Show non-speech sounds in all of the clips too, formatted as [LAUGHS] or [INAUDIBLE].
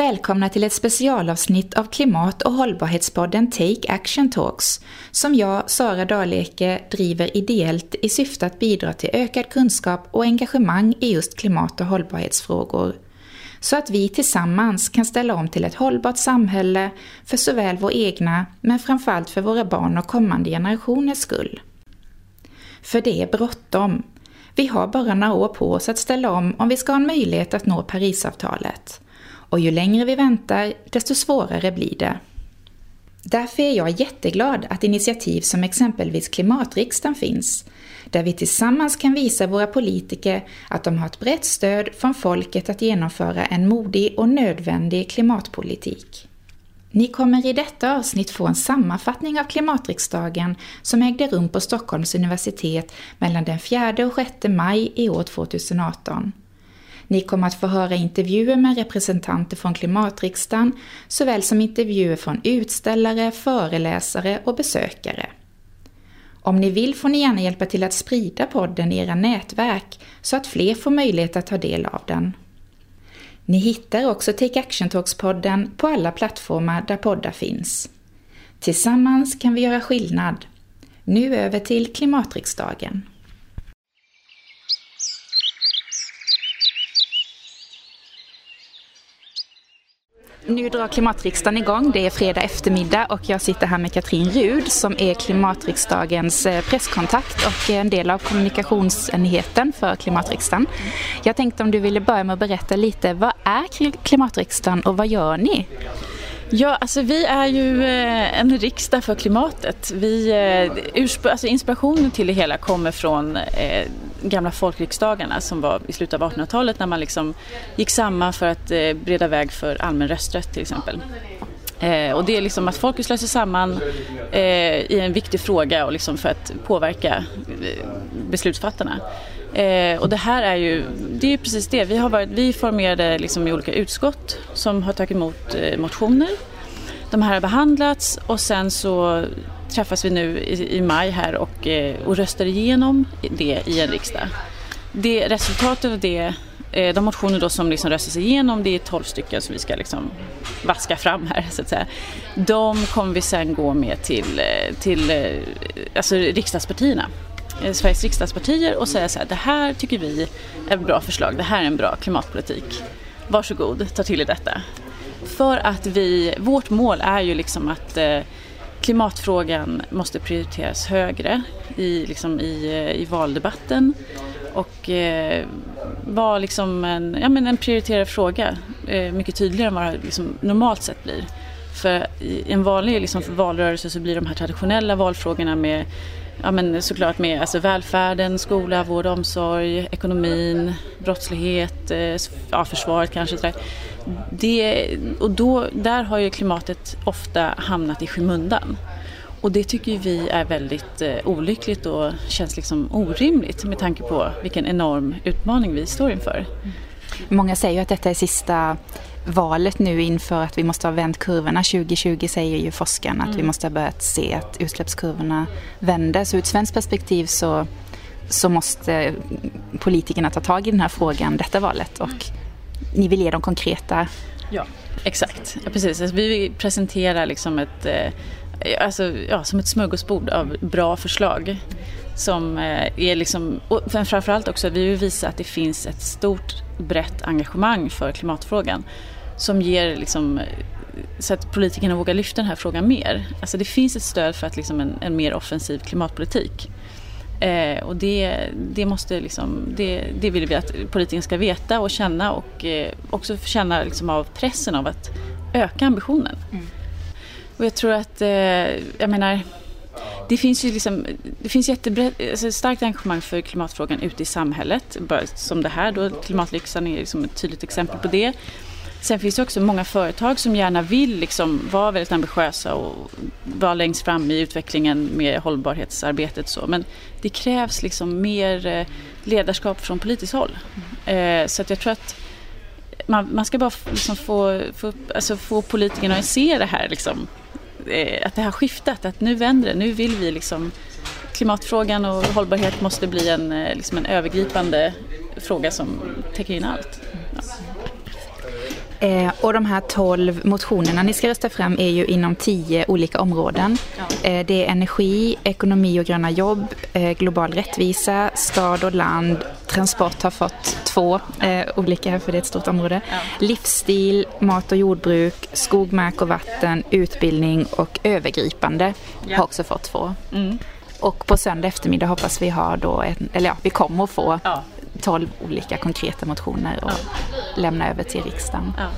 Välkomna till ett specialavsnitt av Klimat och hållbarhetspodden Take Action Talks, som jag, Sara Daleke, driver ideellt i syfte att bidra till ökad kunskap och engagemang i just klimat och hållbarhetsfrågor. Så att vi tillsammans kan ställa om till ett hållbart samhälle för såväl vår egna, men framförallt för våra barn och kommande generationers skull. För det är bråttom. Vi har bara några år på oss att ställa om om vi ska ha en möjlighet att nå Parisavtalet. Och ju längre vi väntar, desto svårare blir det. Därför är jag jätteglad att initiativ som exempelvis Klimatriksdagen finns, där vi tillsammans kan visa våra politiker att de har ett brett stöd från folket att genomföra en modig och nödvändig klimatpolitik. Ni kommer i detta avsnitt få en sammanfattning av klimatriksdagen som ägde rum på Stockholms universitet mellan den 4 och 6 maj i år 2018. Ni kommer att få höra intervjuer med representanter från klimatriksdagen, såväl som intervjuer från utställare, föreläsare och besökare. Om ni vill får ni gärna hjälpa till att sprida podden i era nätverk så att fler får möjlighet att ta del av den. Ni hittar också Take Action Talks-podden på alla plattformar där poddar finns. Tillsammans kan vi göra skillnad. Nu över till klimatriksdagen. Nu drar klimatriksdagen igång. Det är fredag eftermiddag och jag sitter här med Katrin Rud som är klimatriksdagens eh, presskontakt och en del av kommunikationsenheten för klimatriksdagen. Jag tänkte om du ville börja med att berätta lite, vad är klimatriksdagen och vad gör ni? Ja, alltså vi är ju eh, en riksdag för klimatet. Vi, eh, alltså inspirationen till det hela kommer från eh, gamla folkriksdagarna som var i slutet av 1800-talet när man liksom gick samman för att breda väg för allmän rösträtt till exempel. Eh, och det är liksom att folket slår sig samman eh, i en viktig fråga och liksom för att påverka eh, beslutsfattarna. Eh, och det här är ju, det är precis det. Vi, har varit, vi formerade liksom i olika utskott som har tagit emot eh, motioner. De här har behandlats och sen så träffas vi nu i, i maj här och, eh, och röstar igenom det i en riksdag. Det, resultatet av det, eh, de motioner då som liksom röstas igenom, det är 12 stycken som vi ska liksom vaska fram här så att säga. De kommer vi sen gå med till, eh, till eh, alltså riksdagspartierna. Eh, Sveriges riksdagspartier och säga så här, det här tycker vi är ett bra förslag, det här är en bra klimatpolitik. Varsågod, ta till er detta. För att vi, vårt mål är ju liksom att eh, klimatfrågan måste prioriteras högre i, liksom i, eh, i valdebatten och eh, vara liksom en, ja, men en prioriterad fråga eh, mycket tydligare än vad det liksom normalt sett blir. För i en vanlig liksom, valrörelse så blir de här traditionella valfrågorna med ja, men såklart med alltså välfärden, skola, vård och omsorg, ekonomin, brottslighet, eh, ja, försvaret kanske. Det, och då, där har ju klimatet ofta hamnat i skymundan. Och det tycker vi är väldigt eh, olyckligt och känns liksom orimligt med tanke på vilken enorm utmaning vi står inför. Många säger ju att detta är sista valet nu inför att vi måste ha vänt kurvorna. 2020 säger ju forskarna att mm. vi måste ha börjat se att utsläppskurvorna vänder. Så ur ett svenskt perspektiv så, så måste politikerna ta tag i den här frågan detta valet och ni vill ge dem konkreta... Ja, exakt. Ja, precis. Alltså, vi presenterar liksom ett eh, alltså, ja, som ett smörgåsbord av bra förslag. Som eh, är liksom, och framförallt också att vi vill visa att det finns ett stort brett engagemang för klimatfrågan som ger liksom, så att politikerna vågar lyfta den här frågan mer. Alltså det finns ett stöd för att liksom en, en mer offensiv klimatpolitik. Eh, och det, det, måste liksom, det, det vill vi att politikerna ska veta och känna och eh, också känna liksom av pressen av att öka ambitionen. Mm. Och jag tror att, eh, jag menar, det finns ju liksom, det finns alltså starkt engagemang för klimatfrågan ute i samhället. Som det här då, klimatlyxan är liksom ett tydligt exempel på det. Sen finns det också många företag som gärna vill liksom vara väldigt ambitiösa och vara längst fram i utvecklingen med hållbarhetsarbetet. Så. Men det krävs liksom mer eh, ledarskap från politiskt håll. Mm. Så att jag tror att man, man ska bara liksom få, få, alltså få politikerna att se det här. Liksom. Eh, att det har skiftat, att nu vänder det. Nu vill vi liksom klimatfrågan och hållbarhet måste bli en, eh, liksom en övergripande fråga som täcker in allt. Eh, och de här 12 motionerna ni ska rösta fram är ju inom 10 olika områden. Eh, det är energi, ekonomi och gröna jobb, eh, global rättvisa, stad och land, transport har fått två eh, olika för det är ett stort område. Livsstil, mat och jordbruk, skog, mark och vatten, utbildning och övergripande har också fått två. Mm. Och på söndag eftermiddag hoppas vi ha då, en, eller ja, vi kommer att få ja. 12 olika konkreta motioner och ja. lämna över till riksdagen. Ja.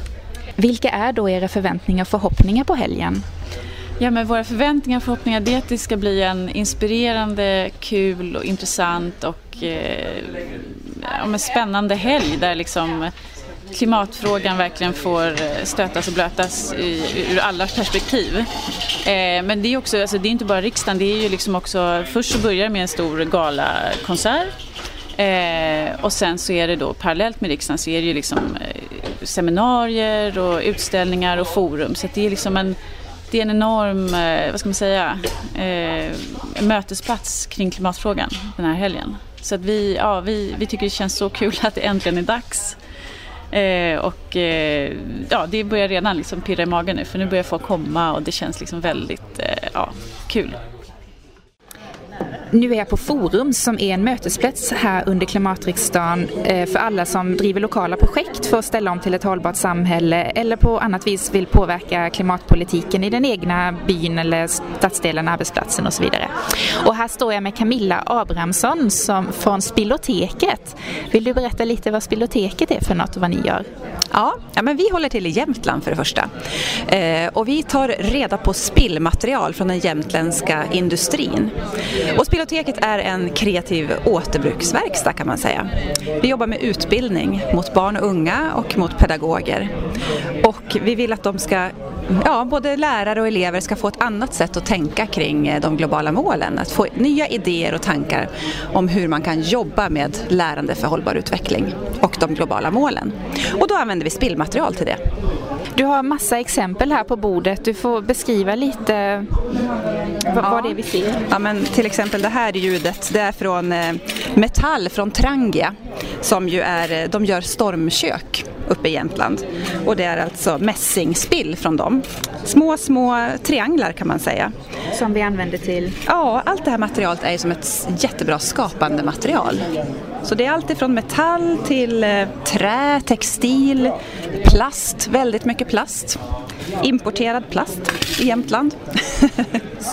Vilka är då era förväntningar och förhoppningar på helgen? Ja, men våra förväntningar och förhoppningar är att det ska bli en inspirerande, kul och intressant och eh, ja, spännande helg där liksom klimatfrågan verkligen får eh, stötas och blötas i, ur alla perspektiv. Eh, men det är också, alltså det är inte bara riksdagen, det är ju liksom också, först så börjar det med en stor galakonsert eh, och sen så är det då parallellt med riksdagen så är det ju liksom eh, seminarier och utställningar och forum så det är liksom en det är en enorm, eh, vad ska man säga, eh, mötesplats kring klimatfrågan den här helgen. Så att vi, ja, vi, vi tycker det känns så kul att det äntligen är dags. Eh, och eh, ja, det börjar redan liksom pirra i magen nu för nu börjar folk komma och det känns liksom väldigt eh, ja, kul. Nu är jag på Forum som är en mötesplats här under klimatriksdagen eh, för alla som driver lokala projekt för att ställa om till ett hållbart samhälle eller på annat vis vill påverka klimatpolitiken i den egna byn eller stadsdelen, arbetsplatsen och så vidare. Och här står jag med Camilla Abrahamsson som, från Spilloteket. Vill du berätta lite vad Spilloteket är för något och vad ni gör? Ja, ja men vi håller till i Jämtland för det första. Eh, och vi tar reda på spillmaterial från den jämtländska industrin. Och Spilloteket är en kreativ återbruksverkstad kan man säga. Vi jobbar med utbildning mot barn och unga och mot pedagoger. Och vi vill att de ska ja, både lärare och elever ska få ett annat sätt att tänka kring eh, de globala målen. Att få nya idéer och tankar om hur man kan jobba med lärande för hållbar utveckling och de globala målen. Och då använder vi spillmaterial till det. Du har massa exempel här på bordet. Du får beskriva lite vad, ja. vad det är vi ser. Ja, men till exempel det här ljudet, det är från eh, Metall från Trangia som ju är, eh, de gör stormkök uppe i Jämtland. Och det är alltså mässingspill från dem. Små, små trianglar kan man säga. Som vi använder till? Ja, allt det här materialet är som ett jättebra skapande material. Så det är allt ifrån metall till eh, trä, textil, plast, väldigt mycket plast. Importerad plast i Jämtland.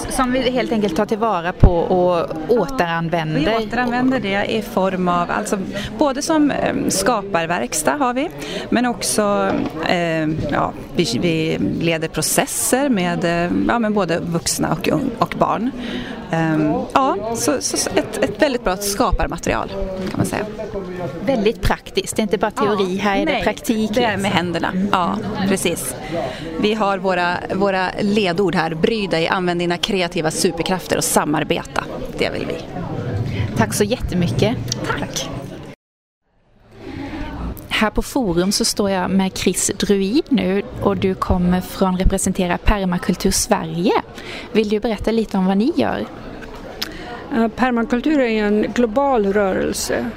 Som vi helt enkelt tar tillvara på och återanvänder? Vi återanvänder det i form av, alltså både som eh, skaparverkstad har vi, men också eh, ja, vi, vi, leder processer med, eh, ja, med både vuxna och, och barn. Um, ja, så, så ett, ett, väldigt bra skaparmaterial kan man säga. Väldigt praktiskt, det är inte bara teori, ja, här är nej, det praktik. det är med händerna. Ja, precis. Vi har våra, våra ledord här, bry dig, använd dina kreativa superkrafter och samarbeta. Det vill vi. Tack så jättemycket. Tack. Här på Forum så står jag med Chris Druid nu och du kommer från representera Permakultur Sverige. Vill du berätta lite om vad ni gör? Permakultur är en global rörelse.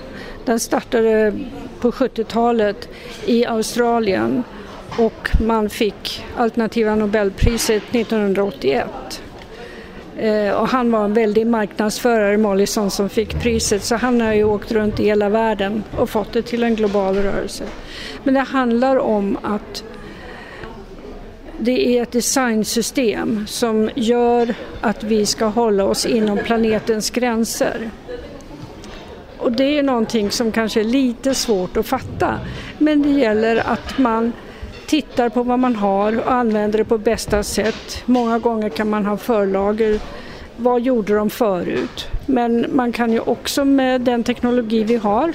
Den startade på 70-talet i Australien och man fick alternativa nobelpriset 1981. Eh, och han var en väldig marknadsförare, Mollison, som fick priset så han har ju åkt runt i hela världen och fått det till en global rörelse. Men det handlar om att det är ett designsystem som gör att vi ska hålla oss inom planetens gränser. Och det är någonting som kanske är lite svårt att fatta. Men det gäller att man tittar på vad man har och använder det på bästa sätt. Många gånger kan man ha förlager. Vad gjorde de förut? Men man kan ju också med den teknologi vi har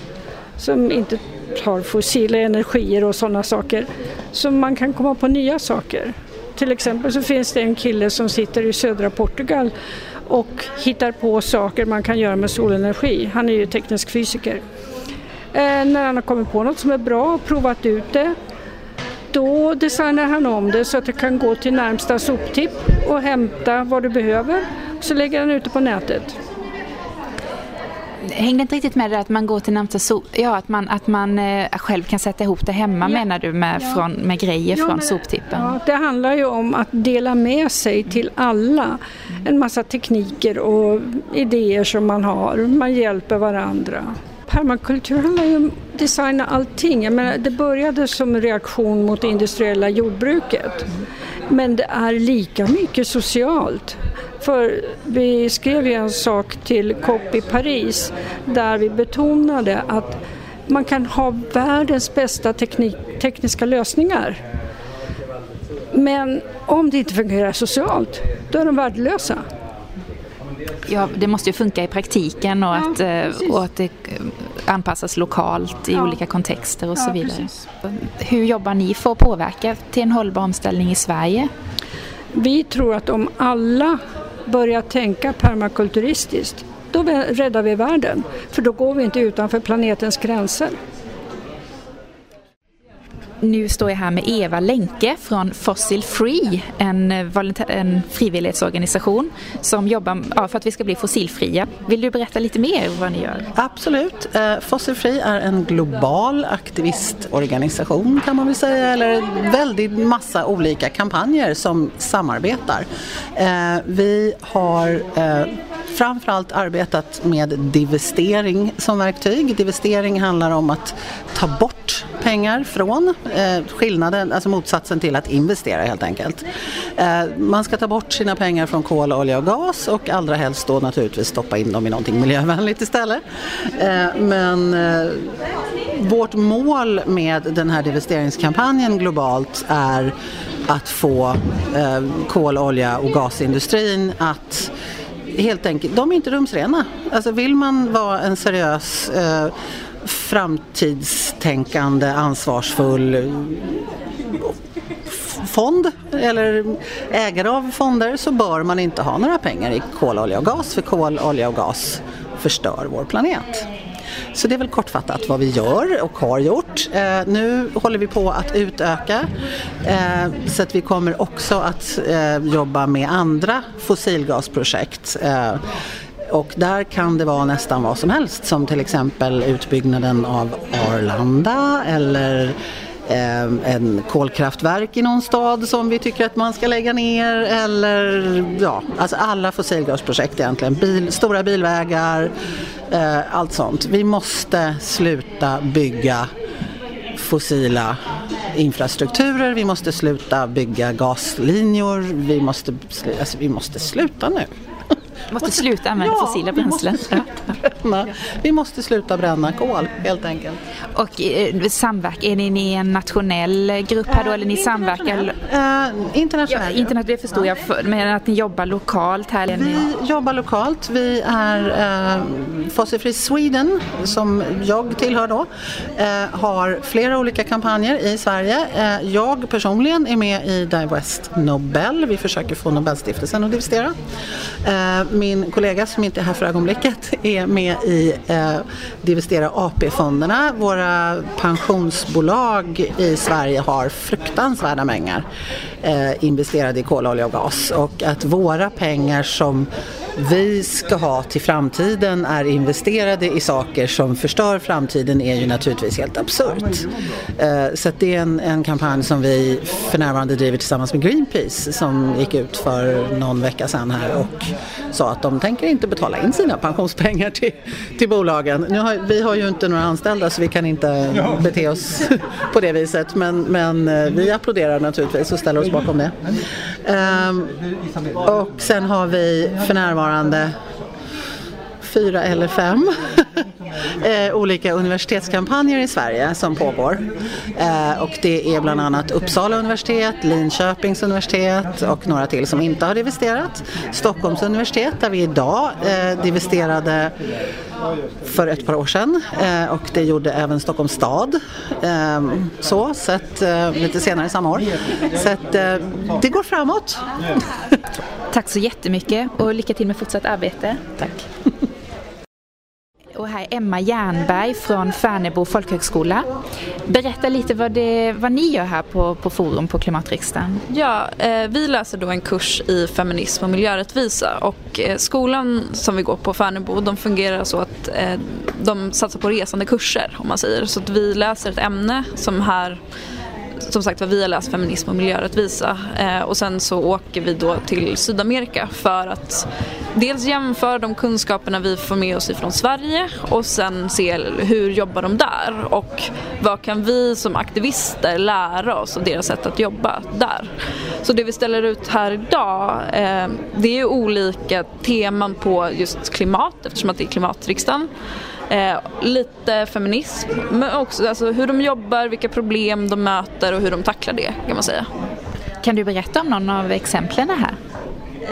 som inte har fossila energier och sådana saker, så man kan komma på nya saker. Till exempel så finns det en kille som sitter i södra Portugal och hittar på saker man kan göra med solenergi. Han är ju teknisk fysiker. Eh, när han har kommit på något som är bra och provat ut det då designar han om det så att det kan gå till närmsta soptipp och hämta vad du behöver. Så lägger han ut det på nätet. hängde inte riktigt med det att man går till närmsta sop... Ja, att man, att man eh, själv kan sätta ihop det hemma ja. menar du med, ja. från, med grejer ja, från men, soptippen? Ja, det handlar ju om att dela med sig till alla en massa tekniker och idéer som man har. Man hjälper varandra. Permakultur handlar ju om att designa allting. Jag menar, det började som en reaktion mot det industriella jordbruket. Men det är lika mycket socialt. För vi skrev ju en sak till COP i Paris där vi betonade att man kan ha världens bästa teknik, tekniska lösningar. Men om det inte fungerar socialt, då är de värdelösa. Ja, det måste ju funka i praktiken och, ja, att, eh, och att det anpassas lokalt i ja. olika kontexter och så vidare. Precis. Hur jobbar ni för att påverka till en hållbar omställning i Sverige? Vi tror att om alla börjar tänka permakulturistiskt, då räddar vi världen. För då går vi inte utanför planetens gränser. Nu står jag här med Eva Lenke från Fossil Free, en, eh, en frivillighetsorganisation som jobbar ja, för att vi ska bli fossilfria. Vill du berätta lite mer vad ni gör? Absolut. Eh, Fossil Free är en global aktivistorganisation kan man väl säga, eller väldigt massa olika kampanjer som samarbetar. Eh, vi har framförallt arbetat med divestering som verktyg. Divestering handlar om att ta bort pengar från eh, skillnaden, alltså motsatsen till att investera helt enkelt. Eh, man ska ta bort sina pengar från kol, olja och gas och allra helst då naturligtvis stoppa in dem i någonting miljövänligt istället. Eh, men eh, vårt mål med den här divesteringskampanjen globalt är att få eh, kol, olja och gasindustrin att helt enkelt, de är inte rumsrena. Alltså vill man vara en seriös eh, framtidstänkande, ansvarsfull fond eller ägare av fonder så bör man inte ha några pengar i kol, olja och gas för kol, olja och gas förstör vår planet. Så det är väl kortfattat vad vi gör och har gjort. Eh, nu håller vi på att utöka eh, så att vi kommer också att eh, jobba med andra fossilgasprojekt. Eh, och där kan det vara nästan vad som helst som till exempel utbyggnaden av Arlanda eller Ehm, en kolkraftverk i någon stad som vi tycker att man ska lägga ner eller ja, alltså alla fossilgasprojekt egentligen. Bil, stora bilvägar, eh, allt sånt. Vi måste sluta bygga fossila infrastrukturer, vi måste sluta bygga gaslinjer, vi måste, alltså, vi måste sluta nu. Vi måste sluta använda ja, fossila bränslen. [LAUGHS] bränna. Vi måste sluta bränna kol helt enkelt. Och eh, samverk, är ni en nationell grupp här då eller ni samverkar? Uh, internationell. Ja, internet, det förstår jag, men att ni jobbar lokalt här? Vi ni... jobbar lokalt. Vi är uh, Fossil Free Sweden, som jag tillhör då, uh, har flera olika kampanjer i Sverige. Uh, jag personligen är med i Divest Nobel. Vi försöker få Nobelstiftelsen att divestera. Min kollega som inte är här för ögonblicket är med i eh, Divestera AP-fonderna. Våra pensionsbolag i Sverige har fruktansvärda mängder eh, investerade i kol, olja och gas och att våra pengar som vi ska ha till framtiden är investerade i saker som förstör framtiden är ju naturligtvis helt absurt. Eh, så så det är en, en kampanj som vi för närvarande driver tillsammans med Greenpeace som gick ut för någon vecka sedan här och sa att de tänker inte betala in sina pensionspengar till, till bolagen. Nu har, vi har ju inte några anställda så vi kan inte bete oss [LAUGHS] på det viset men, men eh, vi applåderar naturligtvis och ställer oss bakom det. Ehm, och sen har vi för närvarande fyra eller fem. [LAUGHS] eh, olika universitetskampanjer i Sverige som pågår. Eh, och det är bland annat Uppsala universitet, Linköpings universitet och några till som inte har divesterat. Stockholms universitet där vi idag eh, divesterade för ett par år sedan eh, och det gjorde även Stockholms stad eh, så, så att, eh, lite senare samma år. Så att, det går framåt. Tack så jättemycket och lycka till med fortsatt arbete. Tack och här är Emma Jernberg från Färnebo folkhögskola. Berätta lite vad, det, vad ni gör här på, på Forum på Klimatriksdagen. Ja, eh, vi läser då en kurs i feminism och miljörättvisa och eh, skolan som vi går på Färnebo de fungerar så att eh, de satsar på resande kurser om man säger. Så att vi läser ett ämne som här som sagt var vi har läst feminism och miljörättvisa eh, och sen så åker vi då till Sydamerika för att dels jämföra de kunskaperna vi får med oss ifrån Sverige och sen se hur jobbar de där och vad kan vi som aktivister lära oss av deras sätt att jobba där. Så det vi ställer ut här idag eh, det är olika teman på just klimat eftersom att det är klimatriksdagen. Eh, lite feminism, men också alltså, hur de jobbar, vilka problem de möter och hur de tacklar det kan man säga. Kan du berätta om någon av exemplen här?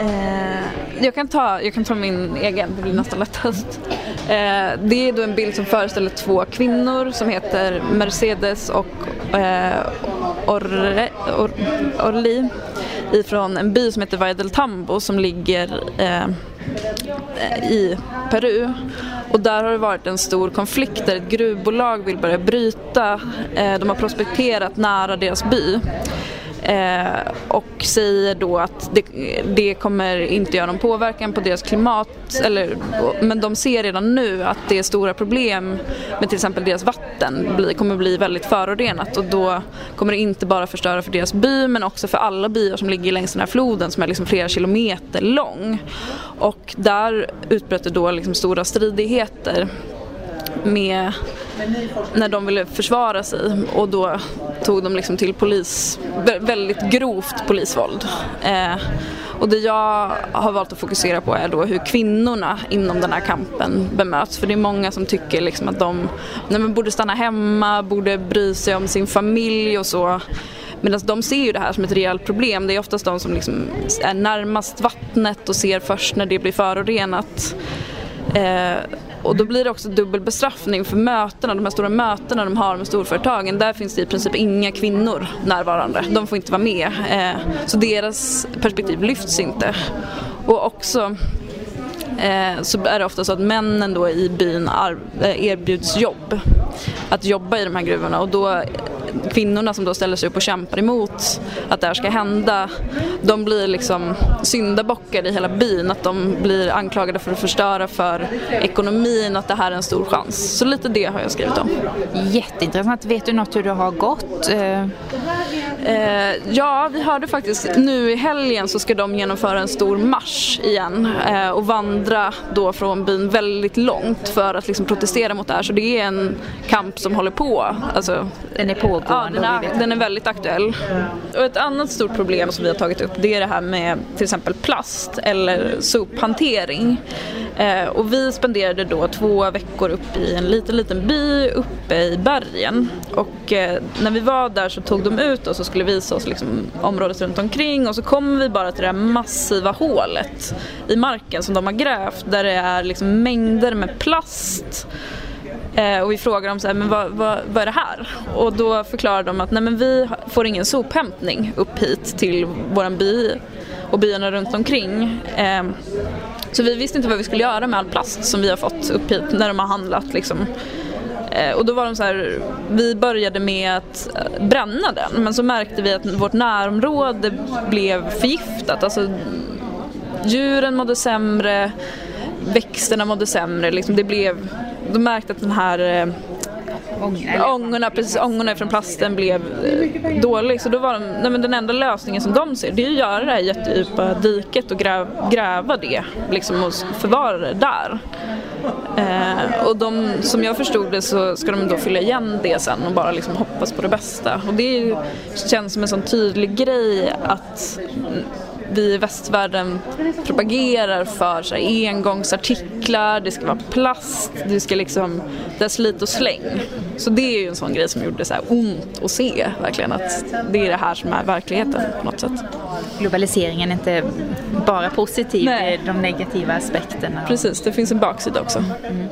Eh, jag, kan ta, jag kan ta min egen, det blir nästan lättast. Eh, det är då en bild som föreställer två kvinnor som heter Mercedes och eh, Orre, Or, Orli ifrån en by som heter del Tambo som ligger i Peru. Och där har det varit en stor konflikt där ett gruvbolag vill börja bryta. Eh, de har prospekterat nära deras by. Eh, och säger då att det, det, kommer inte göra någon påverkan på deras klimat eller, men de ser redan nu att det är stora problem med till exempel deras vatten bli, kommer bli väldigt förorenat och då kommer det inte bara förstöra för deras by men också för alla byar som ligger längs den här floden som är liksom flera kilometer lång. Och där utbröt det då liksom stora stridigheter med när de ville försvara sig och då tog de liksom till polis, väldigt grovt polisvåld. Eh, och det jag har valt att fokusera på är då hur kvinnorna inom den här kampen bemöts. För det är många som tycker liksom att de nej, men borde stanna hemma, borde bry sig om sin familj och så. Medan de ser ju det här som ett rejält problem. Det är oftast de som liksom är närmast vattnet och ser först när det blir förorenat. Eh, och då blir det också dubbel bestraffning för mötena, de här stora mötena de har med storföretagen. Där finns det i princip inga kvinnor närvarande. De får inte vara med. Eh, så deras perspektiv lyfts inte. Och också eh, så är det ofta så att männen då i byn eh, erbjuds jobb. Att jobba i de här gruvorna och då kvinnorna som då ställer sig upp och kämpar emot att det här ska hända, de blir liksom syndabockar i hela byn, att de blir anklagade för att förstöra för ekonomin, att det här är en stor chans. Så lite det har jag skrivit om. Jätteintressant. Vet du något hur det har gått? Eh... Eh, ja, vi hörde faktiskt nu i helgen så ska de genomföra en stor marsch igen eh, och vandra då från byn väldigt långt för att liksom protestera mot det här. Så det är en kamp som håller på. Alltså, den är pågående? Ja, den är, den är väldigt aktuell. Och ett annat stort problem som vi har tagit upp det är det här med till exempel plast eller sophantering. Eh, och vi spenderade då två veckor uppe i en liten, liten by uppe i bergen. Och eh, när vi var där så tog de ut oss och skulle visa oss liksom området runt omkring och så kommer vi bara till det här massiva hålet i marken som de har grävt där det är liksom mängder med plast Eh, och vi frågar dem så här, men vad, vad, vad, är det här? Och då förklarar de att nej men vi får ingen sophämtning upp hit till våran by och byarna runt omkring. Eh, så vi visste inte vad vi skulle göra med all plast som vi har fått upp hit när de har handlat liksom. Eh, och då var de så här, vi började med att eh, bränna den men så märkte vi att vårt närområde blev förgiftat. Alltså, djuren mådde sämre, växterna mådde sämre. Liksom det blev, de märkte att den här eh, Ångorna, precis, ångorna från plasten blev eh, dålig så då var de, nej, men den enda lösningen som de ser det är att göra det här jättedjupa diket och gräv, gräva det liksom, och förvara det där. Eh, och de, som jag förstod det så ska de då fylla igen det sen och bara liksom hoppas på det bästa. Och det känns som en sån tydlig grej att vi i västvärlden propagerar för så här, engångsartiklar, det ska vara plast, det ska liksom, det är slit och släng. Så det är ju en sån grej som gjorde så här ont att se verkligen att det är det här som är verkligheten på något sätt. Globaliseringen är inte bara positiv, Nej. de negativa aspekterna. Precis, det finns en baksida också. Mm.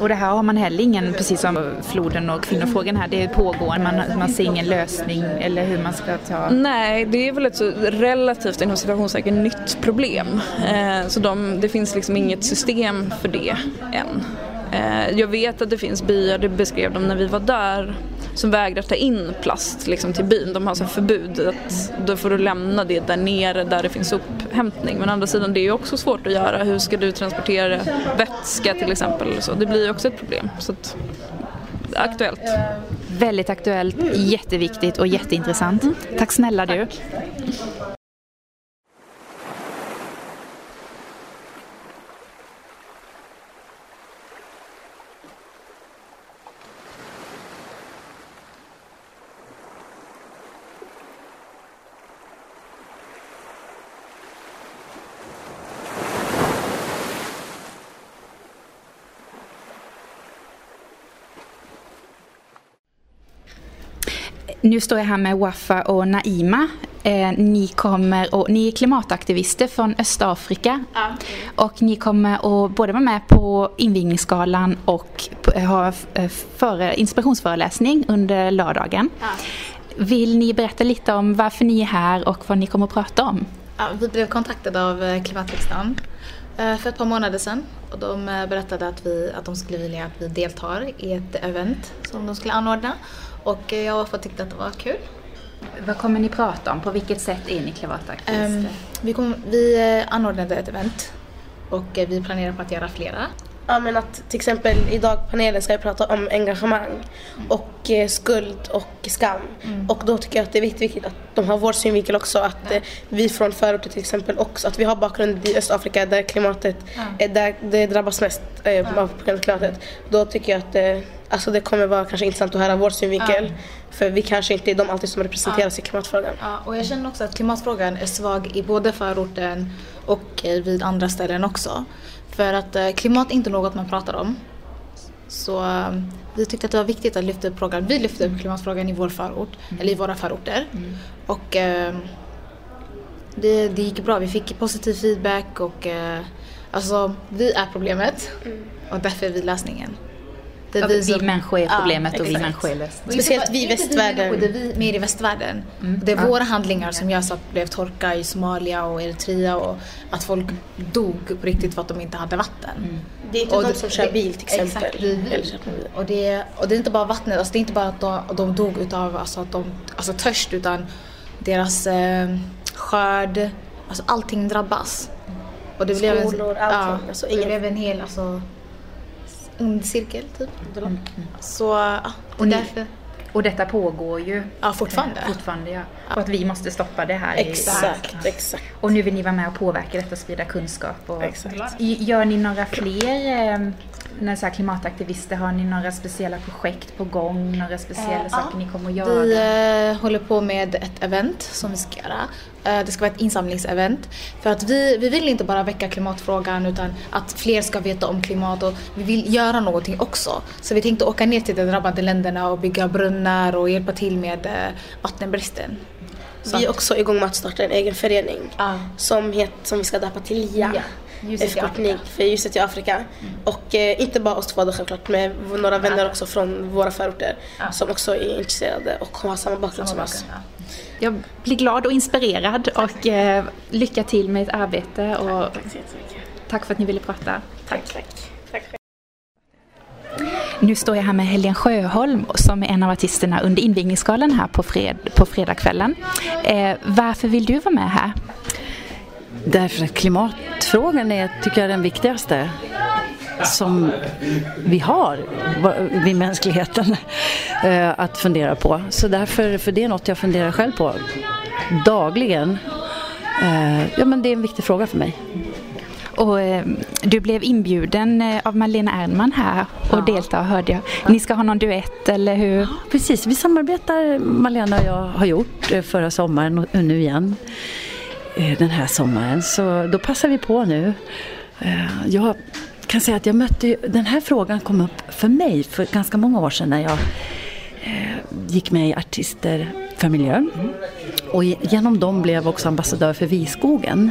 Och det här har man heller ingen, precis som floden och kvinnofrågan här, det pågår, man, man ser ingen lösning eller hur man ska ta... Nej, det är väl ett så relativt inom situationstecken nytt problem. Eh, så de, det finns liksom inget system för det än. Eh, jag vet att det finns byar, det beskrev de när vi var där, som vägrar ta in plast liksom, till byn. De har så förbud att då får du lämna det där nere där det finns upphämtning. Men å andra sidan det är ju också svårt att göra. Hur ska du transportera vätska till exempel? Så det blir ju också ett problem. Så att, aktuellt. Väldigt aktuellt, jätteviktigt och jätteintressant. Tack snälla du. Nu står jag här med Wafa och Naima. Eh, ni, kommer och, ni är klimataktivister från Östafrika. Ja. Och ni kommer att både vara med på invigningsgalan och ha eh, före, inspirationsföreläsning under lördagen. Ja. Vill ni berätta lite om varför ni är här och vad ni kommer att prata om? Ja, vi blev kontaktade av eh, Klimatriksdagen för ett par månader sedan och de berättade att, vi, att de skulle vilja att vi deltar i ett event som de skulle anordna och jag har fått tyckt att det var kul. Vad kommer ni prata om? På vilket sätt är ni klimataktivister? Um, vi, kom, vi eh, anordnade ett event och eh, vi planerar på att göra flera. Ja men att till exempel idag på panelen ska vi prata om engagemang och eh, skuld och skam. Mm. Och då tycker jag att det är viktigt, viktigt att de har vår synvinkel också. Att eh, vi från förorter till exempel också, att vi har bakgrund i Östafrika där klimatet, eh, där det drabbas mest eh, av klimatet. Då tycker jag att eh, alltså det kommer vara kanske intressant att höra vår synvinkel. Ja. För vi kanske inte är de alltid som representeras ja. i klimatfrågan. Ja, och jag känner också att klimatfrågan är svag i både förorten och vid andra ställen också. För att eh, klimat är inte något man pratar om. Så eh, vi tyckte att det var viktigt att lyfta upp frågan. Vi lyfte upp klimatfrågan i vår förort, mm. eller i våra förorter. Mm. Och eh, det, det gick bra. Vi fick positiv feedback och alltså vi är problemet mm. och därför är vi lösningen. Det vi, vi människor är problemet ja, och vi människor är lösningen. Speciellt vi i västvärlden. Det är vi mer i västvärlden. Mm. Det är ja. våra handlingar som gör så att det blev torka i Somalia och Eritrea och att folk dog på riktigt för att de inte hade vatten. Mm. Det är inte och de som kör bil till exempel. Exakt, vi, och, det, och det är inte bara vattnet, alltså det är inte bara att de, de dog utav alltså, att de, alltså törst utan deras eh, skörd, alltså allting drabbas. Och det Skolor, blev en, allting. Ja, alltså, det blev en hel alltså, ond cirkel typ. Mm. Så ja, och, ni, därför. och detta pågår ju ja, fortfarande. fortfarande ja. Och att vi måste stoppa det här. Exakt, i, exakt. Och nu vill ni vara med och påverka detta och sprida kunskap. Och, exakt. Gör ni några fler eh, när så klimataktivister, har ni några speciella projekt på gång? Några speciella eh, saker ja. ni kommer att göra? Vi eh, håller på med ett event som vi ska göra. Eh, det ska vara ett insamlingsevent. För att vi, vi vill inte bara väcka klimatfrågan utan att fler ska veta om klimat och vi vill göra någonting också. Så vi tänkte åka ner till de drabbade länderna och bygga brunnar och hjälpa till med eh, vattenbristen. Så vi är också igång med att starta en egen förening ah. som, het, som vi ska döpa till LIA. Ja. Ljuset i Afrika. för ljuset i Afrika. Mm. Och eh, inte bara oss två då självklart med några vänner också från våra förorter ja. som också är intresserade och har samma bakgrund som oss. Ja. Jag blir glad och inspirerad och eh, lycka till med ert arbete. Och tack, tack, tack för att ni ville prata. Tack. tack. Nu står jag här med Helene Sjöholm som är en av artisterna under invigningsgalan här på, fred, på fredagskvällen. Eh, varför vill du vara med här? Därför att klimatfrågan är, tycker jag, den viktigaste som vi har vid mänskligheten [LAUGHS] eh, att fundera på. Så därför, för det är något jag funderar själv på dagligen. Eh, ja men det är en viktig fråga för mig. Och eh, du blev inbjuden av Malena Ernman här och ja. delta hörde jag. Ni ska ha någon duett eller hur? Precis, vi samarbetar Malena och jag har gjort förra sommaren och nu igen den här sommaren. Så då passar vi på nu. Jag kan säga att jag mötte, den här frågan kom upp för mig för ganska många år sedan när jag eh, gick med i Artister för miljön. Mm. Och genom dem blev jag också ambassadör för Viskogen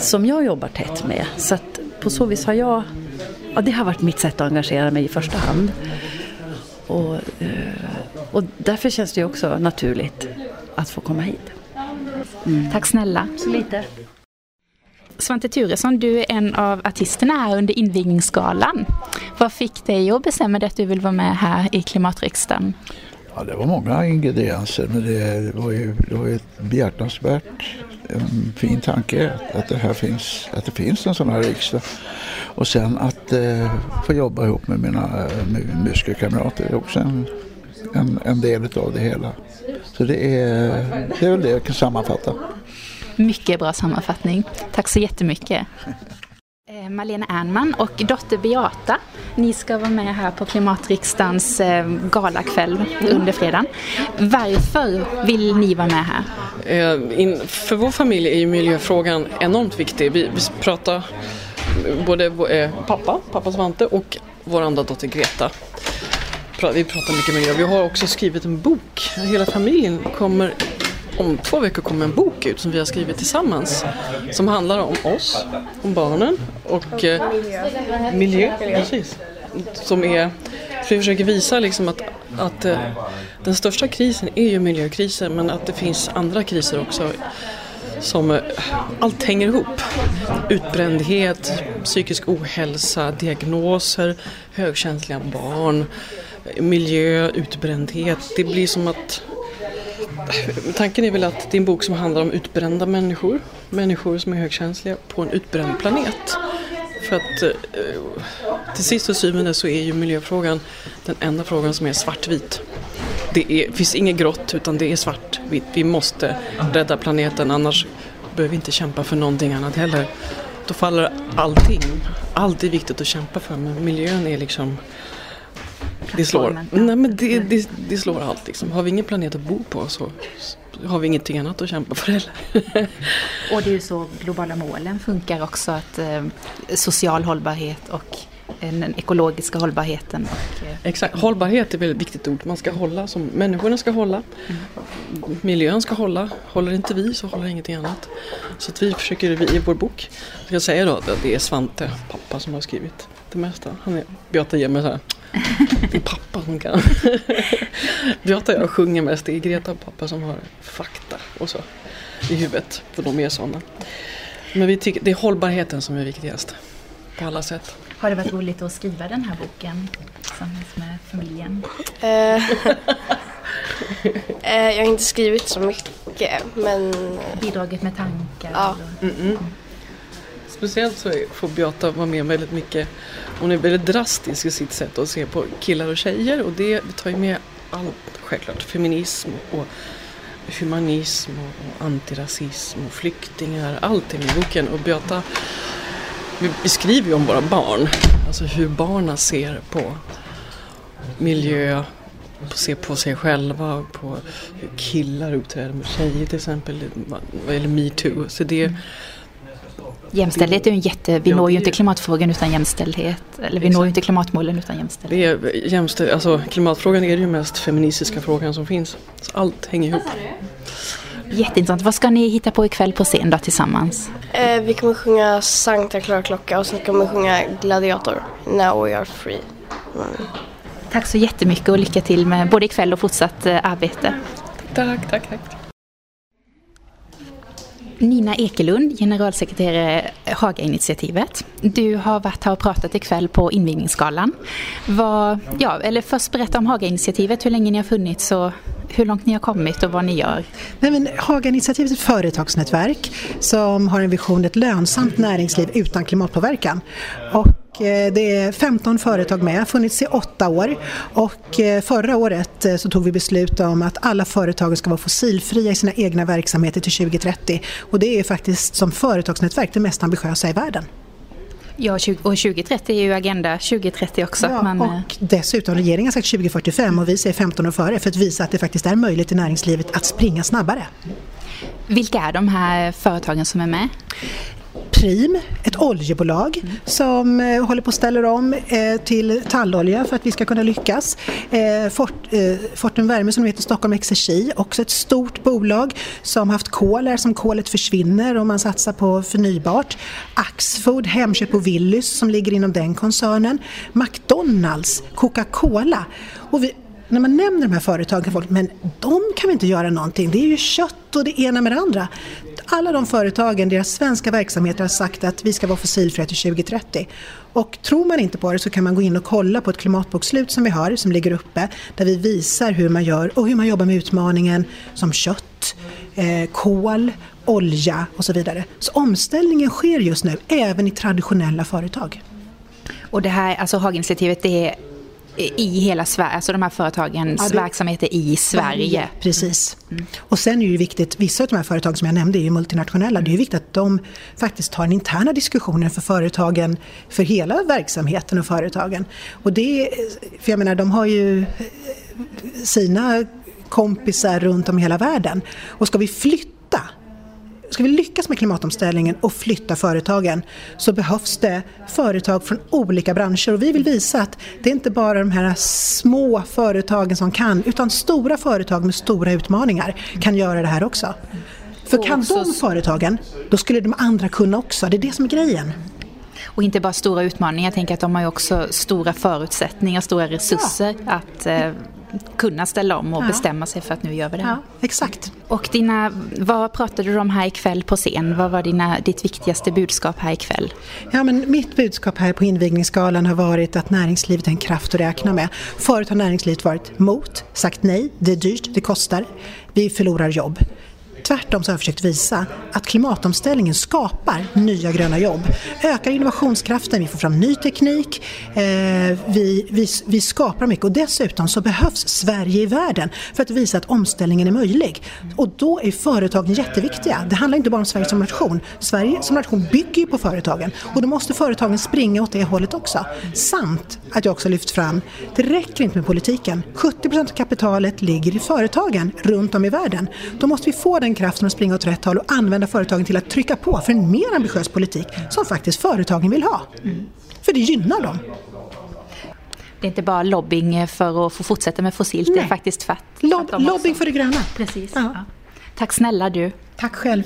som jag jobbar tätt med. Så att på så vis har jag, ja det har varit mitt sätt att engagera mig i första hand. Och, eh, och därför känns det också naturligt att få komma hit. Mm. Tack snälla. Så lite. Svante Turesson, du är en av artisterna här under invigningsgalan. Vad fick dig att bestämma dig att du vill vara med här i klimatriksdagen? Ja, det var många ingredienser men det var ju, det var ju ett behjärtansvärt en fin tanke att det, här finns, att det finns en sån här riksdag. Och sen att eh, få jobba ihop med mina eh, med musikerkamrater är också en, en, en del av det hela. Så det är, det är väl det jag kan sammanfatta. Mycket bra sammanfattning. Tack så jättemycket. Eh, Malena Ernman och dotter Beata, ni ska vara med här på Klimatriksdagens eh, galakväll under fredagen. Varför vill ni vara med här? Eh, för vår familj är ju miljöfrågan enormt viktig. Vi, vi pratar både pappa, pappa Svante och vår andra dotter Greta. Vi pratar mycket miljö. Vi har också skrivit en bok. Hela familjen kommer om två veckor kommer en bok ut som vi har skrivit tillsammans. Som handlar om oss, om barnen och eh, miljö. Precis. Som är, vi försöker visa liksom att, att eh, den största krisen är ju miljökrisen men att det finns andra kriser också som eh, allt hänger ihop. Utbrändhet, psykisk ohälsa, diagnoser, högkänsliga barn, miljö, utbrändhet. Det blir som att Tanken är väl att det är en bok som handlar om utbrända människor. Människor som är högkänsliga på en utbränd planet. För att eh, till sist och syvende så är ju miljöfrågan den enda frågan som är svartvit. Det är, finns inget grått utan det är svartvitt. Vi måste rädda planeten annars behöver vi inte kämpa för någonting annat heller. Då faller allting. Allt är viktigt att kämpa för men miljön är liksom det slår, nej men det, det, det, slår allt liksom. Har vi ingen planet att bo på så har vi ingenting annat att kämpa för heller. [LAUGHS] och det är ju så globala målen funkar också att eh, social hållbarhet och den ekologiska hållbarheten. Och, eh, Exakt, hållbarhet är ett viktigt ord. Man ska hålla som människorna ska hålla. Mm. Miljön ska hålla. Håller inte vi så håller ingenting annat. Så att vi försöker i vår bok, jag ska säga då att det är Svante, pappa, som har skrivit det mesta. Han är, Beata ger mig så här det är pappa som kan. Beata och jag sjunger mest. Det är Greta och pappa som har fakta och så i huvudet. För de är sådana. Men vi tycker, det är hållbarheten som är viktigast. På alla sätt. Har det varit roligt att skriva den här boken tillsammans med familjen? Eh, [LAUGHS] eh, jag har inte skrivit så mycket men... Bidragit med tankar? Ja. Mm -mm. Speciellt så får Beata vara med väldigt mycket. Hon är väldigt drastisk i sitt sätt att se på killar och tjejer och det tar ju med allt självklart. Feminism och humanism och antirasism och flyktingar. Allt är med i boken. Och Beata beskriver ju om våra barn. Alltså hur barnen ser på miljö, ser på sig själva, på hur killar uppträder mot tjejer till exempel vad gäller metoo. Så det, Jämställdhet är ju en jätte... Vi ja, når ju inte klimatfrågan utan jämställdhet. Eller vi exakt. når ju inte klimatmålen utan jämställdhet. Det är jämställd, alltså, klimatfrågan är ju mest feministiska frågan som finns. Så allt hänger ihop. Jätteintressant. Vad ska ni hitta på ikväll på scen då tillsammans? Eh, vi kommer sjunga Sankta Klara Klocka och sen kommer vi sjunga Gladiator, Now We Are Free. Mm. Tack så jättemycket och lycka till med både ikväll och fortsatt eh, arbete. Tack, tack, tack. Nina Ekelund, generalsekreterare Hagainitiativet. Du har varit här och pratat ikväll på invigningsgalan. Vad, ja, eller först berätta om Hagainitiativet, hur länge ni har funnits och hur långt ni har kommit och vad ni gör. Nej, men Hagainitiativet är ett företagsnätverk som har en vision ett lönsamt näringsliv utan klimatpåverkan. Och det är 15 företag med, funnits i åtta år och eh, förra året eh, så tog vi beslut om att alla företag ska vara fossilfria i sina egna verksamheter till 2030 och det är faktiskt som företagsnätverk det mest ambitiösa i världen. Ja, och 2030 är ju Agenda 2030 också. Ja, men... och dessutom regeringen har sagt 2045 och vi säger 15 år före för att visa att det faktiskt är möjligt i näringslivet att springa snabbare. Vilka är de här företagen som är med? Prim, ett oljebolag mm. som eh, håller på att ställa om eh, till tallolja för att vi ska kunna lyckas. Eh, Fort, eh, Fortum Värme som heter Stockholm Exergi, också ett stort bolag som haft kol här som kolet försvinner och man satsar på förnybart. Axfood, Hemköp och Willys som ligger inom den koncernen. McDonalds, Coca-Cola och vi, när man nämner de här företagen, folk, men de kan vi inte göra någonting, det är ju kött och det ena med det andra. Alla de företagen, deras svenska verksamheter har sagt att vi ska vara fossilfria till 2030. Och tror man inte på det så kan man gå in och kolla på ett klimatbokslut som vi har, som ligger uppe, där vi visar hur man gör och hur man jobbar med utmaningen som kött, eh, kol, olja och så vidare. Så omställningen sker just nu, även i traditionella företag. Och det här, alltså Haginitiativet, det är i hela Sverige, alltså de här företagens ja, det... verksamheter i Sverige. Precis. Mm. Och sen är det viktigt, vissa av de här företagen som jag nämnde är ju multinationella, det är viktigt att de faktiskt tar en interna diskussioner för företagen, för hela verksamheten och företagen. Och det, för jag menar de har ju sina kompisar runt om i hela världen. Och ska vi flytta Ska vi lyckas med klimatomställningen och flytta företagen så behövs det företag från olika branscher och vi vill visa att det är inte bara de här små företagen som kan utan stora företag med stora utmaningar kan göra det här också. För kan de företagen, då skulle de andra kunna också. Det är det som är grejen. Och inte bara stora utmaningar, jag tänker att de har ju också stora förutsättningar, stora resurser ja. att eh, kunna ställa om och ja. bestämma sig för att nu gör vi det här. Ja, exakt. Och dina, vad pratade du om här ikväll på scen? Vad var dina, ditt viktigaste budskap här ikväll? Ja, men mitt budskap här på invigningsgalan har varit att näringslivet är en kraft att räkna med. Förut har näringslivet varit mot, sagt nej, det är dyrt, det kostar, vi förlorar jobb. Tvärtom så har jag försökt visa att klimatomställningen skapar nya gröna jobb, ökar innovationskraften, vi får fram ny teknik, eh, vi, vi, vi skapar mycket och dessutom så behövs Sverige i världen för att visa att omställningen är möjlig. Och då är företagen jätteviktiga. Det handlar inte bara om Sverige som nation. Sverige som nation bygger ju på företagen och då måste företagen springa åt det hållet också. Samt att jag också lyft fram, det räcker inte med politiken. 70% av kapitalet ligger i företagen runt om i världen. Då måste vi få den kraften att springa åt rätt håll och använda företagen till att trycka på för en mer ambitiös politik som faktiskt företagen vill ha. Mm. För det gynnar dem. Det är inte bara lobbying för att få fortsätta med fossilt, Nej. det är faktiskt att... Lob, lobbying för det gröna. Precis. Ja. Ja. Tack snälla du. Tack själv.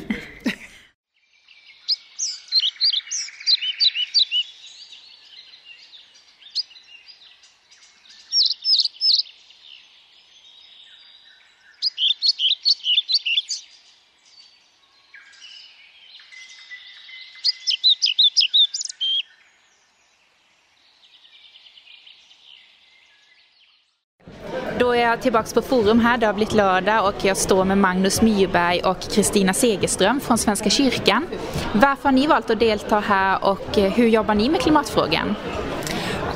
Är jag tillbaka på Forum här, det har blivit lördag och jag står med Magnus Myrberg och Kristina Segerström från Svenska kyrkan. Varför har ni valt att delta här och eh, hur jobbar ni med klimatfrågan?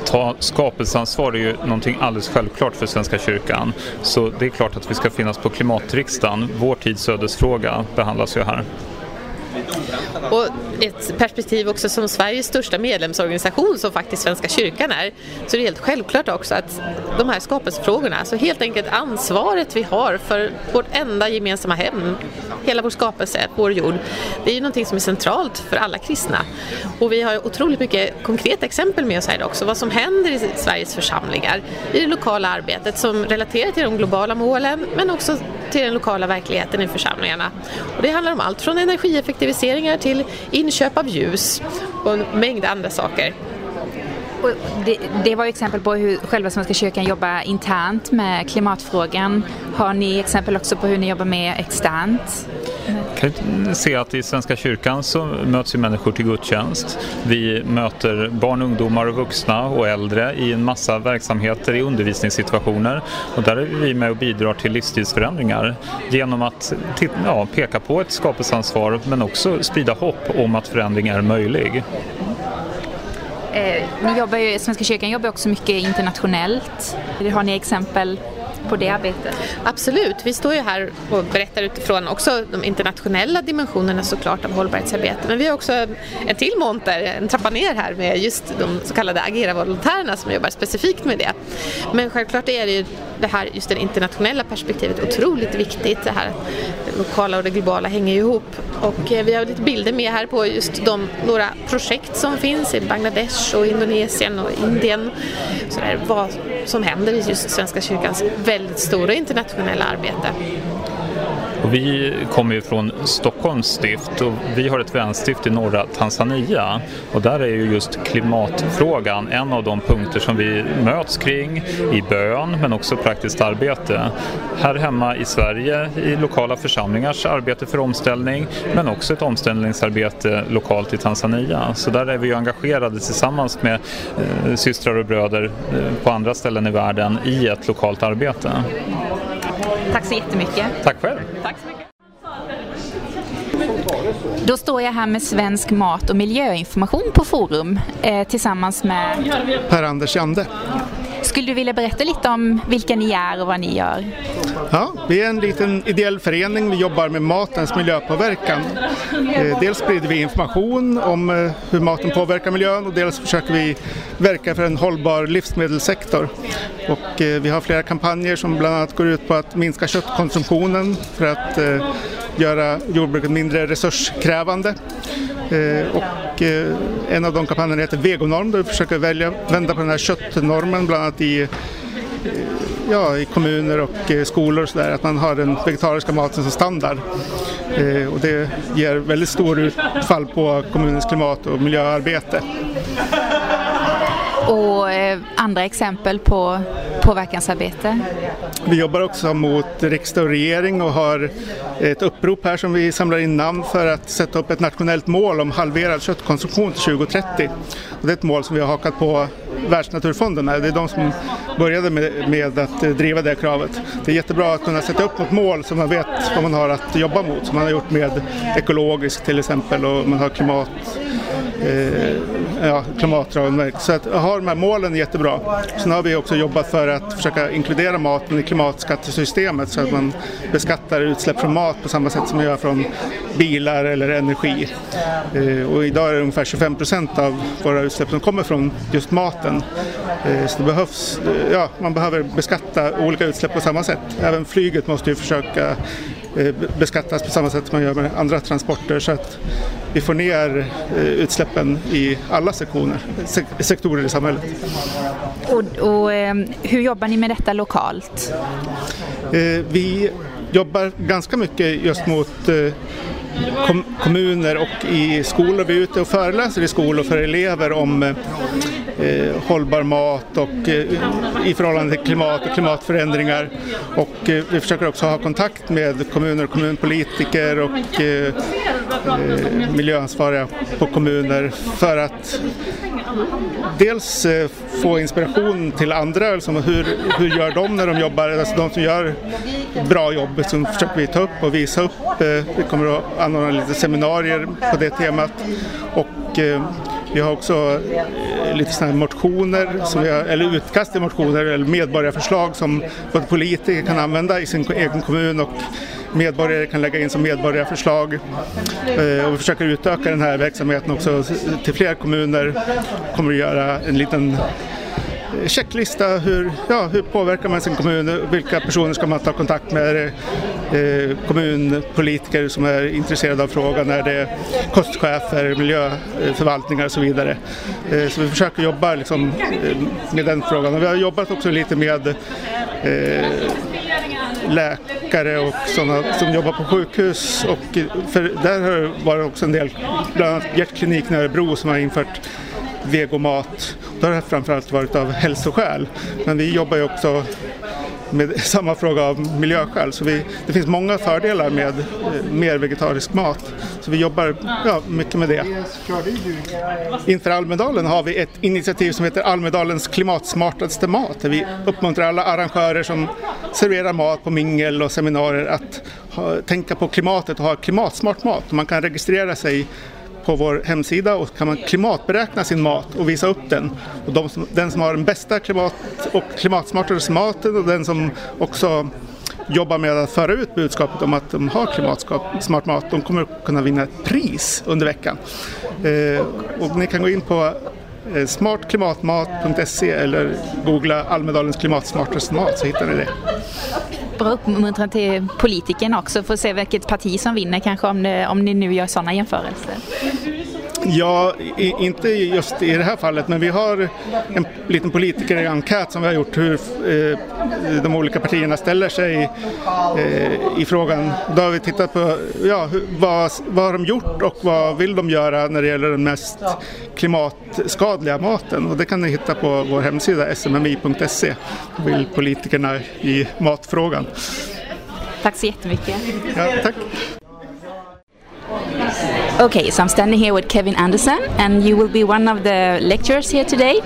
ta skapelseansvar är ju någonting alldeles självklart för Svenska kyrkan. Så det är klart att vi ska finnas på klimatriksdagen. Vår tids ödesfråga behandlas ju här. Och ett perspektiv också som Sveriges största medlemsorganisation som faktiskt Svenska kyrkan är så är det helt självklart också att de här skapelsefrågorna, alltså helt enkelt ansvaret vi har för vårt enda gemensamma hem, hela vår skapelse, vår jord, det är ju någonting som är centralt för alla kristna. Och vi har otroligt mycket konkreta exempel med oss här också, vad som händer i Sveriges församlingar, i det lokala arbetet som relaterar till de globala målen men också till den lokala verkligheten i församlingarna. Och det handlar om allt från energieffektiviseringar till inköp av ljus och en mängd andra saker. Det, det, var exempel på hur själva Svenska kyrkan jobbar internt med klimatfrågan. Har ni exempel också på hur ni jobbar med externt? kan se att i Svenska kyrkan så möts ju människor till gudstjänst. Vi möter barn, ungdomar och vuxna och äldre i en massa verksamheter i undervisningssituationer och där är vi med och bidrar till livsstilsförändringar genom att ja, peka på ett skapelseansvar men också sprida hopp om att förändring är möjlig. Eh, ni jobbar ju, Svenska kyrkan jobbar också mycket internationellt. Har ni exempel på det arbetet? Absolut, vi står ju här och berättar utifrån också de internationella dimensionerna såklart av hållbarhetsarbete. Men vi har också en till monter, en trappa ner här med just de så kallade Agera-volontärerna som jobbar specifikt med det. Men självklart är det ju det här, just det internationella perspektivet otroligt viktigt. Det här det lokala och det globala hänger ihop. Och eh, vi har lite bilder med här på just de några projekt som finns i Bangladesh och Indonesien och Indien. Så där, vad som händer i just Svenska kyrkans väldigt stora internationella arbete. Och vi kommer ju från Stockholms stift och vi har ett vänstift i norra Tanzania och där är ju just klimatfrågan en av de punkter som vi möts kring i bön men också praktiskt arbete. Här hemma i Sverige i lokala församlingars arbete för omställning men också ett omställningsarbete lokalt i Tanzania. Så där är vi ju engagerade tillsammans med eh, systrar och bröder eh, på andra ställen i världen i ett lokalt arbete. Tack så jättemycket. Tack själv. Tack så mycket. Då står jag här med Svensk mat och miljöinformation på Forum eh, tillsammans med Per-Anders Jande. Skulle du vilja berätta lite om vilka ni är och vad ni gör? Ja, vi är en liten ideell förening. Vi jobbar med matens miljöpåverkan. Eh, dels sprider vi information om eh, hur maten påverkar miljön och dels försöker vi verka för en hållbar livsmedelssektor. Och eh, vi har flera kampanjer som bland annat går ut på att minska köttkonsumtionen för att göra jordbruket mindre resurskrävande. Och Eh, en av de kampanjerna heter Vegonorm där vi försöker välja, vända på den här köttnormen bland annat i eh, ja, i kommuner och eh, skolor och så där, att man har den vegetariska maten som standard. Eh, och det ger väldigt stor utfall på kommunens klimat och miljöarbete. Och eh, andra exempel på påverkansarbete? Vi jobbar också mot riksdag och regering och har ett upprop här som vi samlar in namn för att sätta upp ett nationellt mål om halverad köttkonsumtion till 2030. Och det är ett mål som vi har hakat på Världsnaturfonden med. Det är de som började med, med att driva det kravet. Det är jättebra att kunna sätta upp något mål så man vet vad man har att jobba mot. Som man har gjort med ekologiskt till exempel och man har klimat eh, ja, klimatramverk. Så att ha de här målen är jättebra. Sen har vi också jobbat för att försöka inkludera maten i klimatskattesystemet så att man beskattar utsläpp från mat på samma sätt som man gör från bilar eller energi. Eh, och idag är det ungefär 25 procent av våra utsläpp som kommer från just maten. Eh, så det behövs, eh, ja, man behöver beskatta olika utsläpp på samma sätt. Även flyget måste ju försöka beskattas på samma sätt som man gör med andra transporter så att vi får ner eh, utsläppen i alla sektioner, sektorer i samhället. Och, och eh, hur jobbar ni med detta lokalt? Vi jobbar ganska mycket just mot kom kommuner och i skolor. Vi är ute och föreläser i skolor för elever om eh, hållbar mat och eh, i förhållande till klimat och klimatförändringar. Och eh, vi försöker också ha kontakt med kommuner och kommunpolitiker och eh, eh miljöansvariga på kommuner för att dels eh, få inspiration till andra, liksom hur, hur gör de när de jobbar, alltså de som gör bra jobb som försöker vi ta upp och visa upp. Eh, vi kommer att anordna lite seminarier på det temat och eh, vi har också eh, lite sådana motioner, som har, eller utkast till motioner eller medborgarförslag som både politiker kan använda i sin egen kommun och medborgare kan lägga in som medborgarförslag. Eh, och vi försöker utöka den här verksamheten också till fler kommuner. kommer att göra en liten checklista hur, ja, hur påverkar man sin kommun, vilka personer ska man ta kontakt med, är eh, kommunpolitiker som är intresserade av frågan, är det kostchefer, miljöförvaltningar och så vidare. Eh, så vi försöker jobba liksom, eh, med den frågan. Och vi har jobbat också lite med eh, läkare och sådana som jobbar på sjukhus. Och för där har det varit också en del, bland annat hjärtkliniken i Örebro som har infört vegomat. Då har det framförallt varit av hälsoskäl. Men vi jobbar ju också med [LAUGHS] samma fråga av miljöskäl. Så vi, det finns många fördelar med eh, mer vegetarisk mat. Så vi jobbar ja, mycket med det. Inför Almedalen har vi ett initiativ som heter Almedalens klimatsmartaste mat. Där vi uppmuntrar alla arrangörer som serverar mat på mingel och seminarier att ha, tänka på klimatet och ha klimatsmart mat. Man kan registrera sig på vår hemsida och kan man klimatberäkna sin mat och visa upp den. Och de som, den som har den bästa klimat och klimatsmartaste maten och den som också jobbar med att föra ut budskapet om att de har klimatsmart mat, de kommer att kunna vinna ett pris under veckan. Eh, och ni kan gå in på Eh, smartklimatmat.se eller googla Almedalens klimatsmartaste mat så hittar ni det bra uppmuntran till politikerna också för att se vilket parti som vinner kanske om, det, om ni nu gör sådana jämförelser. Ja, i, inte just i det här fallet, men vi har en liten politikerenkät som vi har gjort hur eh, de olika partierna ställer sig eh, i frågan. Då har vi tittat på ja, hur, vad, vad har de gjort och vad vill de göra när det gäller den mest klimatskadliga maten. Och det kan ni hitta på vår hemsida smmi.se. Vill politikerna i matfrågan. Tack så jättemycket. Ja, tack. Okay, so I'm standing here with Kevin Anderson, and you will be one of the lecturers here today.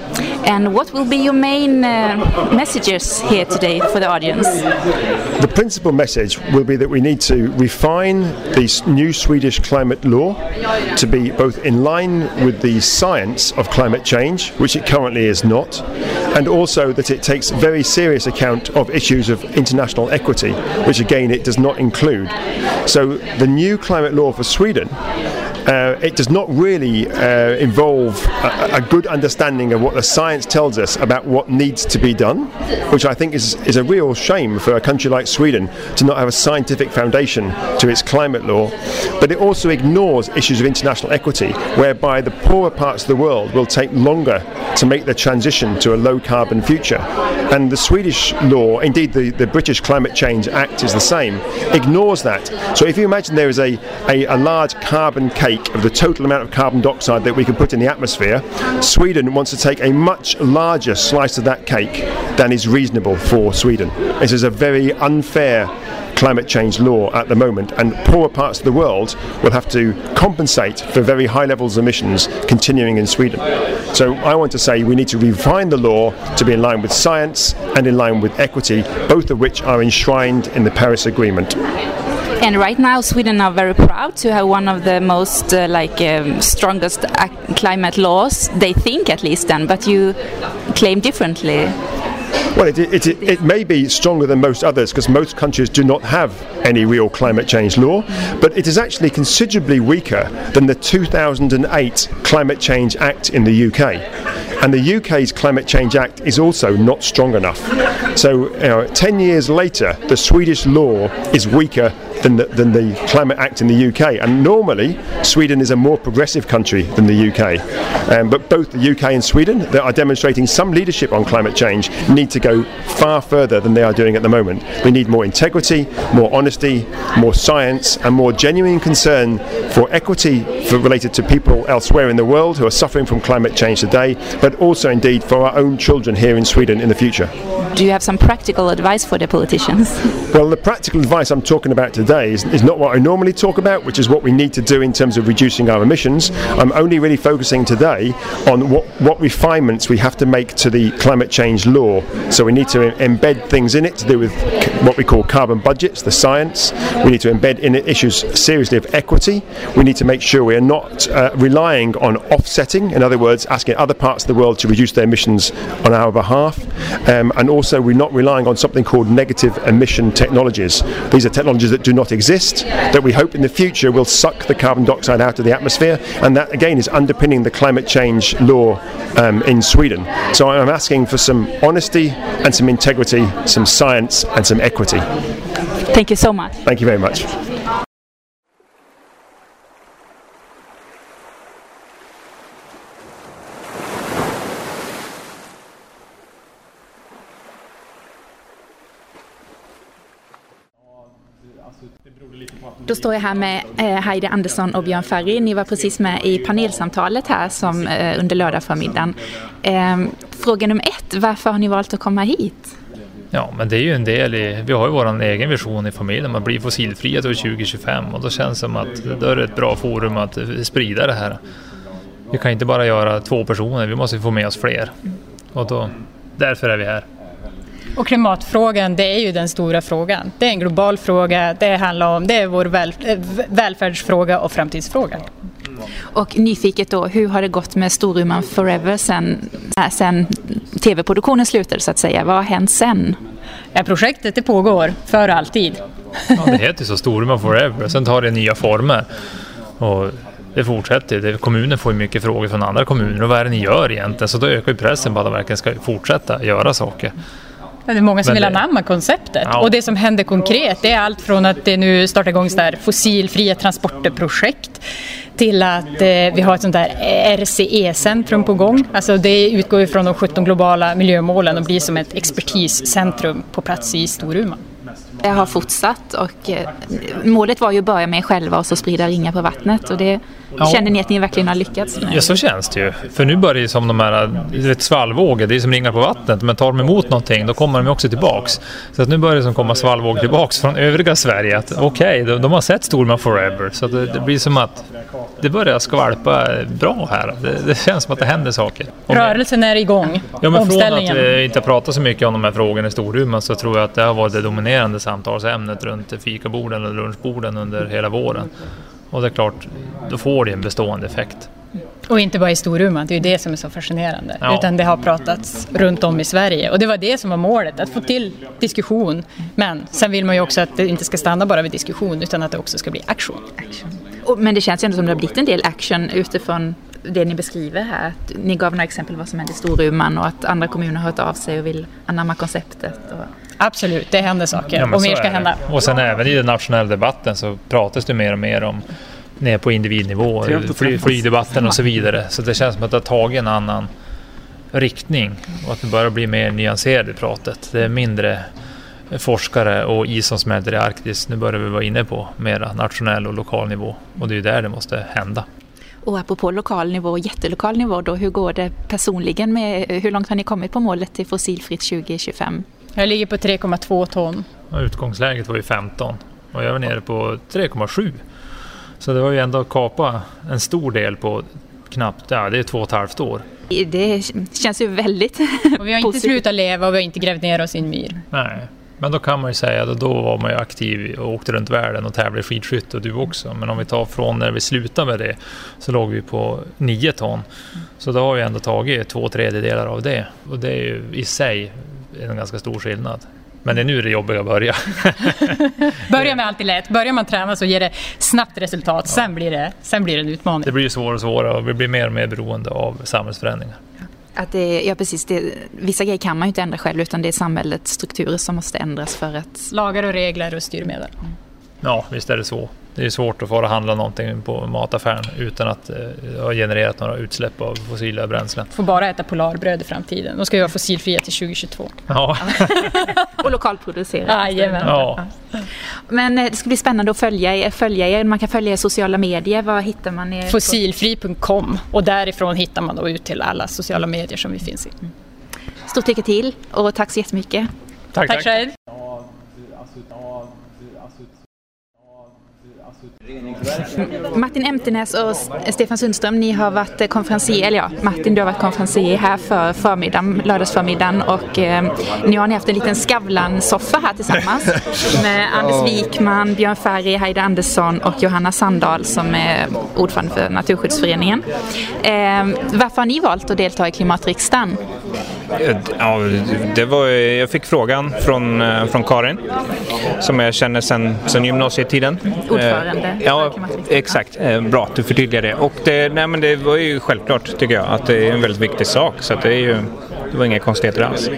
And what will be your main uh, messages here today for the audience? The principal message will be that we need to refine the new Swedish climate law to be both in line with the science of climate change, which it currently is not, and also that it takes very serious account of issues of international equity, which again it does not include. So the new climate law for Sweden uh, it does not really uh, involve a, a, good understanding of what the science tells us about what needs to be done, which I think is, is a real shame for a country like Sweden to not have a scientific foundation to its climate law. But it also ignores issues of international equity, whereby the poorer parts of the world will take longer to make the transition to a low carbon future. And the Swedish law, indeed the, the British Climate Change Act is the same, ignores that. So if you imagine there is a, a, a large carbon cake of the total amount of carbon dioxide that we can put in the atmosphere, Sweden wants to take a much larger slice of that cake than is reasonable for Sweden. This is a very unfair climate change law at the moment, and poorer parts of the world will have to compensate for very high levels of emissions continuing in Sweden. So I want to say we need to refine the law to be in line with science and in line with equity, both of which are enshrined in the Paris Agreement. And right now, Sweden are very proud to have one of the most uh, like um, strongest climate laws. They think, at least, then. But you claim differently. Well, it, it, it, it, may be stronger than most others because most countries do not have any real climate change law, but it is actually considerably weaker than the 2008 Climate Change Act in the UK. And the UK's Climate Change Act is also not strong enough. So, you know, 10 years later, the Swedish law is weaker than the, than the Climate Act in the UK. And normally, Sweden is a more progressive country than the UK. Um, but both the UK and Sweden, that are demonstrating some leadership on climate change, need to go far further than they are doing at the moment. We need more integrity, more honesty, more science, and more genuine concern for equity for, related to people elsewhere in the world who are suffering from climate change today, but also indeed for our own children here in Sweden in the future. Do you have some practical advice for the politicians? [LAUGHS] Well, the practical advice I'm talking about today is, is not what I normally talk about, which is what we need to do in terms of reducing our emissions. I'm only really focusing today on what, what refinements we have to make to the climate change law. So we need to embed things in it to do with what we call carbon budgets, the science. We need to embed in it issues seriously of equity. We need to make sure we are not uh, relying on offsetting, in other words, asking other parts of the world to reduce their emissions on our behalf. Um, and also, we're not relying on something called negative emission technologies. These are technologies that do not exist, that we hope in the future will suck the carbon dioxide out of the atmosphere, and that again is underpinning the climate change law um, in Sweden. So I'm asking for some honesty and some integrity, some science and some equity. Thank you so much. Thank you very much. Då står jag här med eh, Heidi Andersson och Björn Ferry. Ni var precis med i panelsamtalet här som, eh, under lördagsförmiddagen. Ehm, fråga nummer ett, varför har ni valt att komma hit? Ja, men det är ju en del i, vi har ju vår egen vision i familjen, man blir fossilfria till 2025 och då känns det som att då är det ett bra forum att eh, sprida det här. Vi kan inte bara göra två personer, vi måste få med oss fler. Och då, därför är vi här. Och klimatfrågan, det är ju den stora frågan. Det är en global fråga, det handlar om, det är vår väl, välfärdsfråga och framtidsfråga. Och nyfiket då, hur har det gått med Storuman Forever sen, sen tv-produktionen slutade så att säga? Vad har hänt sen? Ja, projektet det pågår för alltid. Ja, det heter så Storuman Forever, sen tar det nya former. Och det fortsätter. Kommunen får ju mycket frågor från andra kommuner och vad är det ni gör egentligen? Så då ökar ju pressen på att de verkligen ska fortsätta göra saker. Det är många som vill anamma konceptet. Ja. Och det som händer konkret det är allt från att det nu startar igång där fossilfria transporter-projekt till att eh, vi har ett sånt där RCE-centrum på gång. Alltså det utgår ju från de 17 globala miljömålen och blir som ett expertiscentrum på plats i Storuman. Det har fortsatt och eh, målet var ju att börja med er själva och så sprida ringar på vattnet och det Ja. känner ni att ni verkligen har lyckats med? Ja, så känns det ju. För nu börjar det som de här du vet, svallvågor, det är som ringar på vattnet. Men tar de emot någonting, då kommer de också tillbaks. Så att nu börjar det som komma svallvågor tillbaks från övriga Sverige. Att Okej, de, de har sett Storman Forever. Så att det, det blir som att det börjar skvalpa bra här. Det, det känns som att det händer saker. Om- Rörelsen är igång. Ja, men från att Omställningen. vi inte pratat så mycket om de här frågorna i Storuman så tror jag att det har varit det dominerande samtalsämnet runt fikaborden och lunchborden under hela våren. Och det är klart, då får det en bestående effekt. Och inte bara i Storuman, det är ju det som är så fascinerande. Ja. Utan det har pratats runt om i Sverige. Och det var det som var målet, att få till diskussion. Men sen vill man ju också att det inte ska stanna bara vid diskussion utan att det också ska bli aktion. Och- Men det känns ju ändå som det har blivit en del action utifrån det ni beskriver här. Att ni gav några exempel vad som hände i Storuman och att andra kommuner har hört av sig och vill anamma konceptet. Och... Absolut, det händer saker Ja, och mer ska hända. Och sen även i den nationella debatten så pratas det mer och mer om ner på individnivå, fly, flygdebatten och så vidare. Så det känns som att det har tagit en annan riktning och att det börjar bli mer nyanserat i pratet. Det är mindre forskare och is som smälter i Arktis. Nu börjar vi vara inne på mera nationell och lokal nivå och det är där det måste hända. Och apropå lokal nivå och jättelokal nivå då, hur går det personligen med, hur långt har ni kommit på målet till fossilfritt 2025? Jag ligger på 3,2 ton. Och utgångsläget var ju 15 och jag var nere på 3,7. Så det var ju ändå att kapa en stor del på knappt, ja det är två och ett halvt år. Det känns ju väldigt [LAUGHS] Och vi har inte slutat leva och vi har inte grävt ner oss i en myr. Nej, men då kan man ju säga att då var man ju aktiv och åkte runt världen och tävlade i skidskytte och du också. Men om vi tar från när vi slutade med det så låg vi på 9 ton. Så då har vi ändå tagit två tredjedelar av det. Och det är ju i sig en ganska stor skillnad. Men det är nu det jobbiga börjar. [LAUGHS] Börja med alltid lätt. Börjar man träna så ger det snabbt resultat. Sen blir det, sen blir det en utmaning. Det blir svårare och svårare och vi blir mer och mer beroende av samhällsförändringar. Att det, ja precis, det, vissa grejer kan man ju inte ändra själv utan det är samhällets strukturer som måste ändras för att... Lagar och regler och styrmedel. Ja, visst är det så. Det är svårt att fara och handla någonting på mataffären utan att eh, ha genererat några utsläpp av fossila bränslen. Får bara äta polarbröd i framtiden. De ska ju vara fossilfria till 2022. Ja. [LAUGHS] och lokalproducerat. Jajamän. Ja. Men eh, det ska bli spännande att följa er. Följa er. Man kan följa er i sociala medier. Var hittar man er? Fossilfri.com och därifrån hittar man då ut till alla sociala medier som vi finns i. Stort lycka till och tack så jättemycket. Tack, tack. själv. Martin Emtenäs och Stefan Sundström, ni har varit eh, konferencier, eller ja, Martin du har varit konferencier här för förmiddagen, lördagsförmiddagen och eh, nu har ni haft en liten Skavlan-soffa här tillsammans [LAUGHS] med Anders Wikman, Björn Ferry, Heide Andersson och Johanna Sandahl som är ordförande för Naturskyddsföreningen. Eh, varför har ni valt att delta i klimatriksdagen? Ja, det var, jag fick frågan från, eh, från Karin som jag känner sedan sen gymnasietiden. Ordförande Eh, Ja, exakt. Eh, Bra att du förtydligar det. Och det, nej, men det var ju självklart tycker jag att det är en väldigt viktig sak så det, är ju, det var inga konstigheter alls.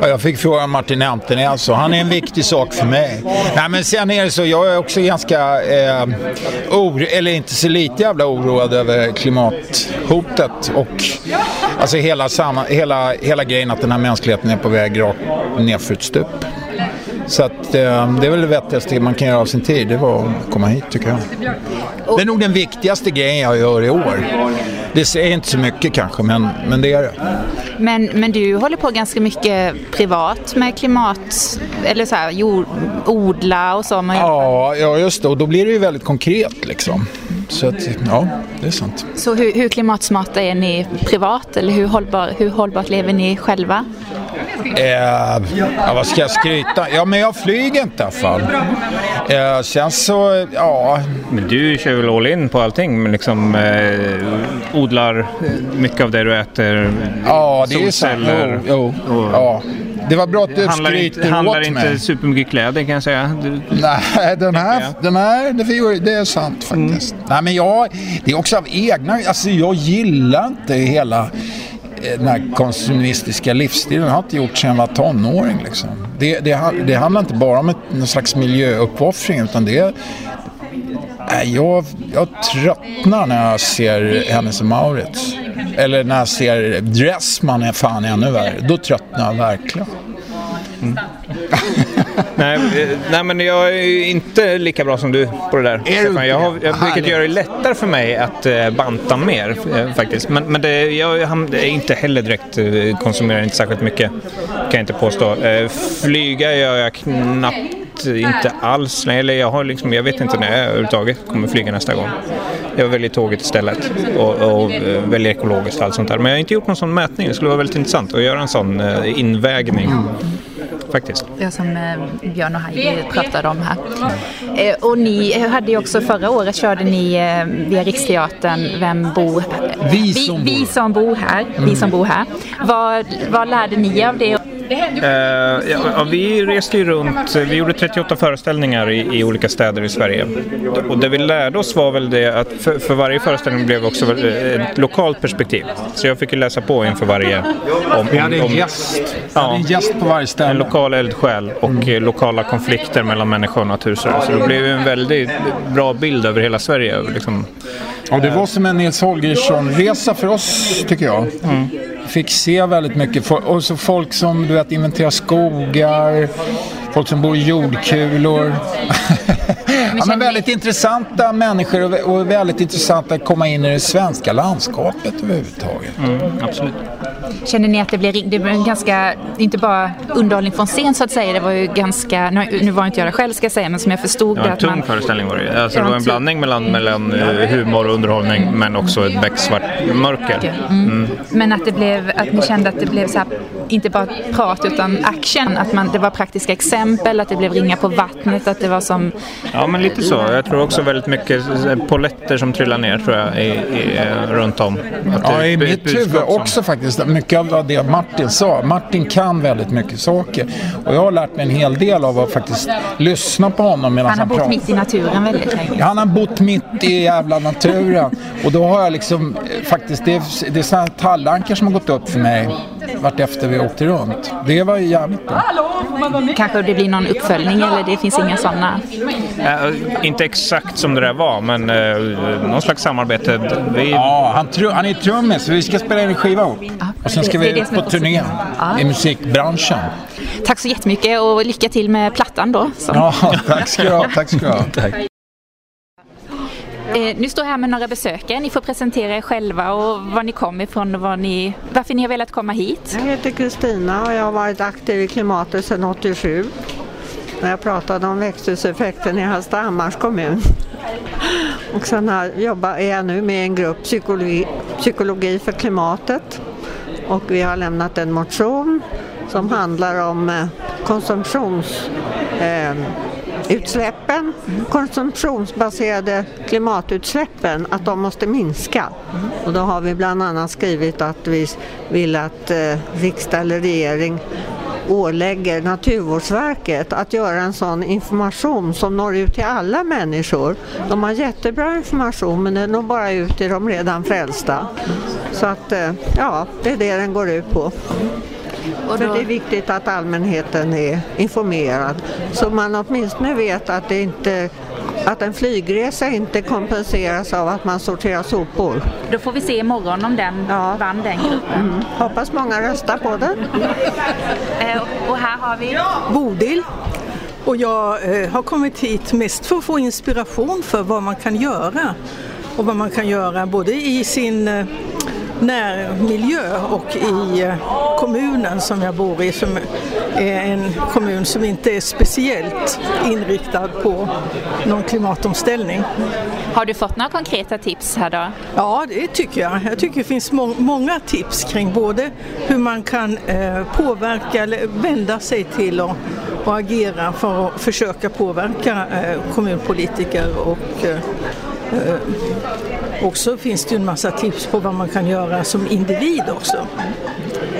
Ja, jag fick frågan Martin Antenäs och han är en viktig sak för mig. Nej, men sen är det så, jag är också ganska, eh, or, eller inte så lite jävla oroad över klimathotet och alltså hela, samma, hela, hela grejen att den här mänskligheten är på väg rakt nerför ett stup. Så att, eh, det är väl det vettigaste man kan göra av sin tid, det var att komma hit tycker jag. Det är nog den viktigaste grejen jag gör i år. Det säger inte så mycket kanske, men, men det är det. Men, men du håller på ganska mycket privat med klimat, eller så här, jord, odla och så. Men Ja, ja, just det. Och då blir det ju väldigt konkret liksom. Så att, ja, det är sant. Så hur, hur klimatsmarta är ni privat eller hur, hållbar, hur hållbart lever ni själva? Eh, ja, vad ska jag skryta? Ja, men jag flyger inte i alla fall. Eh, sen så, ja. Men du kör väl all in på allting? Men liksom eh, odlar mycket av det du äter? Ja, det är sant. Jo, jo. Ja. Det var bra att du handlar skryter inte, handlar åt inte mig. supermycket kläder kan jag säga. Du, Nej, den här, den här det, är- det är sant faktiskt. Nej, men jag, det är också av egna, alltså jag gillar inte hela Eh, den här konsumistiska livsstilen har inte gjort sedan jag var tonåring. Liksom. Det, det, det handlar inte bara om ett, någon slags miljöuppoffring utan det är jag, jag tröttnar när jag ser Hennes och Mauritz. Eller när jag ser Dressman är fan ännu värre. Då tröttnar jag verkligen. Mm. nej, eh, nej, men jag är inte lika bra som du på det där. Stefan. Jag har, jag, vilket gör det lättare för mig att eh, banta mer eh, faktiskt. Men, men det, jag är inte heller direkt, konsumerar inte särskilt mycket kan jag inte påstå. Flyga gör jag knappt inte alls. Eller jag, har liksom, jag vet inte när jag överhuvudtaget kommer flyga nästa gång. Jag väljer tåget istället och, och väljer ekologiskt och allt sånt där. Men jag har inte gjort någon sån mätning. Det skulle vara väldigt intressant att göra en sån invägning faktiskt. Det som eh, Björn och Heidi pratade om här. Eh, och ni hade ju också förra året körde ni eh, via Riksteatern Vem bor? Vi som, vi, vi som bor här. Mm. Vi som bor här. Vad, vad lärde ni av det? Uh, ja, vi reste ju runt, vi gjorde 38 föreställningar i, i, olika städer i Sverige. Och det vi lärde oss var väl det att för, för varje föreställning blev också ett lokalt perspektiv. Så jag fick ju läsa på inför varje... Om, vi hade en gäst. Ja, hade en gäst på varje ställe. En lokal eldsjäl och mm. lokala konflikter mellan människa och natur. Så det blev en väldigt bra bild över hela Sverige. Liksom. Ja, det var som en Nils Holgersson-resa för oss tycker jag. Mm fick se väldigt mycket. Och så folk som du vet inventerar skogar, folk som bor i jordkulor. [LAUGHS] ja, men väldigt intressanta människor och väldigt intressant att komma in i det svenska landskapet överhuvudtaget. Mm, absolut. Känner ni att det blir, det blir ganska, inte bara underhållning från scen så att säga, det var ju ganska, nu, nu var inte jag det själv ska jag säga, men som jag förstod det. var en tung man, föreställning var det alltså, Det var en blandning mellan, mellan eh, humor och underhållning men också ett becksvart mörker. Mm. Mm. Men att det blev, att ni kände att det blev så här, inte bara prat utan action, att man, det var praktiska exempel, att det blev ringa på vattnet, att det var som... Ja, men lite så. Jag tror också väldigt mycket poletter som trillar ner tror jag, i, i, runt om. Att ja, i mitt huvud också faktiskt mycket av det Martin sa. Martin kan väldigt mycket saker. Och jag har lärt mig en hel del av att faktiskt lyssna på honom medan han har bott mitt i naturen väldigt länge. Han har bott mitt i jävla naturen. Och då har jag liksom faktiskt, det är, det är sådana tallankar som har gått upp för mig vart efter vi åkte runt. Det var jävligt bra. Kanske det blir någon uppföljning eller det finns inga sådana? Äh, inte exakt som det där var men äh, någon slags samarbete. Vi... Ja, han, tr han är trummis så vi ska spela in en skiva ihop. Ja, och sen ska vi ut på turné ja. i musikbranschen. Tack så jättemycket och lycka till med plattan då. Som... Ja, tack ska du ha. Tack ska du ha. tack. Eh, nu står jag här med några besökare. Ni får presentera er själva och var ni kom ifrån och var ni, varför ni har velat komma hit. Jag heter Kristina och jag har varit aktiv i klimatet sedan 87 när jag pratade om växthuseffekten i Hallstahammars kommun. Och sen här jobbar, är jag nu med en grupp psykologi, psykologi för klimatet och vi har lämnat en motion som handlar om eh, konsumtions eh, utsläppen, konsumtionsbaserade klimatutsläppen, att de måste minska. Och då har vi bland annat skrivit att vi vill att eh, riksdag eller regering ålägger Naturvårdsverket att göra en sån information som når ut till alla människor. De har jättebra information men den når bara ut till de redan frälsta. Så att eh, ja, det är det den går ut på. Och då... det är viktigt att allmänheten är informerad så man åtminstone vet att, det inte, att en flygresa inte kompenseras av att man sorterar sopor. Då får vi se imorgon om den ja. vann den gruppen. Mm. Hoppas många röstar på den. [LAUGHS] Eh, och här har vi Bodil. Och jag eh, har kommit hit mest för att få inspiration för vad man kan göra och vad man kan göra både i sin eh, närmiljö och i eh, kommunen som jag bor i som är en kommun som inte är speciellt inriktad på någon klimatomställning. Har du fått några konkreta tips här då? Ja, det tycker jag. Jag tycker det finns må många tips kring både hur man kan eh, påverka eller vända sig till och, och agera för att försöka påverka eh, kommunpolitiker och eh, eh också finns det ju en massa tips på vad man kan göra som individ också.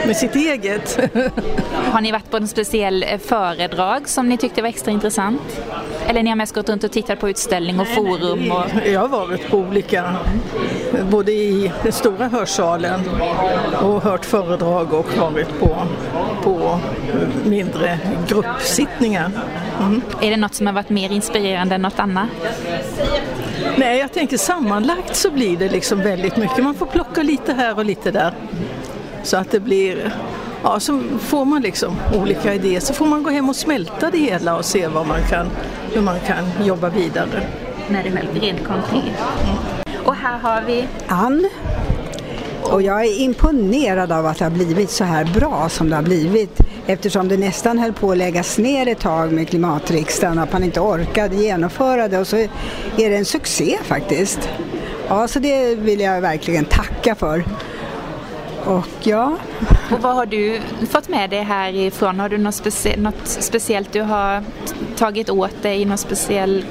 med sitt eget. [LAUGHS] Har ni varit på en speciell eh, föredrag som ni tyckte var extra intressant? Eller ni har mest gått runt och tittat på utställning och forum? Och... Jag har varit på olika, både i den stora hörsalen och hört föredrag och varit på, på mindre gruppsittningar. Mm. Är det något som har varit mer inspirerande än något annat? Nej, jag tänker sammanlagt så blir det liksom väldigt mycket. Man får plocka lite här och lite där. Så att det blir, ja så får man liksom olika idéer. Så får man gå hem och smälta det hela och se vad man kan, hur man kan jobba vidare. När det väl blir rent konkret. Mm. Och här har vi Ann. Och jag är imponerad av att det har blivit så här bra som det har blivit eftersom det nästan höll på att läggas ner ett tag med klimatriksdagen, att man inte orkade genomföra det och så är det en succé faktiskt. Ja, så det vill jag verkligen tacka för. Och ja. Och vad har du fått med dig härifrån? Har du något, specie något speciellt du har tagit åt dig? Någon speciell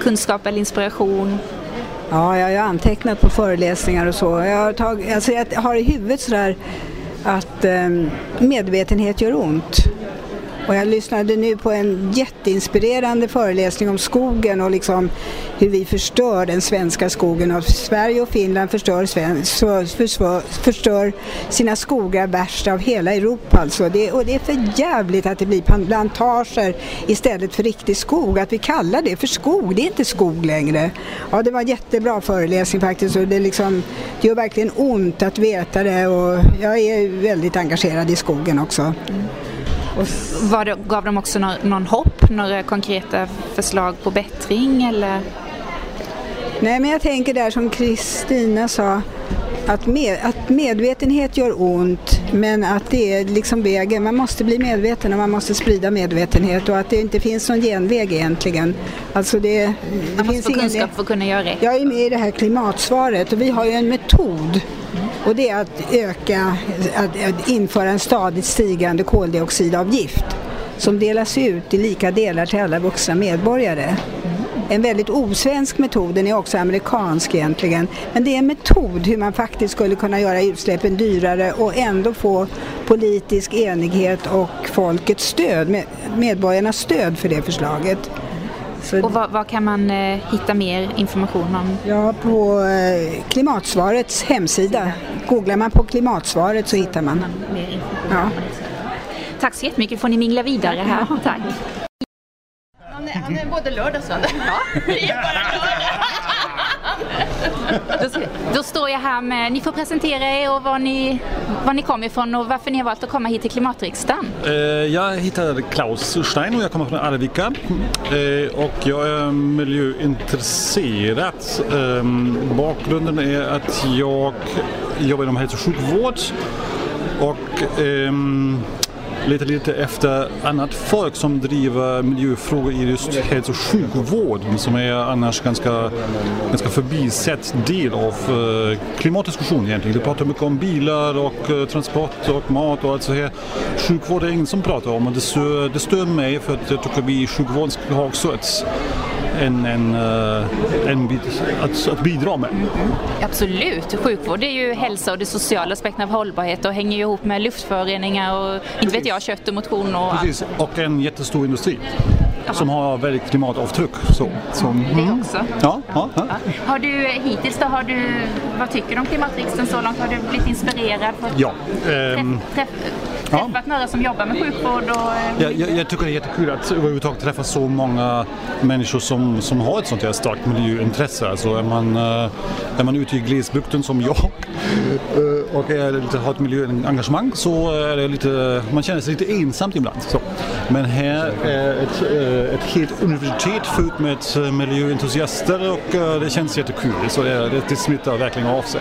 kunskap eller inspiration? Ja, jag har antecknat på föreläsningar och så. Jag har, tag, alltså jag har i huvudet sådär att eh, medvetenhet gör ont. Och jag lyssnade nu på en jätteinspirerande föreläsning om skogen och liksom hur vi förstör den svenska skogen. Och Sverige och Finland förstör, förstör, förstör sina skogar värst av hela Europa. Alltså. Det, och det är för jävligt att det blir plantager istället för riktig skog. Att vi kallar det för skog, det är inte skog längre. Ja, det var en jättebra föreläsning faktiskt och det, liksom, det gör verkligen ont att veta det och jag är väldigt engagerad i skogen också. Mm. Var det, gav de också någon, någon hopp, några konkreta förslag på bättring eller? Nej men jag tänker där som Kristina sa att, med, att medvetenhet gör ont men att det är liksom vägen. Man måste bli medveten och man måste sprida medvetenhet och att det inte finns någon genväg egentligen. Alltså det, det man måste få kunskap för att kunna göra rätt. Jag är med i det här klimatsvaret och vi har ju en metod och det är att öka, att införa en stadigt stigande koldioxidavgift som delas ut i lika delar till alla vuxna medborgare. En väldigt osvensk metod, den är också amerikansk egentligen. Men det är en metod hur man faktiskt skulle kunna göra utsläppen dyrare och ändå få politisk enighet och folkets stöd, medborgarnas stöd för det förslaget. Så och vad, vad, kan man eh, hitta mer information om? Ja, på eh, Klimatsvarets hemsida. Googlar man på Klimatsvaret så hittar man. Mer information ja. Tack så jättemycket, får ni mingla vidare här. Ja. Tack. Han är, han är både lördag och söndag. Ja. [LAUGHS] då, då, står jag här med, ni får presentera er och var ni, var ni kommer ifrån och varför ni har valt att komma hit till klimatriksdagen. Eh, jag heter Klaus Stein och jag kommer från Arvika eh, och jag är miljöintresserad. Eh, bakgrunden är att jag jobbar inom hälso och sjukvård och ehm, letar lite efter annat folk som driver miljöfrågor i just hälso och sjukvård som är annars ganska, ganska förbisett del av eh, klimatdiskussionen egentligen. Vi pratar mycket om bilar och eh, transport och mat och allt så här. Sjukvård är ingen som pratar om och det stör, det stör mig för att jag tycker vi i sjukvården ska ha också ett en, en, eh, en bit att, att bidra med. Absolut, sjukvård är ju hälsa och det sociala aspekten av hållbarhet och hänger ju ihop med luftföroreningar och inte vet jag, kött och motion och Precis, och en jättestor industri som har väldigt klimatavtryck. Så, som, mm. Det också? Ja, ja, ja. Har du hittills då, har du, vad tycker du om klimatriksdagen så långt? Har du blivit inspirerad? För ja. Träff, träff, träffat några som jobbar med sjukvård? Och, ja, jag, jag, tycker det är jättekul att överhuvudtaget träffa så många människor som, som har ett sånt här starkt miljöintresse. Alltså är man, eh, är man ute i glesbygden som jag eh, och är lite, har ett miljöengagemang så är det lite, man känner sig lite ensamt ibland. Så. Men här är ett, eh, ett helt universitet fullt med miljöentusiaster och det känns jättekul. Så det, det smittar verkligen av sig.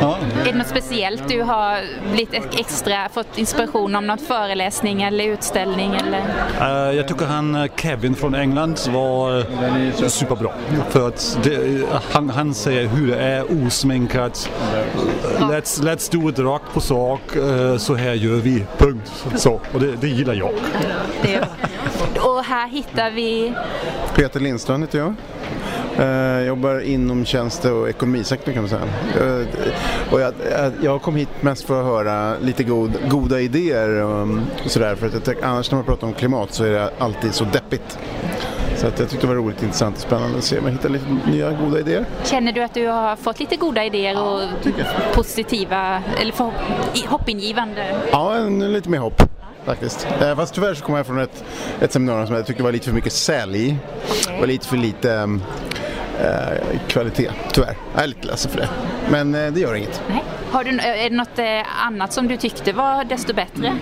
Ja. Är det något speciellt du har blivit extra, fått inspiration om någon föreläsning eller utställning? Eller? Jag tycker han Kevin från England var superbra. För att det, han, han säger hur det är osminkat. Let's, let's do it rakt på sak. Eh, så här gör vi. Punkt. Så. Och det, det gillar jag. Det och här hittar vi Peter Lindström heter jag. Jag jobbar inom tjänste och ekonomisektorn kan man säga. Och jag, jag kom hit mest för att höra lite god, goda idéer och sådär. För att annars när man pratar om klimat så är det alltid så deppigt. Så att jag tyckte det var roligt, intressant och spännande att se om jag hittar lite nya goda idéer. Känner du att du har fått lite goda idéer och positiva, eller för, hoppingivande? Ja, lite mer hopp faktiskt. Eh, fast tyvärr så kom jag från ett, ett seminarium som jag tyckte var lite för mycket sälj och lite för lite eh, kvalitet, tyvärr. Jag är lite ledsen för det. Men eh, det gör inget. Nej. Har du, är det något eh, annat som du tyckte var desto bättre?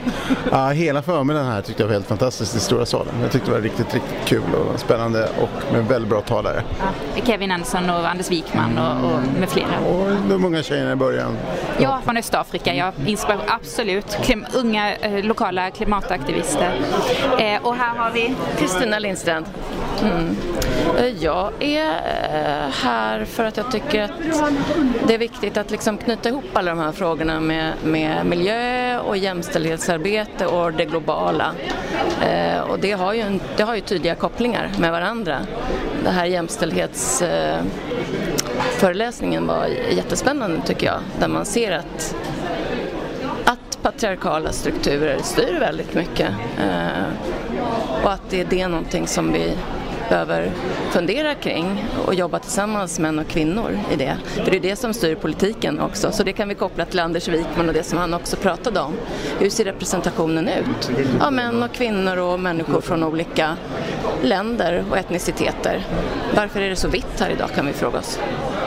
Ja, hela förmiddagen här tyckte jag var helt fantastiskt i stora salen. Jag tyckte det var riktigt, riktigt kul och spännande och med väldigt bra talare. Ja, Kevin Andersson och Anders Wikman och, och med flera. Och de många tjejerna i början. Ja, från Östafrika. Ja, inspiration, absolut. Klim, unga eh, lokala klimataktivister. Eh, och här har vi Kristina Lindstrand. Mm. Eh, jag är eh, här för att jag tycker att det är viktigt att liksom knyta ihop alla de här frågorna med, med miljö och jämställdhetsarbete och det globala. Eh, och det har, ju det har ju tydliga kopplingar med varandra. Det här jämställdhetsföreläsningen var jättespännande tycker jag, där man ser att att patriarkala strukturer styr väldigt mycket och att det är det någonting som vi behöver fundera kring och jobba tillsammans män och kvinnor i det. För det är det som styr politiken också, så det kan vi koppla till Anders Wikman och det som han också pratade om. Hur ser representationen ut? Ja, män och kvinnor och människor från olika länder och etniciteter. Varför är det så vitt här idag kan vi fråga oss.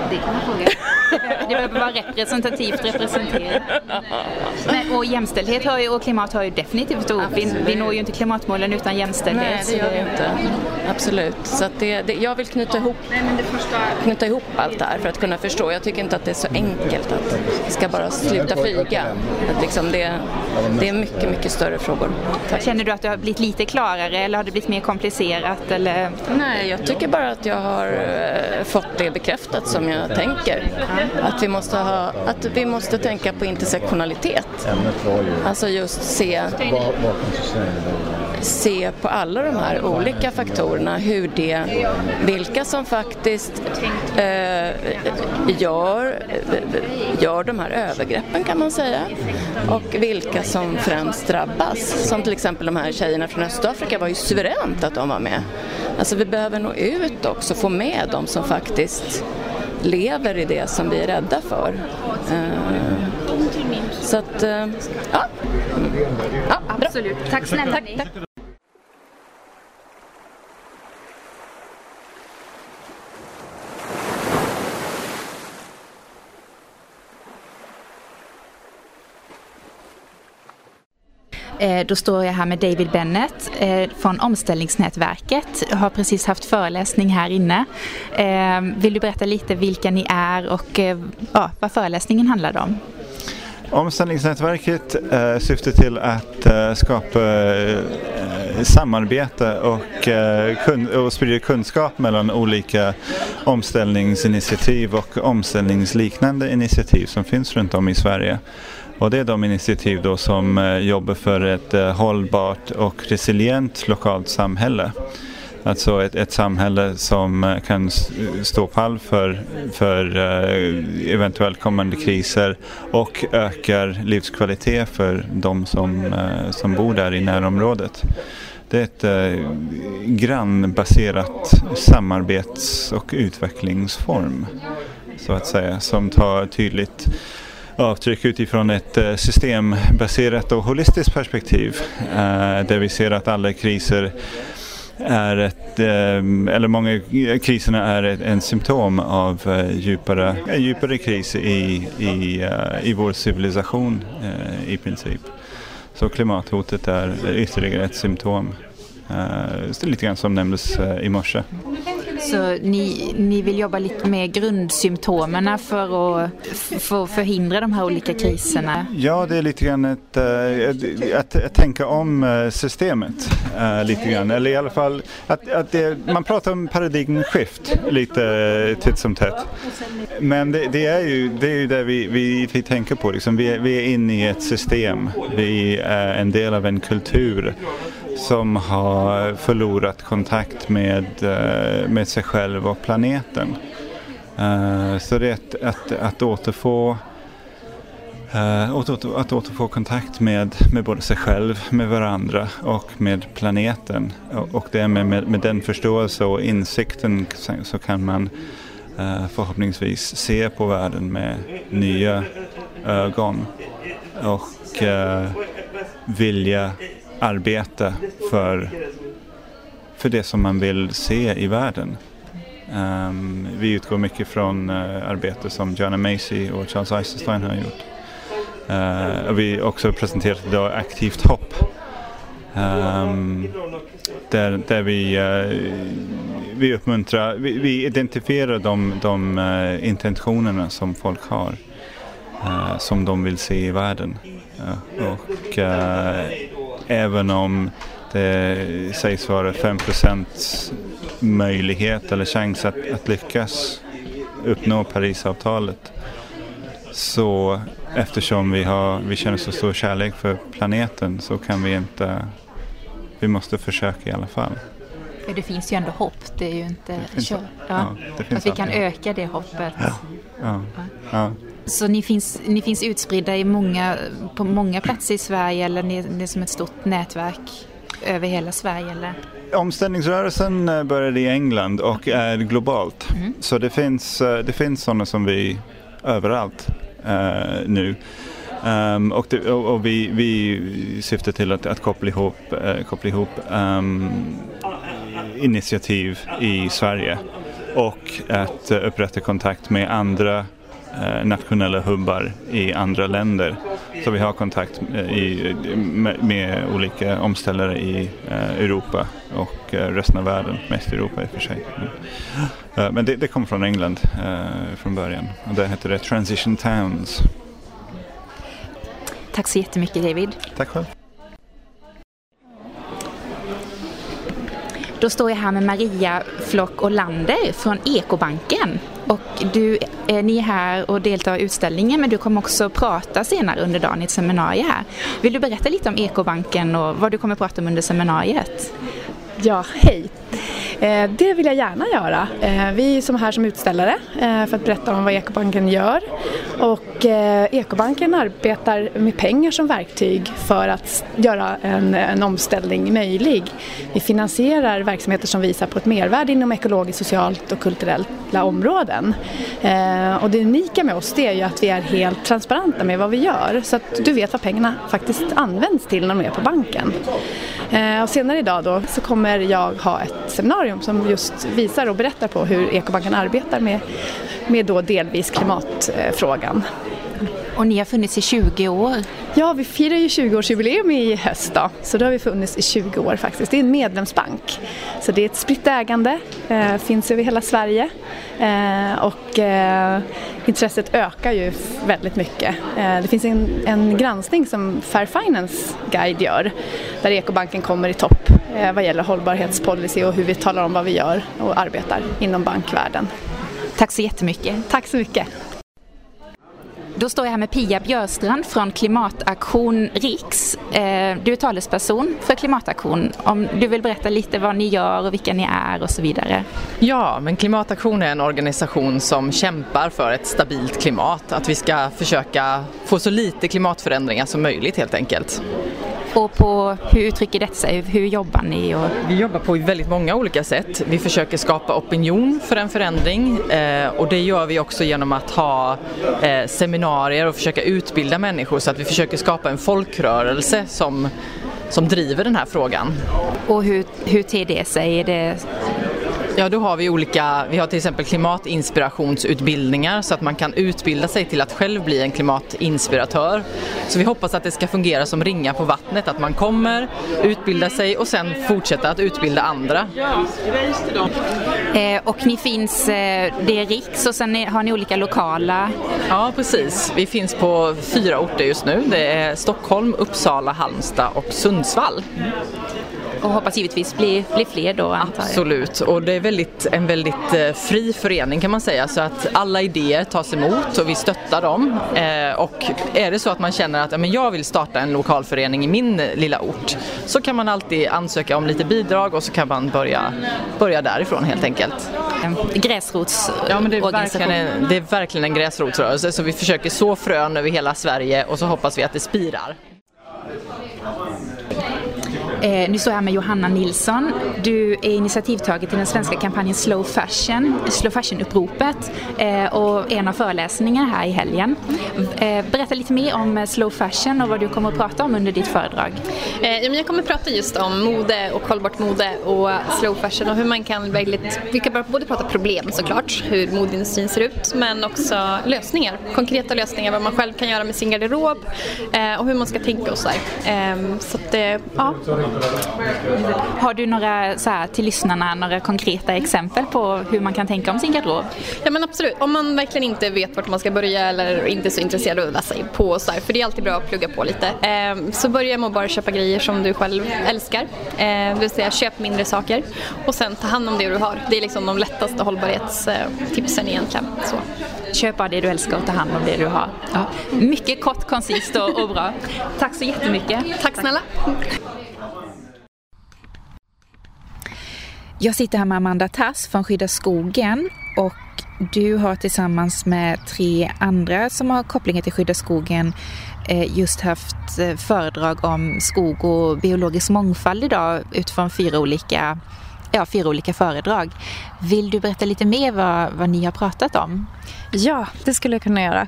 Det kan man fråga. Det behöver vara representativt representerat. Men, och jämställdhet har ju, och klimat har ju definitivt ord. Vi, vi når ju inte klimatmålen utan jämställdhet. Nej, det gör vi inte. Absolut. Så det, det, jag vill knyta ihop, knyta ihop allt det här för att kunna förstå. Jag tycker inte att det är så enkelt att det ska bara sluta flyga. Att liksom det, det är mycket, mycket större frågor. Tack. Känner du att du har blivit lite klarare eller har det blivit mer komplicerat? Eller? Nej, jag tycker bara att jag har eh, fått det bekräftat som jag tänker. Att vi måste, ha, att vi måste tänka på intersektionalitet. Alltså just se, se på alla de här olika faktorerna, hur det, vilka som faktiskt eh, gör, gör de här övergreppen kan man säga och vilka som främst drabbas. Som till exempel de här tjejerna från Östafrika var ju suveränt att de var med. Alltså vi behöver nå ut också, få med de som faktiskt lever i det som vi är rädda för. Uh, så att, uh, ja. ja. Absolut. Tack snälla tack, Eh, då står jag här med David Bennett eh, från Omställningsnätverket. Jag har precis haft föreläsning här inne. Eh, vill du berätta lite vilka ni är och ja, vad föreläsningen handlade om? Omställningsnätverket eh, syftar till att eh, skapa eh, samarbete och, kun och sprida kunskap mellan olika omställningsinitiativ och omställningsliknande initiativ som finns runt om i Sverige. Och det är de initiativ då som eh, jobbar för ett eh, hållbart och resilient lokalt samhälle. Alltså ett, ett samhälle som eh, kan stå pall för, för eventuellt kommande kriser och ökar livskvalitet för de som, som bor där i närområdet. Det är ett grannbaserat samarbets och utvecklingsform så att säga som tar tydligt avtryck utifrån ett eh, systembaserat och holistiskt perspektiv eh, där vi ser att alla kriser är ett, eh, eller många kriserna är en symptom av djupare, djupare kris i, i, i vår civilisation i princip. Så klimathotet är ytterligare ett symptom. Det är lite grann som nämndes i morse. Så ni, ni vill jobba lite med grundsymptomen för att, för att förhindra de här olika kriserna? Ja, det är lite grann ett, äh, att, att tänka om eh, systemet. Äh, lite grann. Eller i alla fall, att, att det, man pratar om paradigmskift lite titt som tätt. Men det, det, är ju det, är ju det vi, vi, vi tänker på. Liksom. Vi, vi är inne i ett system. Vi är en del av en kultur som har förlorat kontakt med, eh, med sig själv och planeten. Eh, så det är att, att, att återfå eh, att, att återfå kontakt med, med både sig själv, med varandra och med planeten. Och, det med, med, med den förståelse och insikten så kan man förhoppningsvis se på världen med nya ögon och vilja arbete för, för det som man vill se i världen. Um, vi utgår mycket från uh, arbete som Joanna Macy och Charles Eisenstein har gjort. Uh, och vi har också presenterat idag Aktivt hopp. Um, där, där vi, uh, vi uppmuntrar, vi, vi identifierar de, de uh, intentionerna som folk har. som de vill se i världen. och även om det sägs vara 5% möjlighet eller chans att, att lyckas uppnå Parisavtalet så eftersom vi, har, vi känner så stor kärlek för planeten så kan vi inte, vi måste försöka i alla fall. För det finns ju ändå hopp, det är ju inte kört. Ja, ja, att vi kan öka det hoppet. Ja. Så ni finns, ni finns utspridda i många, på många platser i Sverige eller ni, ni är som ett stort nätverk över hela Sverige? Eller? Omställningsrörelsen eh, började i England och är globalt. Mm. Så det finns, eh, det finns sådana som vi överallt uh, nu. Um, och, det, och, och, vi, vi syftar till att, att koppla ihop, uh, koppla ihop um, initiativ i Sverige och att uh, upprätta kontakt med andra nationella hubbar i andra länder. Så vi har kontakt i, med, med, olika omställare i Europa och resten av världen, mest Europa i och för sig. Men det, det kom från England från början och det heter det Transition Towns. Tack så jättemycket David. Tack själv. Då står jag här med Maria Flock Olander från Ekobanken. Och du, eh, ni är här och deltar i utställningen men du kommer också prata senare under dagen i ett seminarium här. Vill du berätta lite om Ekobanken och vad du kommer prata om under seminariet? Ja, hej! Eh, det vill jag gärna göra. Eh, vi är som här som utställare eh, för att berätta om vad Ekobanken gör. Och Ekobanken arbetar med pengar som verktyg för att göra en, en omställning möjlig. Vi finansierar verksamheter som visar på ett mervärde inom ekologiskt, socialt och kulturella områden. Och det unika med oss det är ju att vi är helt transparenta med vad vi gör så att du vet vad pengarna faktiskt används till när de är på banken. Och senare idag då så kommer jag ha ett seminarium som just visar och berättar på hur Ekobanken arbetar med, med då delvis klimatfrågan. Och ni har funnits i 20 år? Ja, vi firar ju 20-årsjubileum i höst då, så då har vi funnits i 20 år faktiskt. Det är en medlemsbank, så det är ett spritt ägande, eh, finns över hela Sverige eh, och eh, intresset ökar ju väldigt mycket. Eh, det finns en, en granskning som Fair Finance Guide gör där Ekobanken kommer i topp eh, vad gäller hållbarhetspolicy och hur vi talar om vad vi gör och arbetar inom bankvärlden. Tack så jättemycket. Tack så mycket. Då står jag här med Pia Björstrand från Klimataktion Riks. Eh, du är talesperson för Klimataktion. Om du vill berätta lite vad ni gör och vilka ni är och så vidare. Ja, men Klimataktion är en organisation som kämpar för ett stabilt klimat. Att vi ska försöka få så lite klimatförändringar som möjligt helt enkelt och på hur uttrycker det sig? Hur jobbar ni? Och... Vi jobbar på väldigt många olika sätt. Vi försöker skapa opinion för en förändring eh, och det gör vi också genom att ha eh, seminarier och försöka utbilda människor så att vi försöker skapa en folkrörelse som, som driver den här frågan. Och hur, hur ter det sig? Är det Ja, då har vi olika, vi har till exempel klimatinspirationsutbildningar så att man kan utbilda sig till att själv bli en klimatinspiratör. Så vi hoppas att det ska fungera som ringa på vattnet, att man kommer, utbildar sig och sen fortsätter att utbilda andra. Eh, och ni finns, eh, det är Riks och sen har ni olika lokala? Ja, precis. Vi finns på fyra orter just nu. Det är Stockholm, Uppsala, Halmstad och Sundsvall. Och hoppas givetvis bli, bli fler då antar jag. Absolut, och det är väldigt, en väldigt eh, fri förening kan man säga så att alla idéer tas emot och vi stöttar dem. Eh, och är det så att man känner att men jag vill starta en lokalförening i min lilla ort så kan man alltid ansöka om lite bidrag och så kan man börja, börja därifrån helt enkelt. Gräsrots Ja men det är, verkligen en, det är verkligen en gräsrotsrörelse så vi försöker så frön över hela Sverige och så hoppas vi att det spirar. Eh, nu står jag här med Johanna Nilsson. Du är initiativtagare till den svenska kampanjen Slow Fashion, Slow Fashion-uppropet eh, och en av föreläsningarna här i helgen. Eh, berätta lite mer om eh, Slow Fashion och vad du kommer att prata om under ditt föredrag. Eh, jag kommer att prata just om mode och hållbart mode och slow fashion och hur man kan väldigt, vi kan både prata problem såklart, hur modeindustrin ser ut, men också lösningar, konkreta lösningar, vad man själv kan göra med sin garderob eh, och hur man ska tänka och sådär. Eh, så att, eh, ja, har du några, så här, till lyssnarna, några konkreta exempel på hur man kan tänka om sin garderob? Ja men absolut, om man verkligen inte vet vart man ska börja eller inte är så intresserad av att läsa på så här, för det är alltid bra att plugga på lite. Eh, så börja med att bara köpa grejer som du själv älskar, eh, det vill säga köp mindre saker och sen ta hand om det du har. Det är liksom de lättaste hållbarhetstipsen egentligen. Så. Köp bara det du älskar och ta hand om det du har. Ja. Mycket kort, koncist och, och bra. Tack så jättemycket. Tack snälla. Jag sitter här med Amanda Tass från Skydda skogen och du har tillsammans med tre andra som har kopplingar till Skydda skogen eh, just haft eh, föredrag om skog och biologisk mångfald idag utifrån fyra olika, ja, fyra olika föredrag. Vill du berätta lite mer vad, vad ni har pratat om? Ja, det skulle jag kunna göra.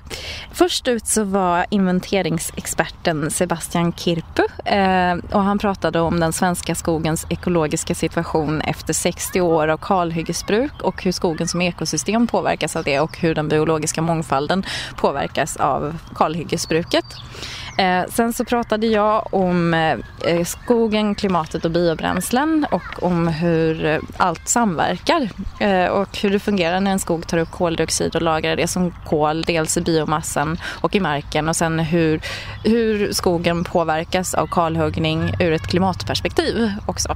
Först ut så var inventeringsexperten Sebastian Kirpu eh, och han pratade om den svenska skogens ekologiska situation efter 60 år av kalhyggesbruk och hur skogen som ekosystem påverkas av det och hur den biologiska mångfalden påverkas av kalhyggesbruket. Eh, sen så pratade jag om eh, eh, skogen, klimatet och biobränslen och om hur eh, allt samverkar eh, och hur det fungerar när en skog tar upp koldioxid och lagrar det som kol, dels i biomassan och i marken och sen hur, hur skogen påverkas av kalhuggning ur ett klimatperspektiv också.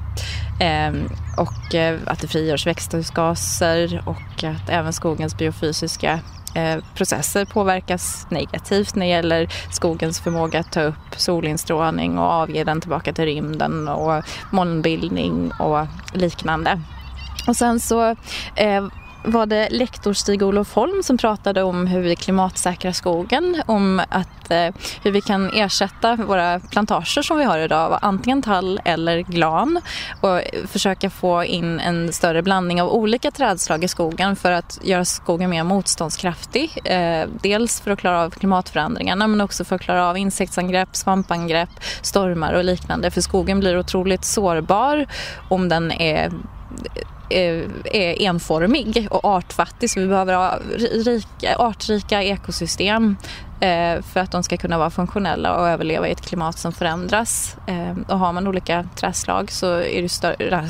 Eh, och eh, att det frigörs växthusgaser och att även skogens biofysiska Eh, processer påverkas negativt när det gäller skogens förmåga att ta upp solinstrålning och avge den tillbaka till rymden och molnbildning och liknande. Och sen så eh, var det lektor Stig-Olof Holm som pratade om hur vi klimatsäkrar skogen, om att, eh, hur vi kan ersätta våra plantager som vi har idag av antingen tall eller glan och försöka få in en större blandning av olika trädslag i skogen för att göra skogen mer motståndskraftig. Eh, dels för att klara av klimatförändringarna men också för att klara av insektsangrepp, svampangrepp, stormar och liknande för skogen blir otroligt sårbar om den är Eh, är enformig och artfattig så vi behöver ha rika, artrika ekosystem. Eh, för att de ska kunna vara funktionella och överleva i ett klimat som förändras. Eh, och har man olika träslag så är det större,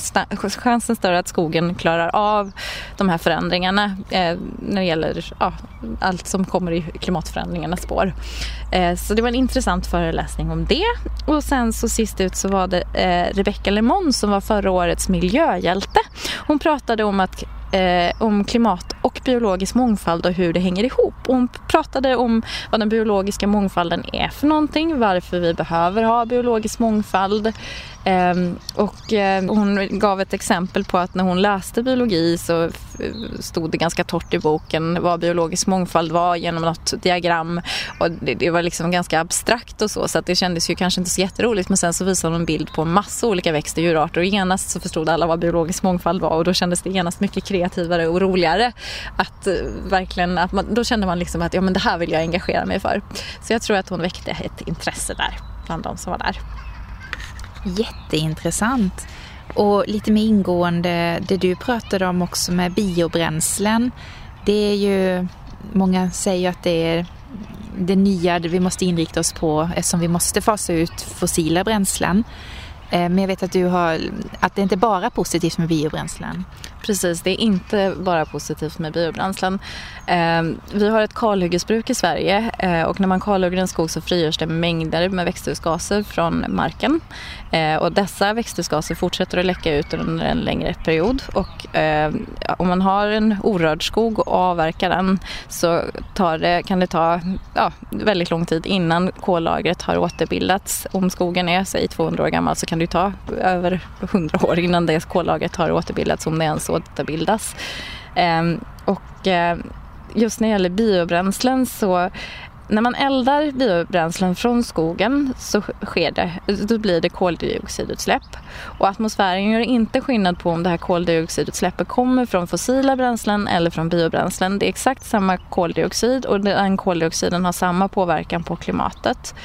[LAUGHS] chansen större att skogen klarar av de här förändringarna eh, när det gäller ja, allt som kommer i klimatförändringarnas spår. Så det var en intressant föreläsning om det. Och sen så sist ut så var det Rebecca Lemon som var förra årets miljöhjälte. Hon pratade om att eh, om klimat och biologisk mångfald och hur det hänger ihop. Och hon pratade om vad den biologiska mångfalden är för någonting, varför vi behöver ha biologisk mångfald, Ehm, och eh, hon gav ett exempel på att när hon läste biologi så stod det ganska torrt i boken vad biologisk mångfald var genom något diagram. Och det, det var liksom ganska abstrakt och så så att det kändes ju kanske inte så jätteroligt men sen så visade hon en bild på massa olika växt och djurarter och genast så förstod alla vad biologisk mångfald var och då kändes det genast mycket kreativare och roligare att eh, verkligen, att man, då kände man liksom att ja men det här vill jag engagera mig för. Så jag tror att hon väckte ett intresse där bland de som var där. Jätteintressant. Och lite mer ingående, det du pratade om också med biobränslen. Det är ju, många säger att det är det nya vi måste inrikta oss på eftersom vi måste fasa ut fossila bränslen. Eh, men jag vet att du har, att det inte bara är positivt med biobränslen. Precis, det är inte bara positivt med biobränslen. Ehm, vi har ett kalhyggesbruk i Sverige eh, och när man kalhugger en skog så frigörs det mängder med växthusgaser från marken. Eh, och dessa växthusgaser fortsätter att läcka ut under en längre period och ehm, om man har en orörd skog och avverkar den så det, kan det ta ja, väldigt lång tid innan kollagret har återbildats. Om skogen är säg 200 år gammal så kan det ta över 100 år innan det kollagret har återbildats om det ens återbildas. bildas. och eh, just när det gäller biobränslen så när man eldar biobränslen från skogen så sker det, då blir det koldioxidutsläpp. Och atmosfären gör inte skillnad på om det här koldioxidutsläppet kommer från fossila bränslen eller från biobränslen. Det är exakt samma koldioxid och den koldioxiden har samma påverkan på klimatet.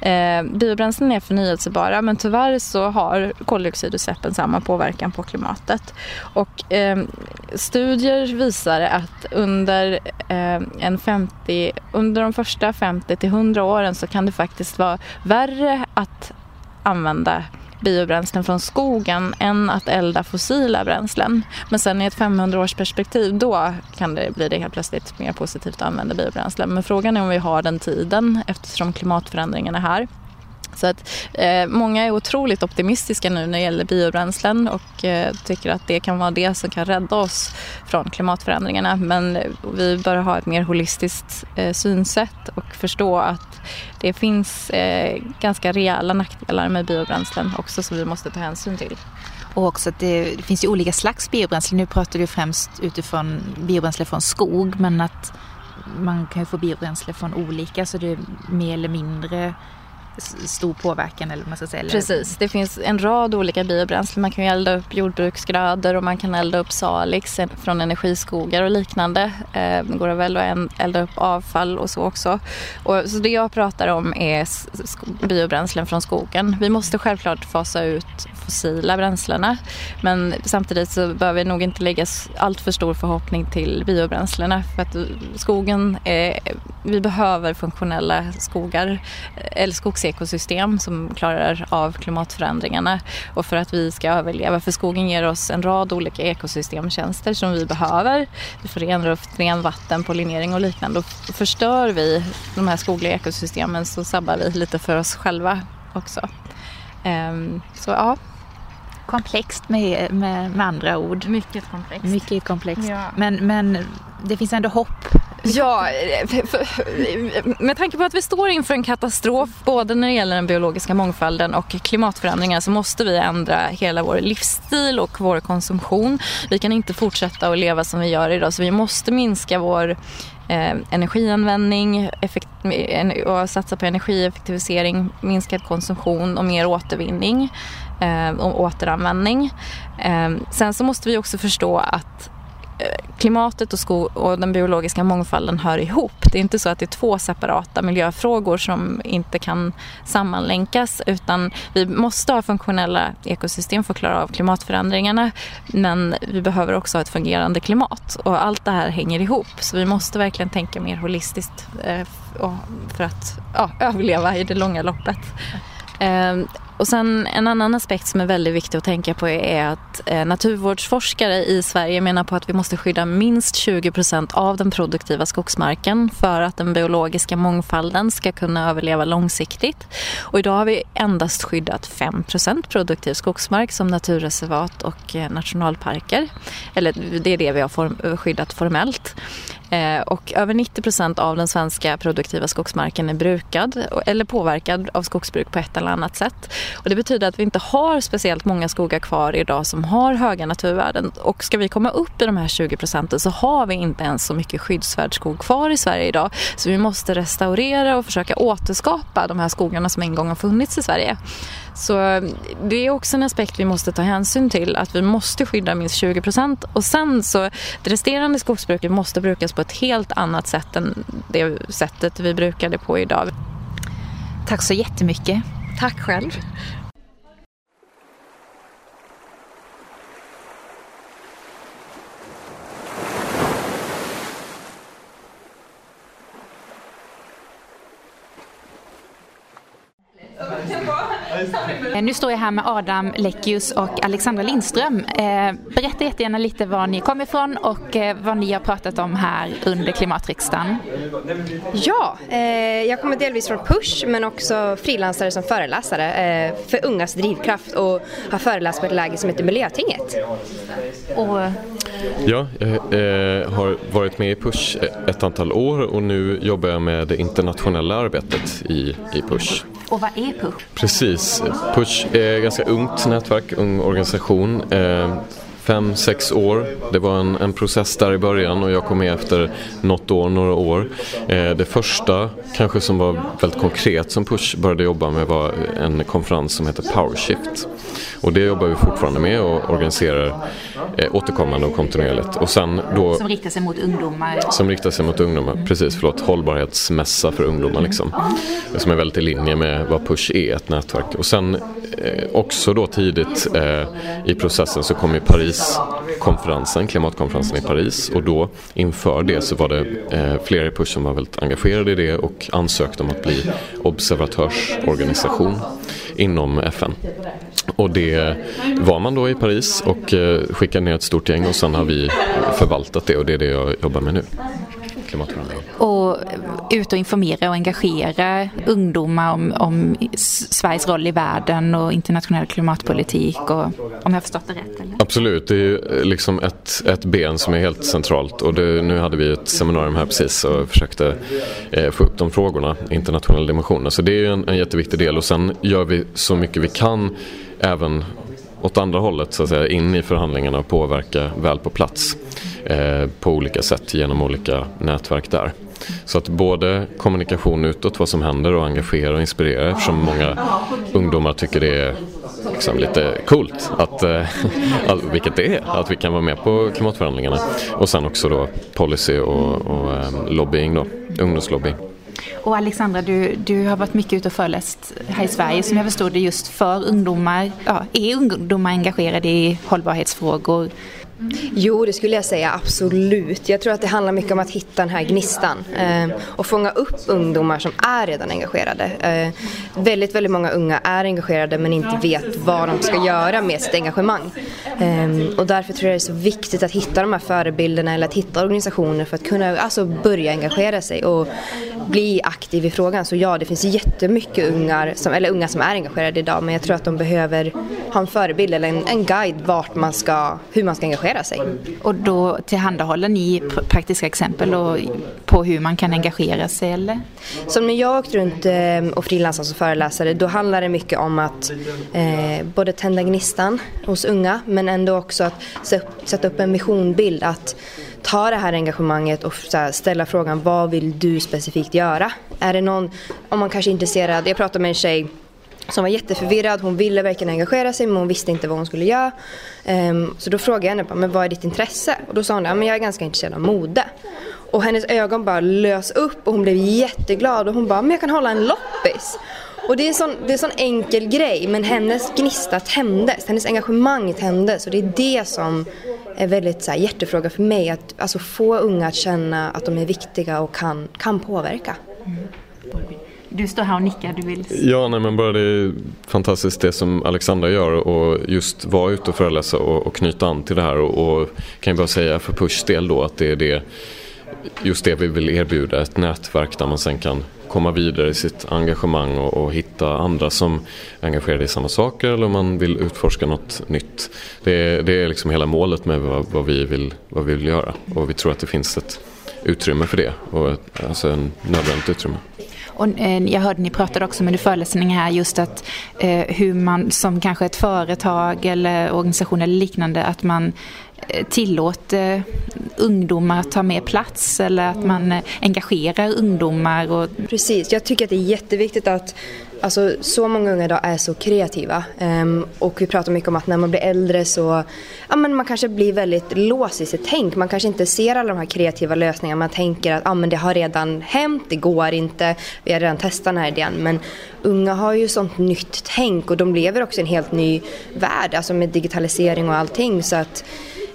Eh, biobränslen är förnyelsebara men tyvärr så har koldioxidutsläppen samma påverkan på klimatet. Och, eh, studier visar att under, eh, en 50, under de första 50 till 100 åren så kan det faktiskt vara värre att använda biobränslen från skogen än att elda fossila bränslen. Men sen i ett 500-årsperspektiv då kan det bli det helt plötsligt mer positivt att använda biobränslen. Men frågan är om vi har den tiden eftersom klimatförändringen är här. Så att eh, många är otroligt optimistiska nu när det gäller biobränslen och eh, tycker att det kan vara det som kan rädda oss från klimatförändringarna. Men eh, vi bör ha ett mer holistiskt eh, synsätt och förstå att det finns eh, ganska rejäla nackdelar med biobränslen också som vi måste ta hänsyn till. Och också att det, det finns ju olika slags biobränsle. Nu pratar du främst utifrån biobränsle från skog men att man kan ju få biobränsle från olika så det är mer eller mindre stor påverkan eller vad man ska säga. Precis, det finns en rad olika biobränslen. Man kan ju elda upp jordbruksgrödor och man kan elda upp salix från energiskogar och liknande. Eh, det går väl att elda upp avfall och så också. Och, så det jag pratar om är biobränslen från skogen. Vi måste självklart fasa ut fossila bränslena men samtidigt så bör vi nog inte lägga allt för stor förhoppning till biobränslena för att skogen är, vi behöver funktionella skogar eh, eller skogs ekosystem som klarar av klimatförändringarna och för att vi ska överleva. För skogen ger oss en rad olika ekosystemtjänster som vi behöver. Vi får ren luft, ren vatten, pollinering och liknande. Och förstör vi de här skogliga ekosystemen så sabbar vi lite för oss själva också. Um, så ja, komplext med, med, med, andra ord. Mycket komplext. Mycket komplext. Ja. Men, men det finns ändå hopp Ja, med tanke på att vi står inför en katastrof både när det gäller den biologiska mångfalden och klimatförändringar så måste vi ändra hela vår livsstil och vår konsumtion. Vi kan inte fortsätta att leva som vi gör idag så vi måste minska vår eh, energianvändning och satsa på energieffektivisering, minskad konsumtion och mer återvinning eh, och återanvändning. Eh, sen så måste vi också förstå att klimatet och, skog och den biologiska mångfalden hör ihop. Det är inte så att det är två separata miljöfrågor som inte kan sammanlänkas utan vi måste ha funktionella ekosystem för att klara av klimatförändringarna men vi behöver också ha ett fungerande klimat och allt det här hänger ihop så vi måste verkligen tänka mer holistiskt eh, för att ja, överleva i det långa loppet. Och sen en annan aspekt som är väldigt viktig att tänka på är att eh, naturvårdsforskare i Sverige menar på att vi måste skydda minst 20 procent av den produktiva skogsmarken för att den biologiska mångfalden ska kunna överleva långsiktigt. Och idag har vi endast skyddat 5 procent produktiv skogsmark som naturreservat och eh, nationalparker. Eller det är det vi har form skyddat formellt. Eh, och över 90 procent av den svenska produktiva skogsmarken är brukad eller påverkad av skogsbruk på ett eller annat sätt. Och det betyder att vi inte har speciellt många skogar kvar idag som har höga naturvärden. Och ska vi komma upp i de här 20 procenten så har vi inte ens så mycket skyddsvärd skog kvar i Sverige idag. Så vi måste restaurera och försöka återskapa de här skogarna som en gång har funnits i Sverige. Så det är också en aspekt vi måste ta hänsyn till, att vi måste skydda minst 20 procent. Och sen så, det resterande skogsbruket måste brukas på ett helt annat sätt än det sättet vi brukar det på idag. Tack så jättemycket. Tack själv. Eh, nu står jag här med Adam Leckius och Alexandra Lindström. Eh, berätta jättegärna lite var ni kommer ifrån och eh, vad ni har pratat om här under klimatriksdagen. Ja, jag kommer delvis från Push men också frilansare som föreläsare för ungas drivkraft och har föreläst på ett läger som heter Miljötinget. Och... Ja, jag har varit med i Push ett antal år och nu jobbar jag med det internationella arbetet i, i Push. Och vad är Push? Precis. Push eh, är ett ganska ungt nätverk, ung organisation. Eh, Fem, sex år. Det var en, en, process där i början och jag kom med efter något år, några år. Eh, det första, kanske som var väldigt konkret som Push började jobba med var en konferens som heter Powershift. Och det jobbar vi fortfarande med och organiserar eh, återkommande och kontinuerligt. Och sen då, som riktar sig mot ungdomar? Som riktar sig mot ungdomar, precis. Förlåt, hållbarhetsmässa för ungdomar liksom. Som är väldigt i linje med vad Push är, ett nätverk. Och sen eh, också då tidigt eh, i processen så kom ju Pariskonferensen, klimatkonferensen i Paris. Och då inför det så var det eh, flera i Push som var väldigt engagerade i det och ansökte om att bli observatörsorganisation inom FN. Och det var man då i Paris och eh, skickade ner ett stort gäng och sen har vi förvaltat det och det är det jag jobbar med nu. Och ut och informera och engagera ungdomar om, om, Sveriges roll i världen och internationell klimatpolitik och om jag förstått det rätt? Eller? Absolut, det är ju eh, liksom ett, ett ben som är helt centralt och det, nu hade vi ett seminarium här precis och försökte eh, få upp de frågorna, internationella dimensioner. Så det är ju en, en jätteviktig del och sen gör vi så mycket vi kan även åt andra hållet så att säga in i förhandlingarna och påverka väl på plats eh, på olika sätt genom olika nätverk där. Så att både kommunikation utåt, vad som händer och engagera och inspirera eftersom många ungdomar tycker det är liksom lite coolt, att, eh, [LAUGHS] vilket det är, att vi kan vara med på klimatförhandlingarna. Och sen också då policy och, och eh, lobbying då, ungdomslobbying. Och Alexandra, du, du har varit mycket ute och föreläst här i Sverige som jag förstår det just för ungdomar. Ja, är ungdomar engagerade i hållbarhetsfrågor? Mm. Jo, det skulle jag säga absolut. Jag tror att det handlar mycket om att hitta den här gnistan eh, och fånga upp ungdomar som är redan engagerade. Eh, väldigt, väldigt många unga är engagerade men inte vet vad de ska göra med sitt engagemang. Eh, och därför tror jag det är så viktigt att hitta de här förebilderna eller att hitta organisationer för att kunna alltså, börja engagera sig och bli aktiv i frågan. Så ja, det finns jättemycket ungar som, eller unga som är engagerade idag men jag tror att de behöver ha en förebild eller en, en guide vart man ska, hur man ska engagera sig. Och då tillhandahåller ni praktiska exempel på hur man kan engagera sig eller? Som när jag åkte runt eh, och frilansade som föreläsare då handlade det mycket om att eh, både tända gnistan hos unga men ändå också att sätta upp en visionbild att ta det här engagemanget och ställa frågan vad vill du specifikt göra? Är det någon, om man kanske är intresserad, jag pratade med en tjej som var jätteförvirrad. Hon ville verkligen engagera sig men hon visste inte vad hon skulle göra. Um, så då frågade jag henne, men vad är ditt intresse? Och då sa hon, att jag är ganska intresserad av mode. Och hennes ögon bara lös upp och hon blev jätteglad och hon bara, men jag kan hålla en loppis. Och det är, sån, det är en sån enkel grej men hennes gnista tändes, hennes engagemang tändes och det är det som är väldigt så här, hjärtefråga för mig. Att alltså, få unga att känna att de är viktiga och kan, kan påverka. Mm. Du står här och nickar, du vill... Ja, nej, men bara det är fantastiskt det som Alexandra gör och just vara ute och föreläsa och, och knyta an till det här och, och kan jag bara säga för Pushs del då att det är det just det vi vill erbjuda, ett nätverk där man sen kan komma vidare i sitt engagemang och, och, hitta andra som är engagerade i samma saker eller om man vill utforska något nytt. Det är, det är liksom hela målet med vad, vad, vi vill, vad vi vill göra och vi tror att det finns ett utrymme för det och ett, alltså en nödvändigt utrymme. Och, eh, jag hörde ni pratade också med föreläsning här just att eh, hur man som kanske ett företag eller organisation eller liknande att man eh, tillåter ungdomar att ta mer plats eller att man eh, engagerar ungdomar. Och... Precis, jag tycker att det är jätteviktigt att Alltså så många unga idag är så kreativa um, och vi pratar mycket om att när man blir äldre så ja, men man kanske blir väldigt låst i sitt tänk. Man kanske inte ser alla de här kreativa lösningarna. Man tänker att ja, men det har redan hänt, det går inte, vi har redan testat den här idén. Men unga har ju sånt nytt tänk och de lever också i en helt ny värld, alltså med digitalisering och allting. Så att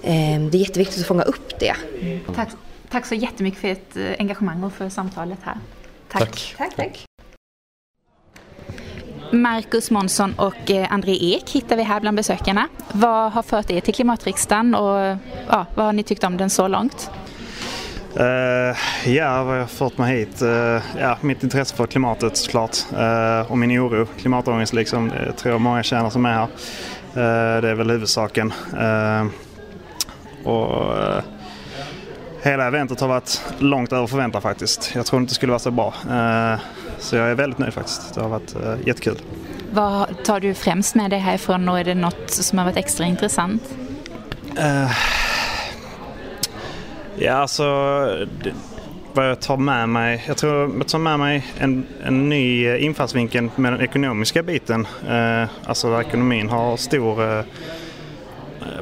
um, det är jätteviktigt att fånga upp det. Mm. Tack, tack så jättemycket för ert eh, engagemang och för samtalet här. Tack. tack. tack. Marcus Månsson och eh, André Ek hittar vi här bland besökarna. Vad har fört er till klimatriksdagen och ja, vad har ni tyckt om den så långt? Uh, ja, vad har fört mig hit? Uh, ja, mitt intresse för klimatet såklart uh, och min oro. Klimatångest liksom, det tror jag många känner som är här. det är väl huvudsaken. och, hela eventet har varit långt över förväntan faktiskt. Jag trodde inte det skulle vara så bra så jag är väldigt nöjd faktiskt. Det har varit jättekul. Vad tar du främst med dig härifrån och är det något som har varit extra intressant? Ja, alltså vad jag tar med mig. Jag tror jag tar med mig en, en ny infallsvinkel med den ekonomiska biten. Eh, alltså där ekonomin har stor eh,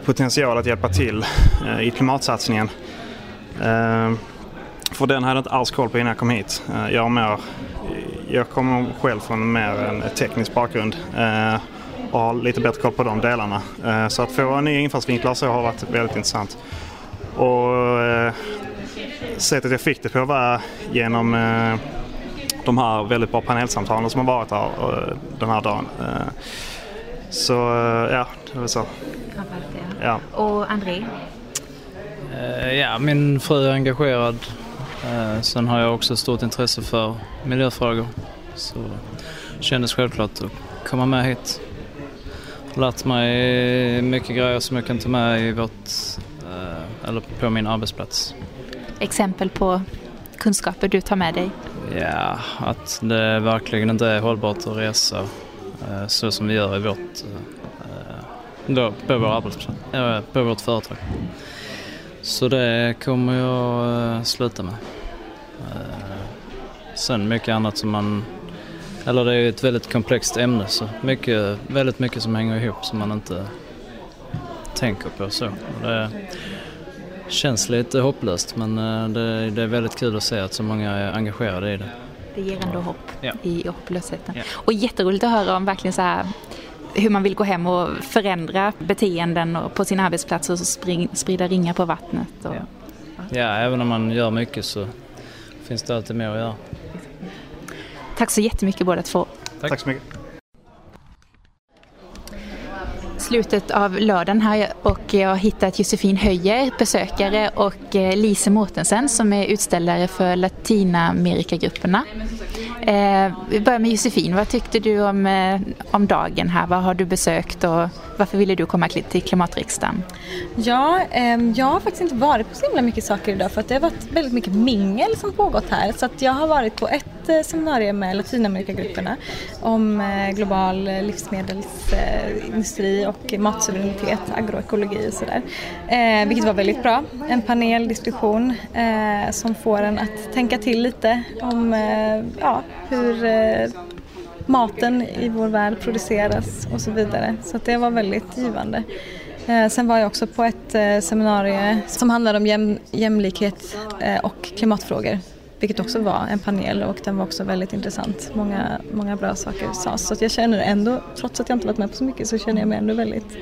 potential att hjälpa till eh, i klimatsatsningen. Eh, för den hade jag inte alls koll på innan jag kom hit. Eh, jag, mer, jag kommer själv från mer en teknisk bakgrund eh, och har lite bättre koll på de delarna. så att få nya infallsvinklar så har varit väldigt intressant. Och eh, sättet jag fick det på var genom eh, de här väldigt bra panelsamtalen som har varit här eh, den här dagen. Eh, så eh, ja, det var så. Ja. Och André? Eh, ja, min fru är engagerad. Sen har jag också stort intresse för miljöfrågor. Så det kändes självklart att komma med hit. Jag har lärt mig mycket grejer som jag kan ta med i vårt eller på min arbetsplats. Exempel på kunskaper du tar med dig? Ja, att det verkligen inte är hållbart att resa eh, så som vi gör i vårt, eh, då, på vår arbetsplats, på vårt företag. Så det kommer jag eh, sluta med. Sen mycket annat som man, eller det är ett väldigt komplext ämne så mycket, väldigt mycket som hänger ihop som man inte tänker på så. Det, känns lite hopplöst men eh, det, det, är väldigt kul att se att så många är engagerade i det. Det ger ändå hopp ja. i hopplösheten. Ja. Och jätteroligt att höra om verkligen så här hur man vill gå hem och förändra beteenden och på sin arbetsplats och spring, sprida ringar på vattnet. Och, ja. ja, även om man gör mycket så finns det alltid mer att göra. Tack så jättemycket båda två. Tack, Tack så mycket slutet av lördagen här och jag har hittat Josefin Höjer, besökare och eh, Lise Mårtensen som är utställare för Latinamerikagrupperna. Eh, vi börjar med Josefin, vad tyckte du om, eh, om dagen här? Vad har du besökt och varför ville du komma till klimatriksdagen? Ja, eh, jag har faktiskt inte varit på så himla mycket saker idag för att det har varit väldigt mycket mingel som pågått här så att jag har varit på ett eh, seminarium med Latinamerikagrupperna om eh, global eh, livsmedelsindustri och matsuveränitet, agroekologi och sådär. Eh, vilket var väldigt bra. En paneldiskussion som får en att tänka till lite om ja, hur maten i vår värld produceras och så vidare. Så det var väldigt givande. Eh, sen var jag också på ett eh, seminarium som handlade om jäm, jämlikhet eh, och klimatfrågor vilket också var en panel och den var också väldigt intressant. Många, många bra saker sades. Så jag känner ändå, trots att jag inte varit med på så mycket, så känner jag mig ändå väldigt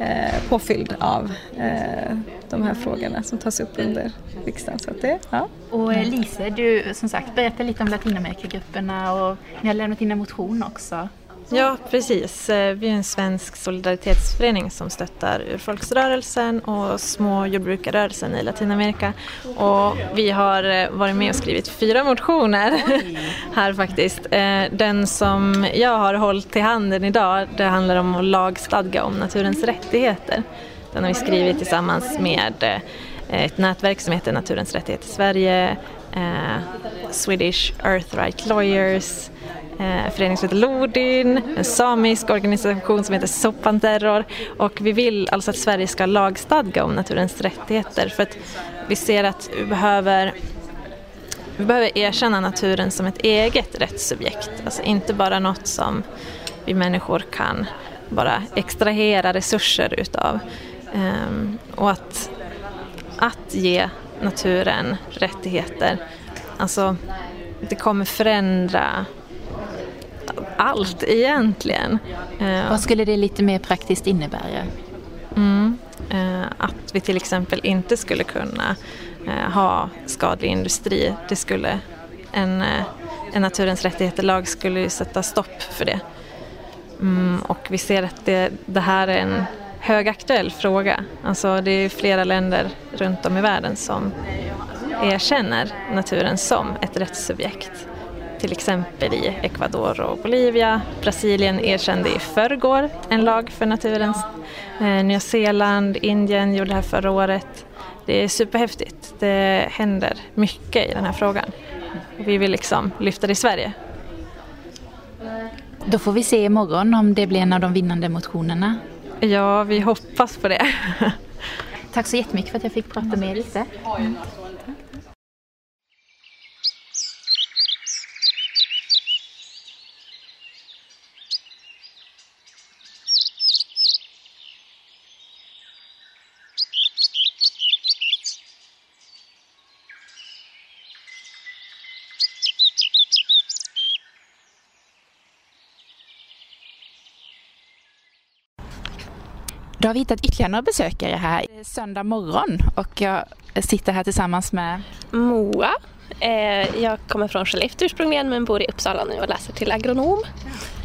eh, påfylld av eh, de här frågorna som tas upp under riksdagen. Så det, ja. Och eh, Lise, du som sagt berätta lite om Latinamerikagrupperna och ni har lämnat in en motion också. Ja, precis. Eh, vi är en svensk solidaritetsförening som stöttar urfolksrörelsen och små jordbrukarrörelsen i Latinamerika. Och vi har eh, varit med och skrivit fyra motioner [LAUGHS] här faktiskt. Den som jag har hållit i handen idag, det handlar om att lagstadga om naturens rättigheter. Den har vi skrivit tillsammans med eh, ett nätverk som heter Naturens rättigheter Sverige, eh, Swedish Earthright Lawyers, eh, förening som heter Lodin, en samisk organisation som heter Soppanterror och vi vill alltså att Sverige ska lagstadga om naturens rättigheter för att vi ser att vi behöver vi behöver erkänna naturen som ett eget rättssubjekt, alltså inte bara något som vi människor kan bara extrahera resurser utav. Um, och att, att ge naturen rättigheter, alltså det kommer förändra allt egentligen. Eh, Vad skulle det lite mer praktiskt innebära? Mm, eh, att vi till exempel inte skulle kunna eh, ha skadlig industri. Det skulle en, en naturens rättigheter-lag skulle sätta stopp för det. Mm, och vi ser att det, det här är en högaktuell fråga. Alltså det är flera länder runt om i världen som erkänner naturen som ett rättssubjekt. Till exempel i Ecuador och Bolivia. Brasilien erkände i förrgår en lag för naturen. Eh, Nya Zeeland, Indien gjorde det här förra året. Det är superhäftigt. Det händer mycket i den här frågan. Vi vill liksom lyfta det i Sverige. Då får vi se imorgon om det blir en av de vinnande motionerna. Ja, vi hoppas på det. Tack så jättemycket för att jag fick prata med er lite. Då har vi hittat ytterligare några besökare här. Det är söndag morgon och jag sitter här tillsammans med Moa. Eh, jag kommer från Skellefteå ursprungligen men bor i Uppsala nu och läser till agronom.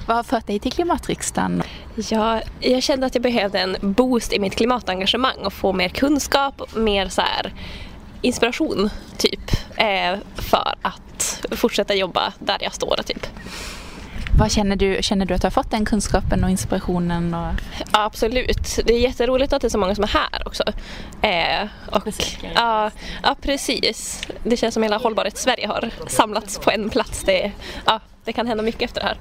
Vad har fört dig till klimatriksdagen? Ja, jag kände att jag behövde en boost i mitt klimatengagemang och få mer kunskap, mer så här inspiration typ eh, för att fortsätta jobba där jag står typ. Vad känner du? Känner du att du har fått den kunskapen och inspirationen? Och... Ja, absolut. Det är jätteroligt att det är så många som är här också. Eh, och, ja, ja, precis. Det känns som hela Hållbarhets-Sverige har samlats på en plats. Det, ja, det kan hända mycket efter det här.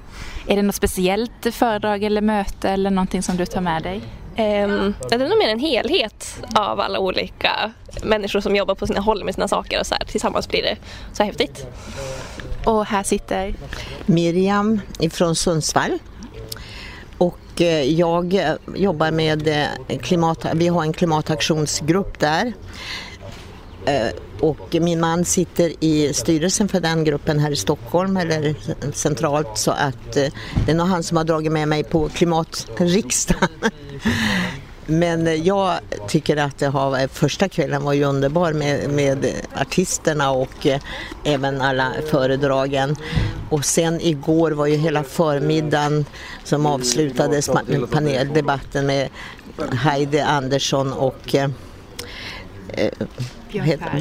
Är det något speciellt föredrag eller möte eller någonting som du tar med dig? Um, det är nog mer en helhet av alla olika människor som jobbar på sina håll med sina saker och så här. Tillsammans blir det så häftigt. Och här sitter Miriam ifrån Sundsvall. Och eh, jag eh, jobbar med eh, klimat, vi har en klimataktionsgrupp där. Och min man sitter i styrelsen för den gruppen här i Stockholm eller centralt så att det är nog han som har dragit med mig på klimatriksdagen. Men jag tycker att det har, första kvällen var ju underbar med, med artisterna och eh, även alla föredragen. Och sen igår var ju hela förmiddagen som avslutades med paneldebatten med Heidi Andersson och eh, eh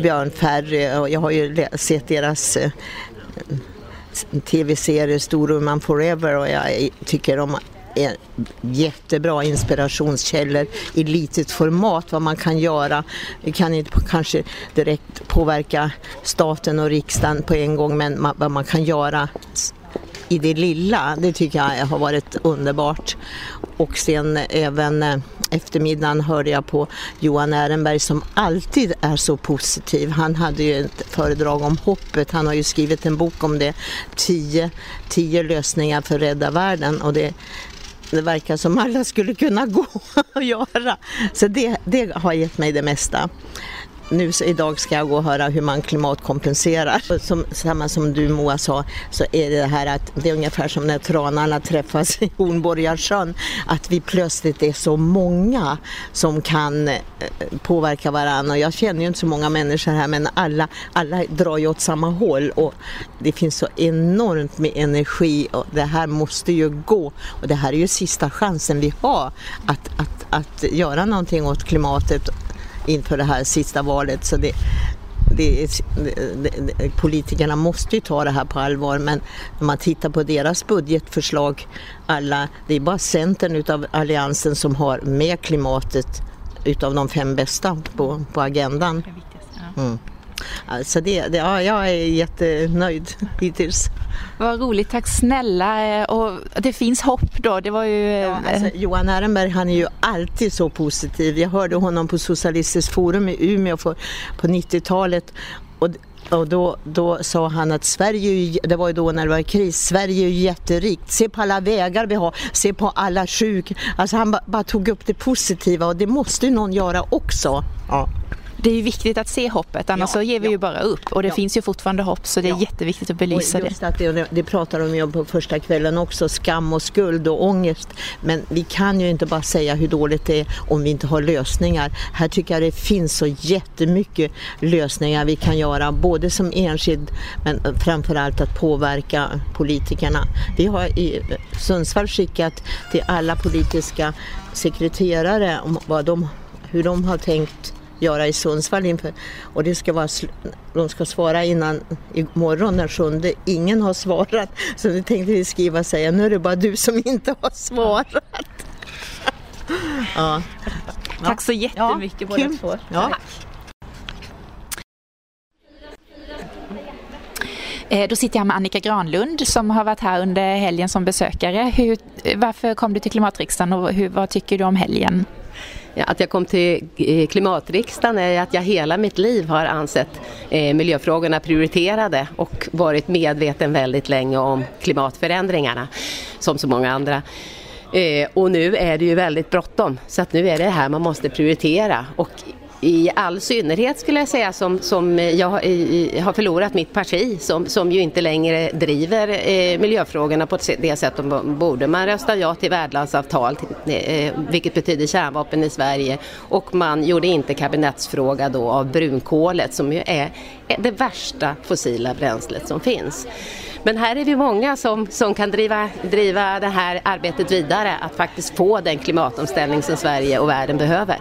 Björn Ferry. Jag har ju sett deras eh, tv-serie Storuman Forever och jag tycker om är jättebra inspirationskällor i litet format vad man kan göra. Vi kan inte kanske direkt påverka staten och riksdagen på en gång men vad man kan göra i det lilla, det tycker jag har varit underbart. Och sen även eh, eftermiddagen hörde jag på Johan Ehrenberg som alltid är så positiv. Han hade ju ett föredrag om hoppet, han har ju skrivit en bok om det, tio, tio lösningar för att rädda världen och det, det verkar som alla skulle kunna gå [LAUGHS] och göra. Så det, det har gett mig det mesta nu så idag ska jag gå och höra hur man klimatkompenserar. Som, samma som du Moa sa så är det här att det är ungefär som när tranarna träffas i Hornborgasjön. Att vi plötsligt är så många som kan eh, påverka varandra. Jag känner ju inte så många människor här men alla, alla drar ju åt samma håll och det finns så enormt med energi och det här måste ju gå. Och det här är ju sista chansen vi har att, att, att göra någonting åt klimatet inför det här sista valet. Så det, det, det, politikerna måste ju ta det här på allvar men när man tittar på deras budgetförslag, alla, det är bara Centern utav Alliansen som har med klimatet utav de fem bästa på, på agendan. Mm. Alltså det, det, ja, jag är jättenöjd [LAUGHS] hittills. Vad roligt, tack snälla. Och det finns hopp då. Det var ju... Ja, alltså, Johan Ehrenberg han är ju alltid så positiv. Jag hörde honom på Socialistiskt forum i Umeå för, på 90-talet. Och, och då, då sa han att Sverige, det var ju då när det var kris, Sverige är jätterikt. Se på alla vägar vi har, se på alla sjuk. Alltså han bara, bara tog upp det positiva och det måste ju någon göra också. Ja. Det är ju viktigt att se hoppet, annars ja, så ger vi ja. ju bara upp. Och det ja. finns ju fortfarande hopp så det är jätteviktigt att belysa och just det. Att det. Det pratar de ju på första kvällen också, skam och skuld och ångest. Men vi kan ju inte bara säga hur dåligt det är om vi inte har lösningar. Här tycker jag det finns så jättemycket lösningar vi kan göra, både som enskild men framförallt att påverka politikerna. Vi har i Sundsvall skickat till alla politiska sekreterare om vad de, hur de har tänkt göra i Sundsvall inför. Och det ska vara, de ska svara innan imorgon den sjunde. Ingen har svarat. Så nu tänkte vi skriva och säga nu är det bara du som inte har svarat. ja. Tack så jättemycket ja, båda två. Ja. Eh, då sitter jag med Annika Granlund som har varit här under helgen som besökare. Hur, varför kom du till Klimatriksdagen och hur, vad tycker du om helgen? Ja, att jag kom till eh, klimatriksdagen är att jag hela mitt liv har ansett eh, miljöfrågorna prioriterade och varit medveten väldigt länge om klimatförändringarna som så många andra. Eh, och nu är det ju väldigt bråttom så att nu är det här man måste prioritera och i all synnerhet skulle jag säga som, som jag i, har förlorat mitt parti som, som ju inte längre driver eh, miljöfrågorna på det sätt de borde. Man röstade ja till värdlandsavtal eh, vilket betyder kärnvapen i Sverige och man gjorde inte kabinettsfråga då av brunkolet som ju är det värsta fossila bränslet som finns. Men här är vi många som, som kan driva, driva det här arbetet vidare att faktiskt få den klimatomställning som Sverige och världen behöver.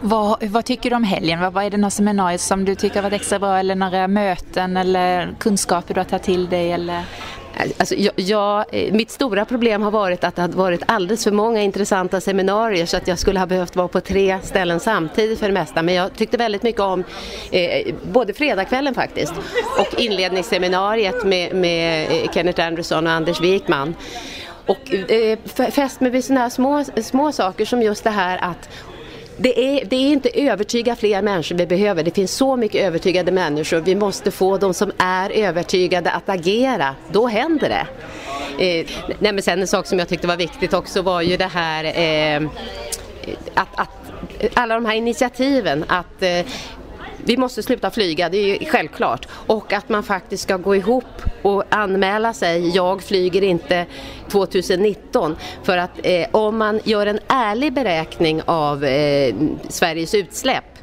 Vad, vad, tycker du om helgen? Vad, vad är det några seminarier som du tycker har varit extra bra eller några möten eller kunskaper du har tagit till dig? Eller? Alltså, jag, jag, eh, mitt stora problem har varit att det har varit alldeles för många intressanta seminarier så att jag skulle ha behövt vara på tre ställen samtidigt för det mesta. Men jag tyckte väldigt mycket om eh, både fredagskvällen faktiskt och inledningsseminariet med, med eh, Kenneth Anderson och Anders Wikman. Och eh, fäst mig vid sådana här små, små saker som just det här att det är, det är inte övertyga fler människor vi behöver. Det finns så mycket övertygade människor. Vi måste få de som är övertygade att agera. Då händer det. Eh, nej men sen en sak som jag tyckte var viktigt också var ju det här eh, att, att alla de här initiativen att eh, vi måste sluta flyga, det är ju självklart. Och att man faktiskt ska gå ihop och anmäla sig, jag flyger inte 2019. För att eh, om man gör en ärlig beräkning av eh, Sveriges utsläpp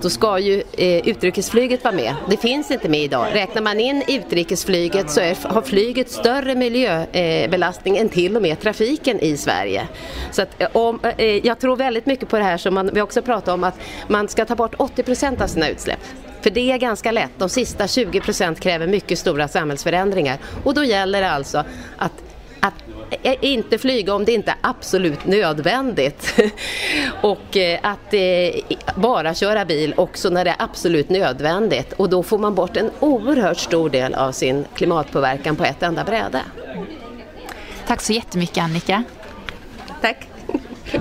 då ska ju eh, utrikesflyget vara med. Det finns inte med idag. Räknar man in utrikesflyget så är, har flyget större miljöbelastning eh, än till och med trafiken i Sverige. Så att, eh, om, eh, eh, jag tror väldigt mycket på det här som man, vi också pratar om att man ska ta bort 80 procent av sina utsläpp. För det är ganska lätt. De sista 20 procent kräver mycket stora samhällsförändringar och då gäller det alltså att inte flyga om det inte är absolut nödvändigt. [LAUGHS] och eh, att eh, bara köra bil också när det är absolut nödvändigt. Och då får man bort en oerhört stor del av sin klimatpåverkan på ett enda bräde. Tack så jättemycket Annika. Tack. [LAUGHS]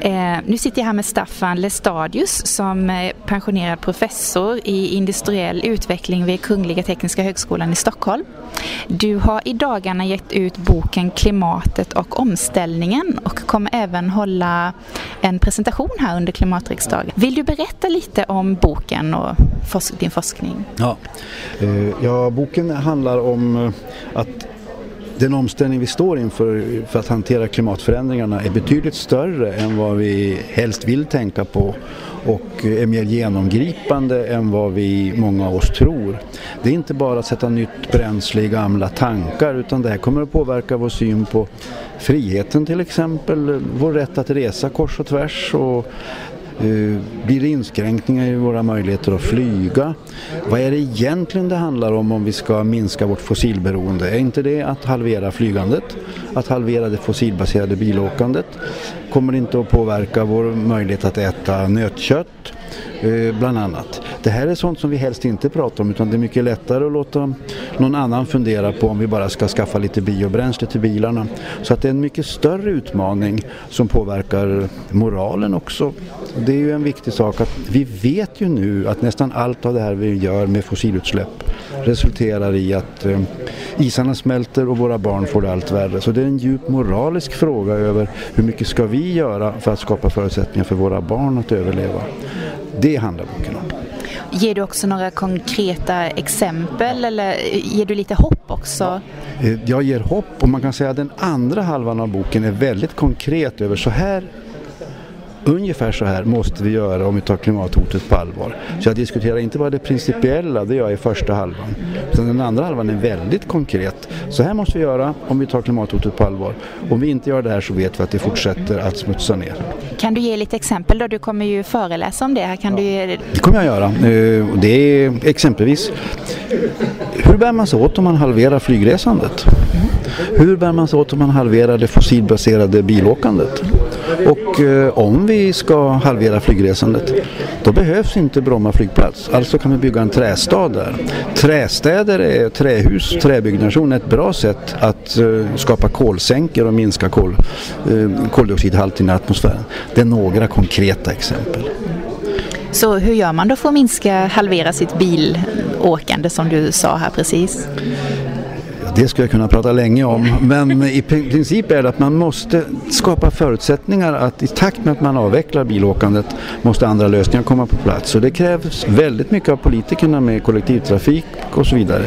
Eh, nu sitter jag här med Staffan Lestadius som är pensionerad professor i industriell utveckling vid Kungliga Tekniska Högskolan i Stockholm. Du har i dagarna gett ut boken Klimatet och omställningen och kommer även hålla en presentation här under klimatriksdagen. Vill du berätta lite om boken och din forskning? Ja, eh, ja boken handlar om eh, att den omställning vi står inför för att hantera klimatförändringarna är betydligt större än vad vi helst vill tänka på och är mer genomgripande än vad vi många av oss tror. Det är inte bara att sätta nytt bränsle i gamla tankar utan det här kommer att påverka vår syn på friheten till exempel, vår rätt att resa kors och tvärs och Eh, blir det inskränkningar i våra möjligheter att flyga? Vad är det egentligen det handlar om om vi ska minska vårt fossilberoende? Är inte det att halvera flygandet? Att halvera det fossilbaserade bilåkandet? Kommer det inte att påverka vår möjlighet att äta nötkött? Eh, bland annat. Det här är sånt som vi helst inte pratar om utan det är mycket lättare att låta någon annan fundera på om vi bara ska skaffa lite biobränsle till bilarna. Så att det är en mycket större utmaning som påverkar moralen också. Det är ju en viktig sak att vi vet ju nu att nästan allt av det här vi gör med fossilutsläpp resulterar i att eh, isarna smälter och våra barn får det allt värre. Så det är en djup moralisk fråga över hur mycket ska vi göra för att skapa förutsättningar för våra barn att överleva. Det handlar boken om. Ger du också några konkreta exempel eller ger du lite hopp också? Eh, jag ger hopp och man kan säga att den andra halvan av boken är väldigt konkret över så här ungefär så här måste vi göra om vi tar klimathotet på allvar. Så jag diskuterar inte bara det principiella, det gör jag i första halvan. Utan den andra halvan är väldigt konkret. Så här måste vi göra om vi tar klimathotet på allvar. Om vi inte gör det här så vet vi att det fortsätter att smutsa ner. Kan du ge lite exempel då? Du kommer ju föreläsa om det här. Kan ja. du ge... Det kommer jag göra. Eh, det är exempelvis hur bär man sig åt om man halverar flygresandet? Hur bär man sig åt om man halverar det fossilbaserade bilåkandet? Och eh, om vi ska halvera flygresandet då behövs inte Bromma flygplats. Alltså kan vi bygga en trästad där. Trästäder är trähus, träbyggnation är ett bra sätt att uh, skapa kolsänkor och minska kol, eh, uh, koldioxidhalten i atmosfären. Det är några konkreta exempel. Så hur gör man då för att minska, halvera sitt bilåkande som du sa här precis? Det skulle jag kunna prata länge om. Men i princip är det att man måste skapa förutsättningar att i takt med att man avvecklar bilåkandet måste andra lösningar komma på plats. Och det krävs väldigt mycket av politikerna med kollektivtrafik och så vidare.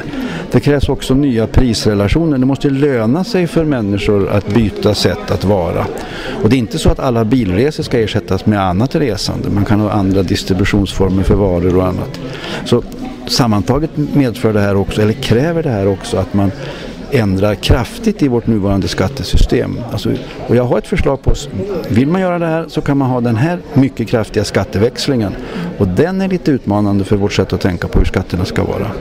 Det krävs också nya prisrelationer. Det måste löna sig för människor att byta sätt att vara. Och det är inte så att alla bilresor ska ersättas med annat resande. Man kan ha andra distributionsformer för varor och annat. Så sammantaget medför det här också, eller kräver det här också att man ändrar kraftigt i vårt nuvarande skattesystem. Alltså, och jag har ett förslag på, vill man göra det här så kan man ha den här mycket kraftiga skatteväxlingen. Och den är lite utmanande för vårt sätt att tänka på hur skatterna ska vara.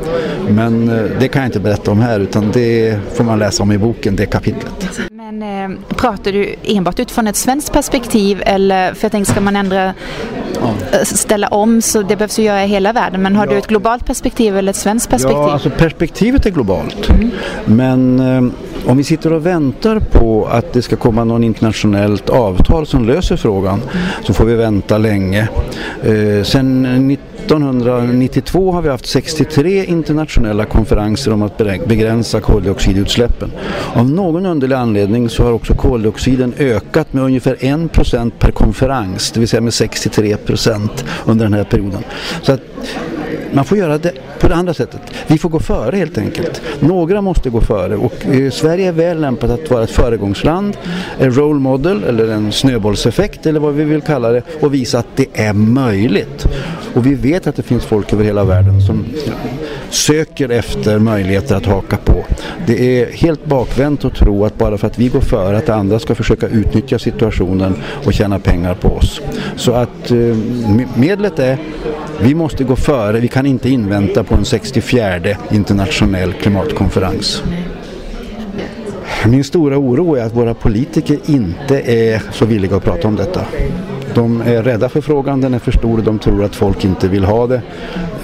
Men eh, det kan jag inte berätta om här utan det får man läsa om i boken, det kapitlet. Men eh, pratar du enbart utifrån ett svenskt perspektiv eller, för jag tänker ska man ändra, ja. Eh, ställa om så det behövs ju göra i hela världen men har ja. du ett globalt perspektiv eller ett svenskt perspektiv? Ja, alltså perspektivet är globalt. Mm. Men eh, om vi sitter och väntar på att det ska komma någon internationellt avtal som löser frågan mm. så får vi vänta länge. Eh, sen 1992 har vi haft 63 internationella konferenser om att begränsa koldioxidutsläppen. Av någon underlig anledning så har också koldioxiden ökat med ungefär 1% per konferens, det vill säga med 63% under den här perioden. Så att man får göra det på det andra sättet. Vi får gå före helt enkelt. Några måste gå före och eh, Sverige är väl lämpat att vara ett föregångsland, en role model eller en snöbollseffekt eller vad vi vill kalla det och visa att det är möjligt. Och vi vet att det finns folk över hela världen som söker efter möjligheter att haka på. Det är helt bakvänt att tro att bara för att vi går före att andra ska försöka utnyttja situationen och tjäna pengar på oss. Så att eh, medlet är vi måste gå före, vi kan inte invänta på en 64 internationell klimatkonferens. Min stora oro är att våra politiker inte är så villiga att prata om detta. De är rädda för frågan, den är för stor och de tror att folk inte vill ha det,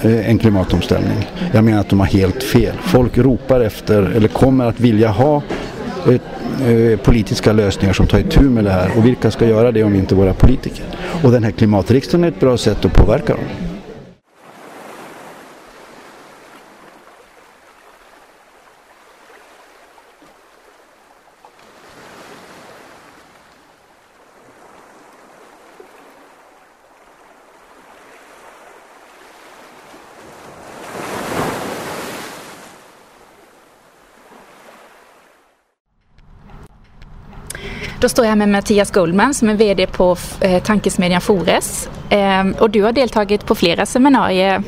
eh, en klimatomställning. Jag menar att de har helt fel. Folk ropar efter, eller kommer att vilja ha eh, eh, politiska lösningar som tar itu med det här. Och vilka ska göra det om inte våra politiker? Och den här klimatriksdagen är ett bra sätt att påverka dem. Då står jag här med Mattias Goldman som är VD på eh, tankesmedjan Fores. Eh, och du har deltagit på flera seminarier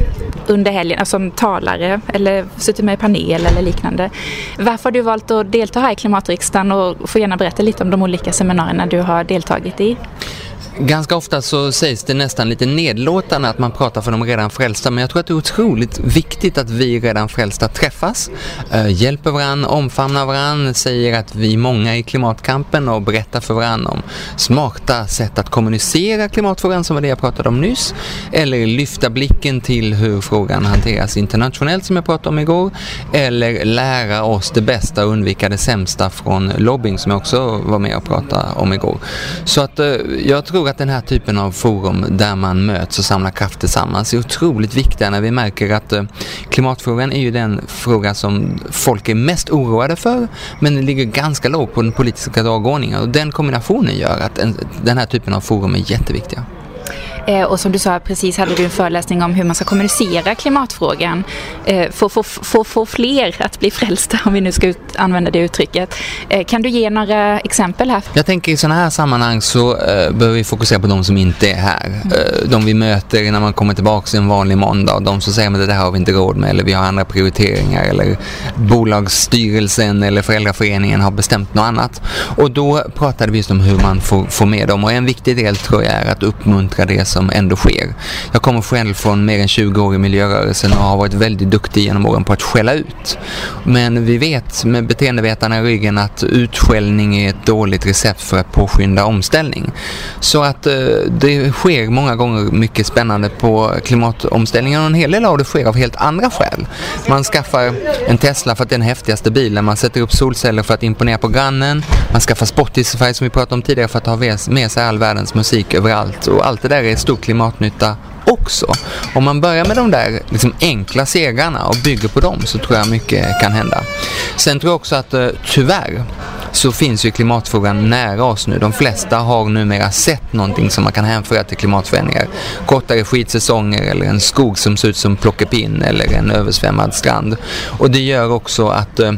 under helgen, alltså som talare eller suttit med i panel eller liknande. Varför har du valt att delta här i klimatriksdagen och får gärna berätta lite om de olika seminarierna du har deltagit i? Ganska ofta så sägs det nästan lite nedlåtande att man pratar för de redan frälsta men jag tror att det är otroligt viktigt att vi redan frälsta träffas, eh, hjälper varandra, omfamnar varandra, säger att vi är många i klimatkampen och berättar för varandra om smarta sätt att kommunicera klimatfrågan som var det jag pratade om nyss eller lyfta blicken till hur frågan hanteras internationellt som jag pratade om igår eller lära oss det bästa och undvika det sämsta från lobbying som jag också var med och pratade om igår. Så att eh, jag jag tror att den här typen av forum där man möts och samlar kraft tillsammans är otroligt viktiga när vi märker att eh, klimatfrågan är ju den fråga som folk är mest oroade för men den ligger ganska lågt på den politiska dagordningen och den kombinationen gör att den här typen av forum är jätteviktiga. Eh, och som du sa precis hade du en föreläsning om hur man ska kommunicera klimatfrågan. Eh, få, få, få, få fler att bli frälsta om vi nu ska ut, använda det uttrycket. Eh, kan du ge några exempel här? Jag tänker i sådana här sammanhang så eh, behöver vi fokusera på de som inte är här. Mm. Eh, de vi möter när man kommer tillbaka en vanlig måndag. De som säger att det här har vi inte råd med eller vi har andra prioriteringar eller bolagsstyrelsen eller föräldraföreningen har bestämt något annat. Och då pratade vi just om hur man får, får med dem och en viktig del tror jag är att uppmuntra det som ändå sker. Jag kommer själv från mer än 20 år i miljörörelsen och har varit väldigt duktig genom åren på att skälla ut. Men vi vet med beteendevetarna i ryggen att utskällning är ett dåligt recept för att påskynda omställning. Så att eh, det sker många gånger mycket spännande på klimatomställningen och en hel del av det sker av helt andra skäl. Man skaffar en Tesla för att det är den häftigaste bilen, man sätter upp solceller för att imponera på grannen, man skaffar Spotify som vi pratade om tidigare för att ha med sig all världens musik överallt och allt det där är stor klimatnytta också. Om man börjar med de där liksom enkla segrarna och bygger på dem så tror jag mycket kan hända. Sen tror jag också att eh, tyvärr så finns ju klimatfrågan nära oss nu. De flesta har numera sett någonting som man kan hänföra till klimatförändringar. Kortare skidsäsonger eller en skog som ser ut som plockepinn eller en översvämmad strand. Och det gör också att eh,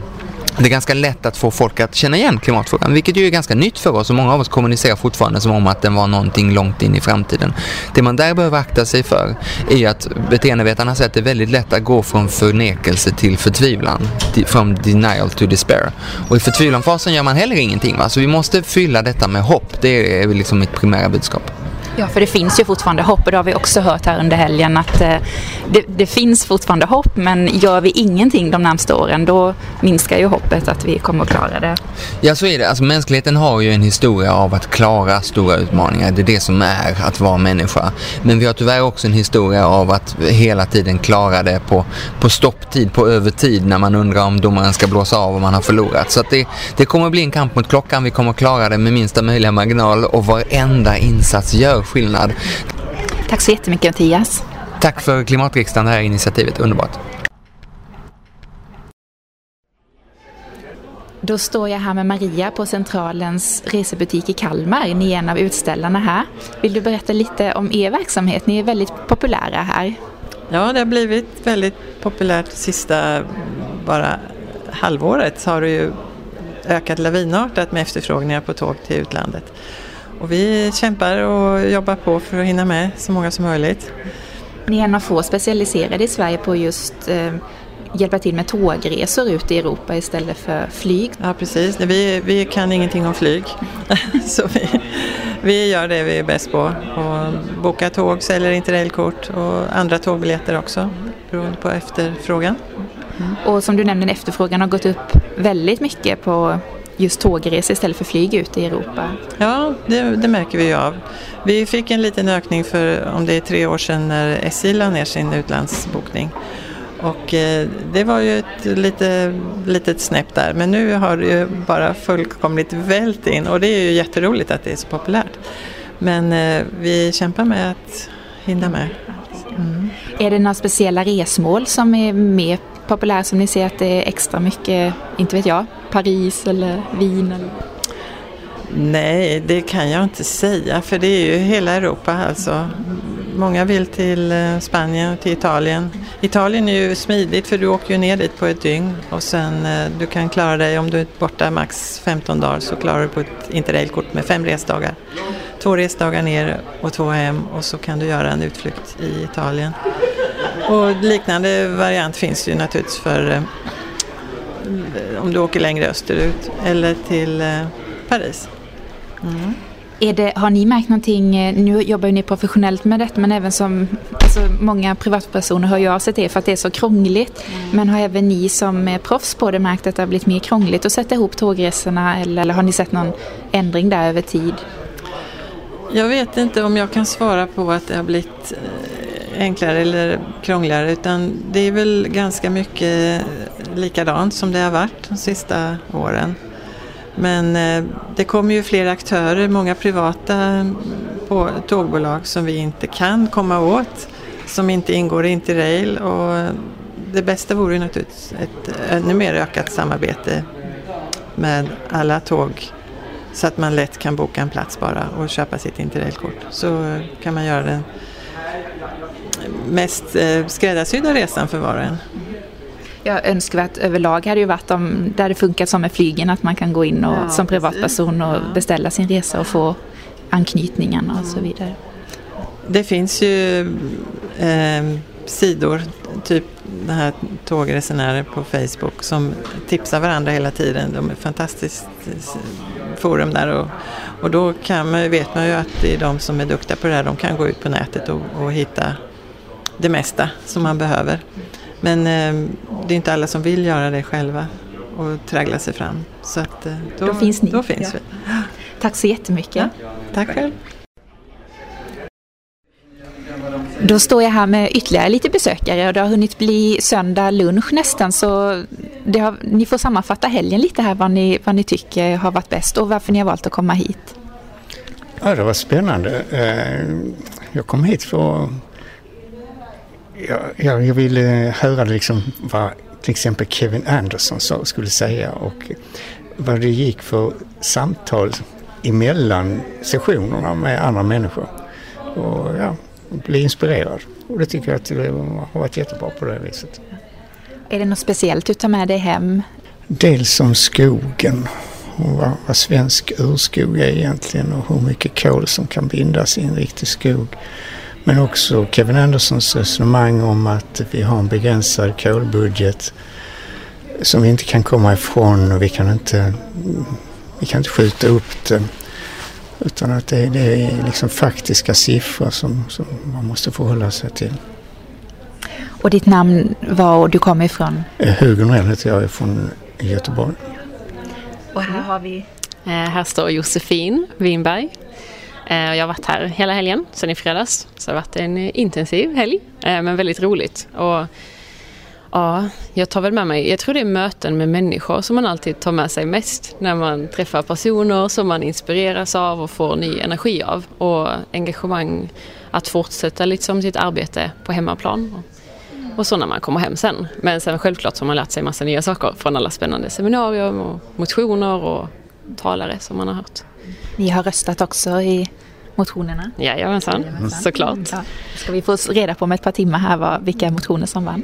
det är ganska lätt att få folk att känna igen klimatfrågan, vilket ju är ganska nytt för oss och många av oss kommunicerar fortfarande som om att den var någonting långt in i framtiden. Det man där behöver akta sig för är att beteendevetarna säger att det är väldigt lätt att gå från förnekelse till förtvivlan, from denial to despair. Och i förtvivlanfasen gör man heller ingenting va? så vi måste fylla detta med hopp, det är liksom mitt primära budskap. Ja, för det finns ju fortfarande hopp och det har vi också hört här under helgen att eh, det, det, finns fortfarande hopp men gör vi ingenting de närmsta åren då minskar ju hoppet att vi kommer att klara det. Ja, så är det. Alltså, mänskligheten har ju en historia av att klara stora utmaningar. Det är det som är att vara människa. Men vi har tyvärr också en historia av att hela tiden klara det på, på stopptid, på övertid när man undrar om domaren ska blåsa av och man har förlorat. Så det, det kommer att bli en kamp mot klockan. Vi kommer att klara det med minsta möjliga marginal och varenda insats gör skillnad. Tack så jättemycket Mattias. Tack för Klimatriksdagen, det här initiativet. Underbart. Då står jag här med Maria på Centralens resebutik i Kalmar. Ni är en av utställarna här. Vill du berätta lite om er verksamhet? Ni är väldigt populära här. Ja, det har blivit väldigt populärt sista bara halvåret så har det ju ökat lavinartat med efterfrågningar på tåg till utlandet. Och vi kämpar och jobbar på för att hinna med så många som möjligt. Ni är en av få specialiserade i Sverige på just eh, hjälpa till med tågresor ut i Europa istället för flyg. Ja precis, vi, vi kan ingenting om flyg. [LAUGHS] så vi, vi gör det vi är bäst på. Och boka tåg, säljer interrailkort och andra tågbiljetter också beroende på efterfrågan. Mm. Och som du nämnde, efterfrågan har gått upp väldigt mycket på just tågresor istället för flyg ut i Europa? Ja, det, det, märker vi ju av. Vi fick en liten ökning för om det är tre år sedan när SJ la ner sin utlandsbokning. Och eh, det var ju ett lite, litet snäpp där men nu har det ju bara fullkomligt vält in och det är ju jätteroligt att det är så populärt. Men eh, vi kämpar med att hinna med. Mm. Är det några speciella resmål som är mer Populär som ni ser att det är extra mycket, inte vet jag, Paris eller Wien? Eller? Nej, det kan jag inte säga för det är ju hela Europa alltså. Många vill till eh, Spanien och till Italien. Italien är ju smidigt för du åker ju ner dit på ett dygn och sen eh, du kan klara dig om du är borta max 15 dagar så klarar du på ett interrailkort med fem resdagar. Två resdagar ner och två hem och så kan du göra en utflykt i Italien. Och liknande variant finns ju naturligtvis för eh, om du åker längre österut eller till Paris. Mm. Det, har ni märkt någonting, eh, nu jobbar ju ni professionellt med detta men även som alltså många privatpersoner hör ju av sig till för att det är så krångligt. Mm. Men har även ni som är proffs på det märkt att det har blivit mer krångligt att sätta ihop tågresorna eller, eller har ni sett någon ändring där över tid? Jag vet inte om jag kan svara på att det har blivit eh, enklare eller krångligare utan det är väl ganska mycket likadant som det har varit de sista åren. Men eh, det kommer ju fler aktörer, många privata mm, tågbolag som vi inte kan komma åt, som inte ingår i Interrail och det bästa vore ju naturligtvis ett ännu mer ökat samarbete med alla tåg så att man lätt kan boka en plats bara och köpa sitt Interrailkort. Så kan man göra den mest eh, skräddarsydda resan för var och en. Ja, önskvärt överlag hade ju varit om det hade funkat som med flygen att man kan gå in och, ja, som privatperson och beställa sin resa och få anknytningarna och så vidare. Det finns ju eh, sidor, typ det här tågresenärer på Facebook som tipsar varandra hela tiden. De är fantastiskt forum där och, och då kan man, vet man ju att det är de som är duktiga på det här, de kan gå ut på nätet och, och hitta det mesta som man behöver. Men eh, det är inte alla som vill göra det själva och traggla sig fram. Så att, eh, då, då, finns ni. Då finns ja. vi. Tack så jättemycket. Ja, tack själv. Då står jag här med ytterligare lite besökare och det har hunnit bli söndag lunch nästan så har, ni får sammanfatta helgen lite här vad ni, vad ni tycker har varit bäst och varför ni har valt att komma hit. Ja, det var spännande. Eh, jag kom hit för jag, jag ville höra liksom vad till exempel Kevin Anderson sa, skulle säga och vad det gick för samtal emellan sessionerna med andra människor. Och ja, bli inspirerad. Och det tycker jag att det har varit jättebra på det viset. Är det något speciellt du tar med dig hem? Dels om skogen och vad, vad svensk urskog är egentligen och hur mycket kol som kan bindas i en riktig skog. Men också Kevin Andersons resonemang om att vi har en begränsad kolbudget som vi inte kan komma ifrån och vi kan inte, vi kan inte skjuta upp det. Utan att det, det är liksom faktiska siffror som, som man måste förhålla sig till. Och ditt namn var och du kommer ifrån? Eh, Hugo Norell heter jag, är från Göteborg. Och här har vi? Eh, här står Josefin Winberg Eh, jag har varit här hela helgen, sedan i fredags. Så det har varit en eh, intensiv helg, eh, men väldigt roligt. Och ja, jag tar väl med mig, jag tror det är möten med människor som man alltid tar med sig mest. När man träffar personer som man inspireras av och får ny energi av. Och engagemang att fortsätta liksom sitt arbete på hemmaplan. Och så när man kommer hem sen. Men sen självklart så har man lärt sig massa nya saker från alla spännande seminarier och motioner och talare som man har hört. Ni har röstat också i motionerna? Jajamensan, såklart. Ja. Ska vi få reda på om ett par timmar här vad, vilka motioner som vann.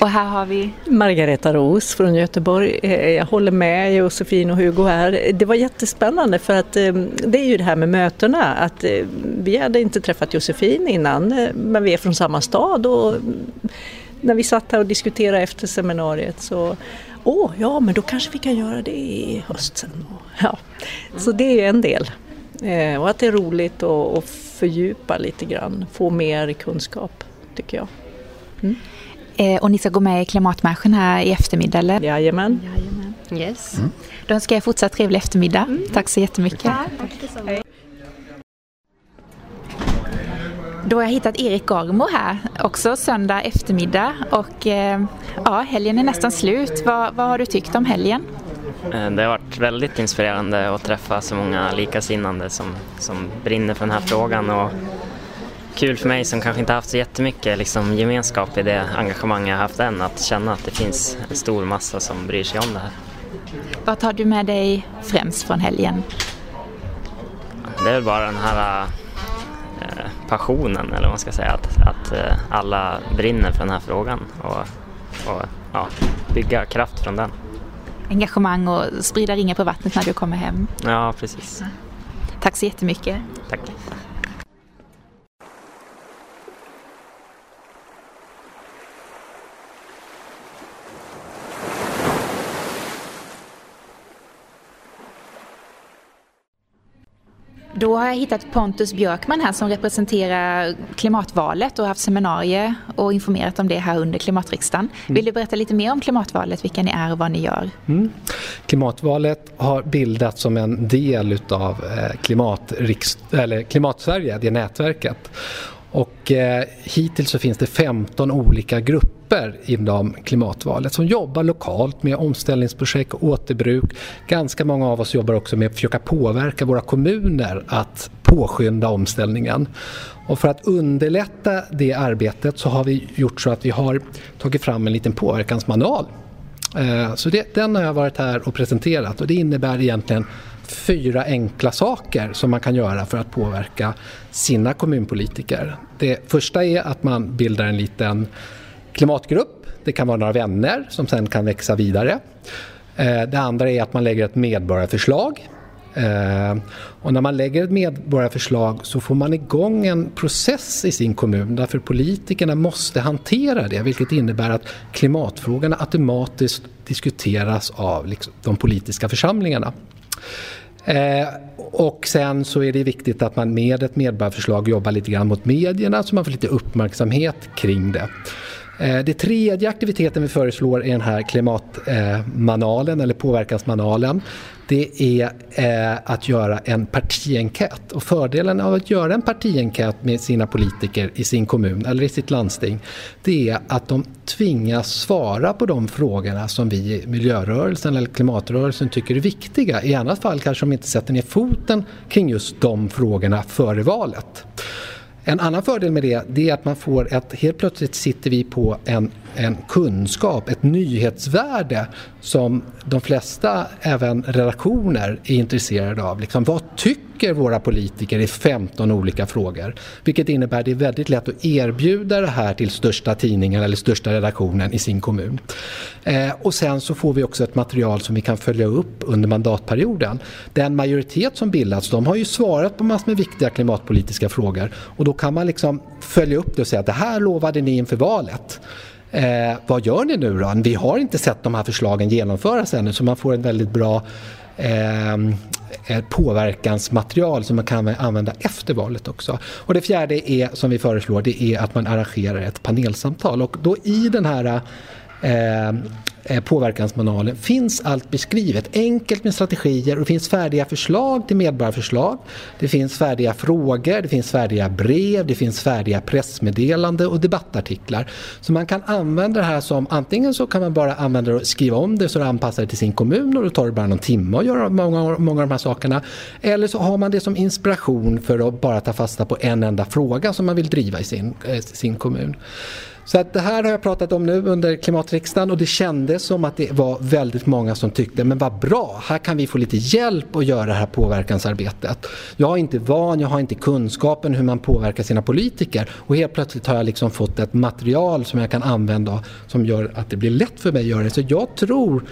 Och här har vi Margareta Ros från Göteborg. Eh, jag håller med Josefin och Hugo här. Det var jättespännande för att eh, det är ju det här med mötena. Att eh, vi hade inte träffat Josefin innan men vi är från samma stad och när vi satt här och diskuterade efter seminariet så åh, ja men då kanske vi kan göra det i höst sen. Ja. Så det är en del. Eh, och att det är roligt att, fördjupa lite grann, få mer kunskap tycker jag. Mm. Eh, och ni ska gå med i klimatmarschen här i eftermiddag eller? Jajamän. Jajamän. Yes. Mm. Då önskar jag fortsatt trevlig eftermiddag. Mm. Tack så jättemycket. Tack, tack Då har jag hittat Erik Garmo här, också söndag eftermiddag och eh, ja, helgen är nästan slut. Vad, vad har du tyckt om helgen? Eh, det har varit väldigt inspirerande att träffa så många likasinnande som, som brinner för den här frågan och kul för mig som kanske inte haft så jättemycket liksom, gemenskap i det engagemang jag haft än att känna att det finns en stor massa som bryr sig om det här. Vad tar du med dig främst från helgen? Det är väl bara den här passionen eller vad man ska säga, att, att eh, alla brinner för den här frågan och, och ja, bygga kraft från den. Engagemang och sprida ringar på vattnet när du kommer hem. Ja, precis. Tack så jättemycket. Tack. Då har jag hittat Pontus Björkman här som representerar klimatvalet och har haft seminarier och informerat om det här under klimatriksdagen. Mm. Vill du berätta lite mer om klimatvalet, vilka ni är och vad ni gör? Mm. Klimatvalet har bildats som en del utav eh, klimatriks, eller Klimatsverige, det nätverket. Och eh, hittills så finns det 15 olika grupper inom klimatvalet som jobbar lokalt med omställningsprojekt och återbruk. Ganska många av oss jobbar också med att försöka påverka våra kommuner att påskynda omställningen. Och för att underlätta det arbetet så har vi gjort så att vi har tagit fram en liten påverkansmanual. Eh, så det, den har jag varit här och presenterat och det innebär egentligen fyra enkla saker som man kan göra för att påverka sina kommunpolitiker. Det första är att man bildar en liten klimatgrupp. Det kan vara några vänner som sen kan växa vidare. Eh, det andra är att man lägger ett medborgarförslag. Eh, och när man lägger ett medborgarförslag så får man igång en process i sin kommun därför politikerna måste hantera det vilket innebär att klimatfrågorna automatiskt diskuteras av liksom de politiska församlingarna. Eh, och sen så är det viktigt att man med ett medborgarförslag jobbar lite grann mot medierna så man får lite uppmärksamhet kring det. Eh, det tredje aktiviteten vi föreslår i den här klimatmanalen eh, eller påverkansmanalen det är eh, att göra en partienkät. Och fördelen av att göra en partienkät med sina politiker i sin kommun eller i sitt landsting det är att de tvingas svara på de frågorna som vi i miljörörelsen eller klimatrörelsen tycker är viktiga. I annat fall kanske de inte sätter ner foten kring just de frågorna före valet. En annan fördel med det, det är att man får ett, helt plötsligt sitter vi på en, en kunskap, ett nyhetsvärde som de flesta, även redaktioner, är intresserade av. Liksom, vad tycker våra politiker i 15 olika frågor? Vilket innebär att det är väldigt lätt att erbjuda det här till största tidningen eller största redaktionen i sin kommun. Eh, och sen så får vi också ett material som vi kan följa upp under mandatperioden. Den majoritet som bildats, de har ju svarat på massor med viktiga klimatpolitiska frågor och då kan man liksom följa upp det och säga att det här lovade ni inför valet. Eh, vad gör ni nu då? Vi har inte sett de här förslagen genomföras ännu så man får ett väldigt bra eh, eh, påverkansmaterial som man kan använda efter valet också. Och det fjärde är, som vi föreslår, det är att man arrangerar ett panelsamtal. Och då i den här Eh, Eh, påverkansmanualen finns allt beskrivet, enkelt med strategier och det finns färdiga förslag till medborgarförslag. Det finns färdiga frågor, det finns färdiga brev, det finns färdiga pressmeddelande och debattartiklar. Så man kan använda det här som, antingen så kan man bara använda det och skriva om det så det anpassar det till sin kommun och då tar det bara någon timme att göra många, många av de här sakerna. Eller så har man det som inspiration för att bara ta fasta på en enda fråga som man vill driva i sin, eh, sin kommun. Så att det här har jag pratat om nu under klimatriksdagen och det kändes som att det var väldigt många som tyckte men vad bra, här kan vi få lite hjälp att göra det här påverkansarbetet. Jag är inte van, jag har inte kunskapen hur man påverkar sina politiker och helt plötsligt har jag liksom fått ett material som jag kan använda som gör att det blir lätt för mig att göra det. Så jag tror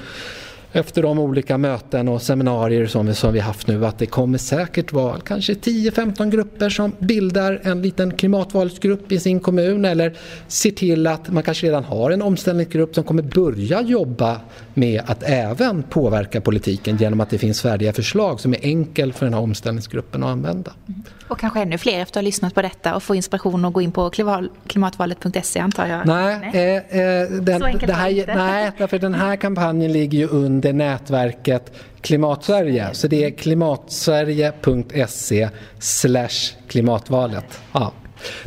efter de olika möten och seminarier som vi, som vi haft nu att det kommer säkert vara kanske 10-15 grupper som bildar en liten klimatvalsgrupp i sin kommun eller ser till att man kanske redan har en omställningsgrupp som kommer börja jobba med att även påverka politiken genom att det finns färdiga förslag som är enkel för den här omställningsgruppen att använda. Och kanske ännu fler efter att ha lyssnat på detta och få inspiration att gå in på klimatvalet.se antar jag? Nej, nej. Eh, eh, den, det här, nej därför den här kampanjen ligger ju under nätverket Klimatsverige. Så det är klimatsverige.se slash klimatvalet. Ja.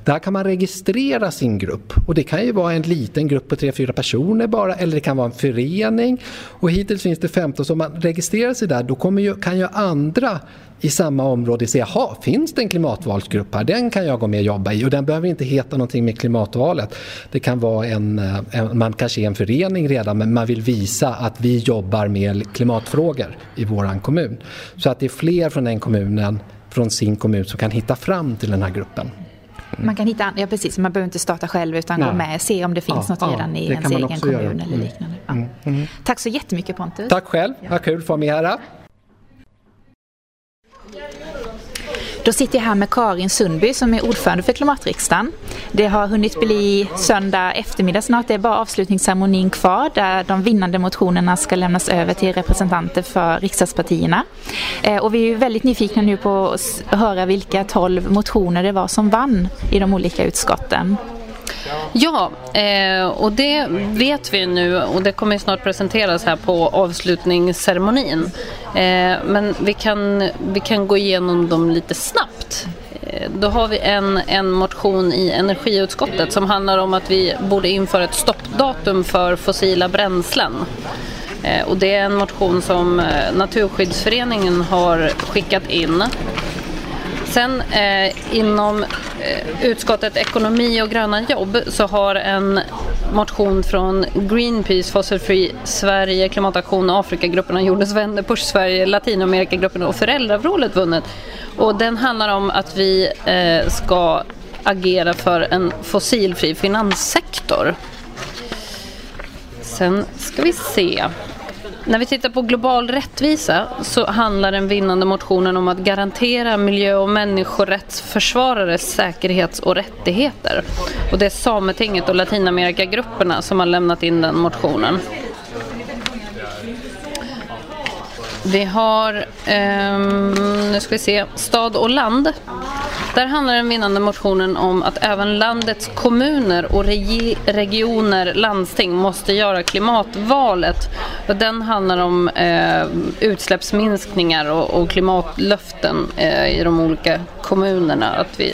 Där kan man registrera sin grupp och det kan ju vara en liten grupp på 3-4 personer bara eller det kan vara en förening och hittills finns det 15 så om man registrerar sig där då kommer ju, kan ju andra i samma område säga jaha, finns det en klimatvalsgrupp här? Den kan jag gå med och jobba i och den behöver inte heta någonting med klimatvalet. Det kan vara en, en man kanske är en förening redan men man vill visa att vi jobbar med klimatfrågor i våran kommun. Så att det är fler från den kommunen från sin kommun som kan hitta fram till den här gruppen. Man kan hitta, ja precis, man behöver inte starta själv utan Nej. gå med, se om det finns ja, något redan ja, i ens egen kommun göra. eller mm. liknande. Ja. Mm. Mm. Tack så jättemycket Pontus. Tack själv, vad kul att få vara med här. Då sitter jag här med Karin Sundby som är ordförande för klimatriksdagen. Det har hunnit bli söndag eftermiddag snart. Det är bara avslutningsceremonin kvar där de vinnande motionerna ska lämnas över till representanter för riksdagspartierna. Eh, och vi är väldigt nyfikna nu på att höra vilka tolv motioner det var som vann i de olika utskotten. Ja, eh, och det vet vi nu och det kommer snart presenteras här på avslutningsceremonin. Eh, men vi kan, vi kan gå igenom dem lite snabbt. Eh, då har vi en, en motion i energiutskottet som handlar om att vi borde införa ett stoppdatum för fossila bränslen. Eh, och det är en motion som eh, Naturskyddsföreningen har skickat in. Sen eh, inom eh, utskottet ekonomi och gröna jobb så har en motion från Greenpeace, Fossil Free Sverige, Klimataktion, Afrikagrupperna, Jordens vänner, Push Sverige, Latinamerikagrupperna och Föräldravrålet vunnit. Och den handlar om att vi eh, ska agera för en fossilfri finanssektor. Sen ska vi se. När vi tittar på global rättvisa så handlar den vinnande motionen om att garantera miljö och människorättsförsvarares säkerhets och rättigheter. Och det är Sametinget och Latinamerikagrupperna som har lämnat in den motionen. Vi har, eh, nu ska vi se, Stad och land. Där handlar den vinnande motionen om att även landets kommuner och regi regioner, landsting måste göra klimatvalet. Och den handlar om eh, utsläppsminskningar och, och klimatlöften eh, i de olika kommunerna. Att vi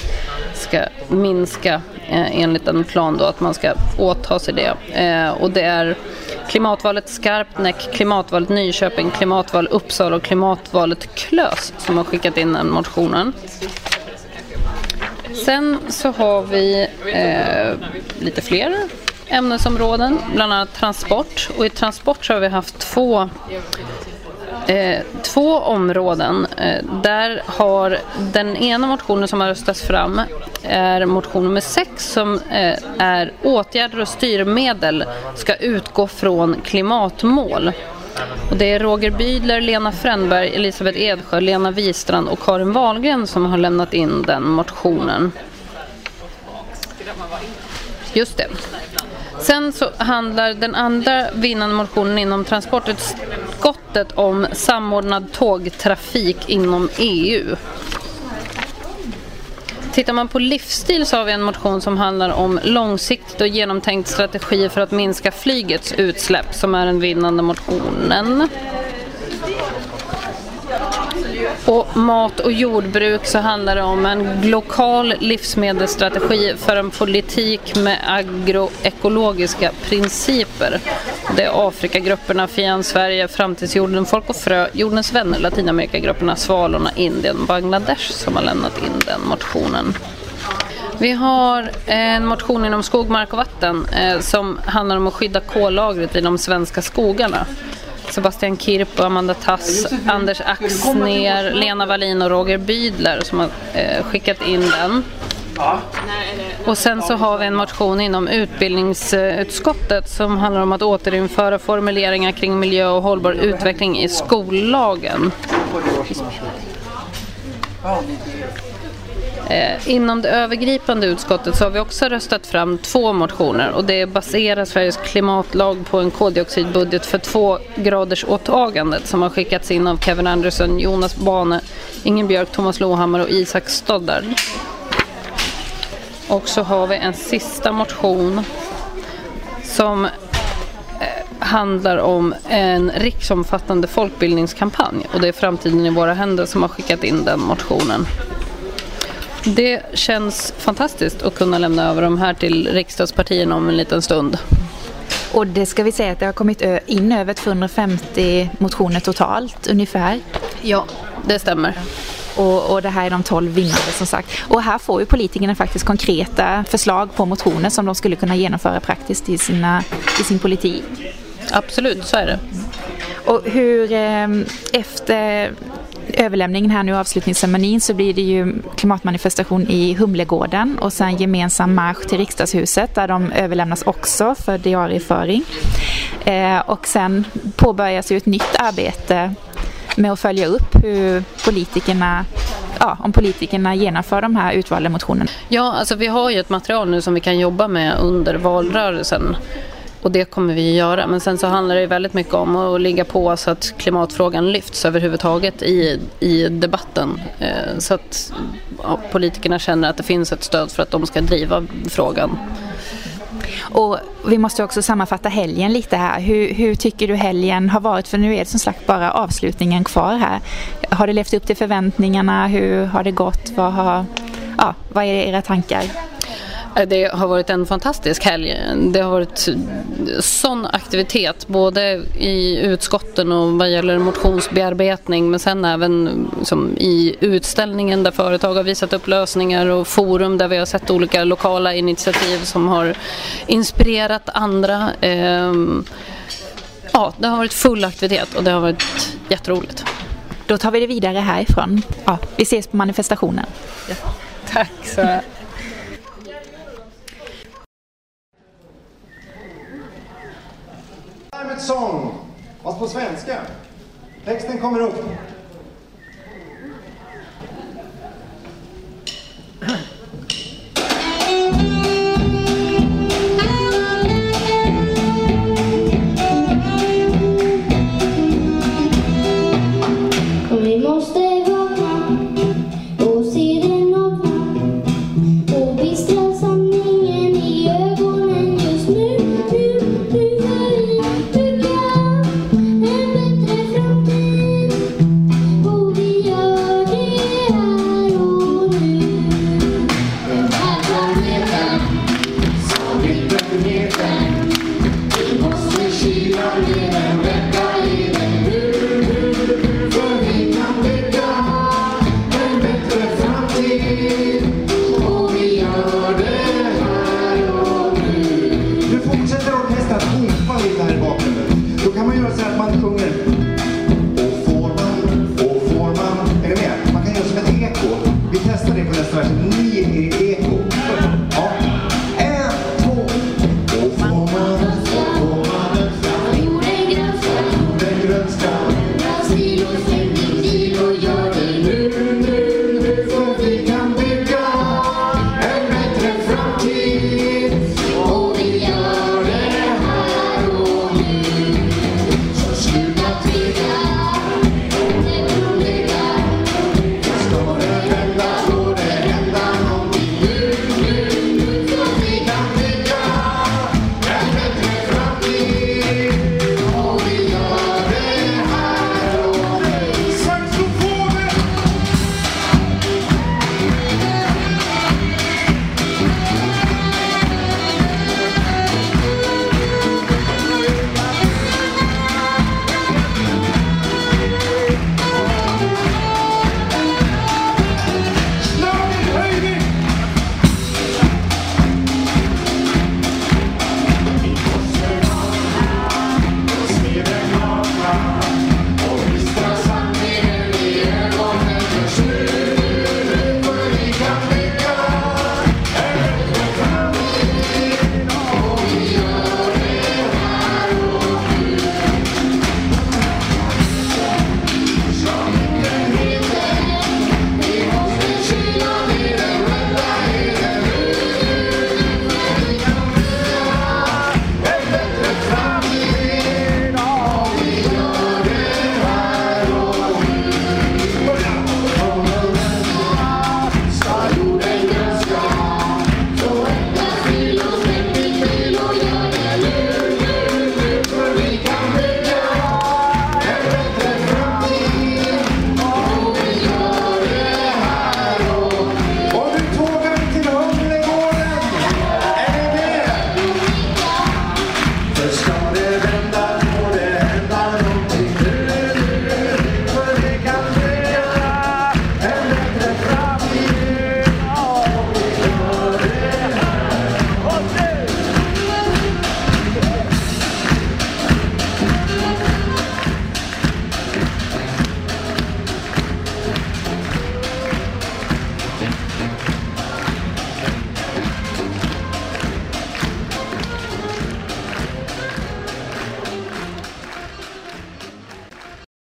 ska minska Eh, enligt en plan då att man ska åta sig det. Eh, och det är klimatvalet Skarpnäck, klimatvalet Nyköping, klimatval Uppsala och klimatvalet Klös som har skickat in den motionen. Sen så har vi eh, lite fler ämnesområden, bland annat transport. Och i transport så har vi haft två Eh, två områden. Eh, där har den ena motionen som har röstats fram är motion nummer 6 som eh, är åtgärder och styrmedel ska utgå från klimatmål. Och det är Roger Bydler, Lena Frändberg, Elisabeth Edsjö, Lena Wistrand och Karin Wahlgren som har lämnat in den motionen. Just det. Sen så handlar den andra vinnande motionen inom transportutskottet om samordnad tågtrafik inom EU. Tittar man på livsstil så har vi en motion som handlar om långsiktigt och genomtänkt strategi för att minska flygets utsläpp som är den vinnande motionen. Och mat och jordbruk så handlar det om en lokal livsmedelsstrategi för en politik med agroekologiska principer. Det är Afrikagrupperna, Fian Sverige, Framtidsjorden, Folk och Frö, Jordens vänner, Latinamerikagrupperna, Svalorna, Indien, Bangladesh som har lämnat in den motionen. Vi har en motion inom skog, mark och vatten eh, som handlar om att skydda kollagret i de svenska skogarna. Sebastian Kirp och Amanda Tass, Anders Axner, Lena Wallin och Roger Bydler som har eh, skickat in den. Och sen så har vi en motion inom utbildningsutskottet som handlar om att återinföra formuleringar kring miljö och hållbar utveckling i skollagen. Eh, inom det övergripande utskottet så har vi också röstat fram två motioner och det baserar Sveriges klimatlag på en koldioxidbudget för två graders åtagandet som har skickats in av Kevin Anderson, Jonas Bane, Ingen Björk, Thomas Lohammar och Isak Stoddard. Och så har vi en sista motion som eh, handlar om en riksomfattande folkbildningskampanj och det är Framtiden i våra händer som har skickat in den motionen. Det känns fantastiskt att kunna lämna över de här till riksdagspartierna om en liten stund. Och det ska vi säga att det har kommit in över 250 motioner totalt ungefär. Ja, det stämmer. Och, och, det här är de 12 vinnande som sagt. Och här får ju politikerna faktiskt konkreta förslag på motioner som de skulle kunna genomföra praktiskt i, sina, i sin politik. Absolut, så är det. Och hur eh, efter överlämningen här nu, avslutningsceremonin, så blir det ju klimatmanifestation i Humlegården och sen gemensam marsch till riksdagshuset där de överlämnas också för diarieföring. Eh, och sen påbörjas ju ett nytt arbete med att följa upp hur politikerna ja, om politikerna genomför de här utvalda motionerna? Ja, alltså vi har ju ett material nu som vi kan jobba med under valrörelsen. Och det kommer vi göra. Men sen så handlar det väldigt mycket om att ligga på så att klimatfrågan lyfts överhuvudtaget i, i debatten. Eh, så att ja, politikerna känner att det finns ett stöd för att de ska driva frågan. Och vi måste också sammanfatta helgen lite här. Hur, hur, tycker du helgen har varit? För nu är det som sagt bara avslutningen kvar här. Har det levt upp till förväntningarna? Hur har det gått? Vad, har, ja, vad är era tankar? Eh, det har varit en fantastisk helg. Det har varit sån aktivitet både i utskotten och vad gäller motionsbearbetning men sen även som i utställningen där företag har visat upp lösningar och forum där vi har sett olika lokala initiativ som har inspirerat andra. Ehm, ja, det har varit full aktivitet och det har varit jätteroligt. Då tar vi det vidare härifrån. Ja, vi ses på manifestationen. Ja. Tack så Climate Song, fast på svenska. Texten kommer upp.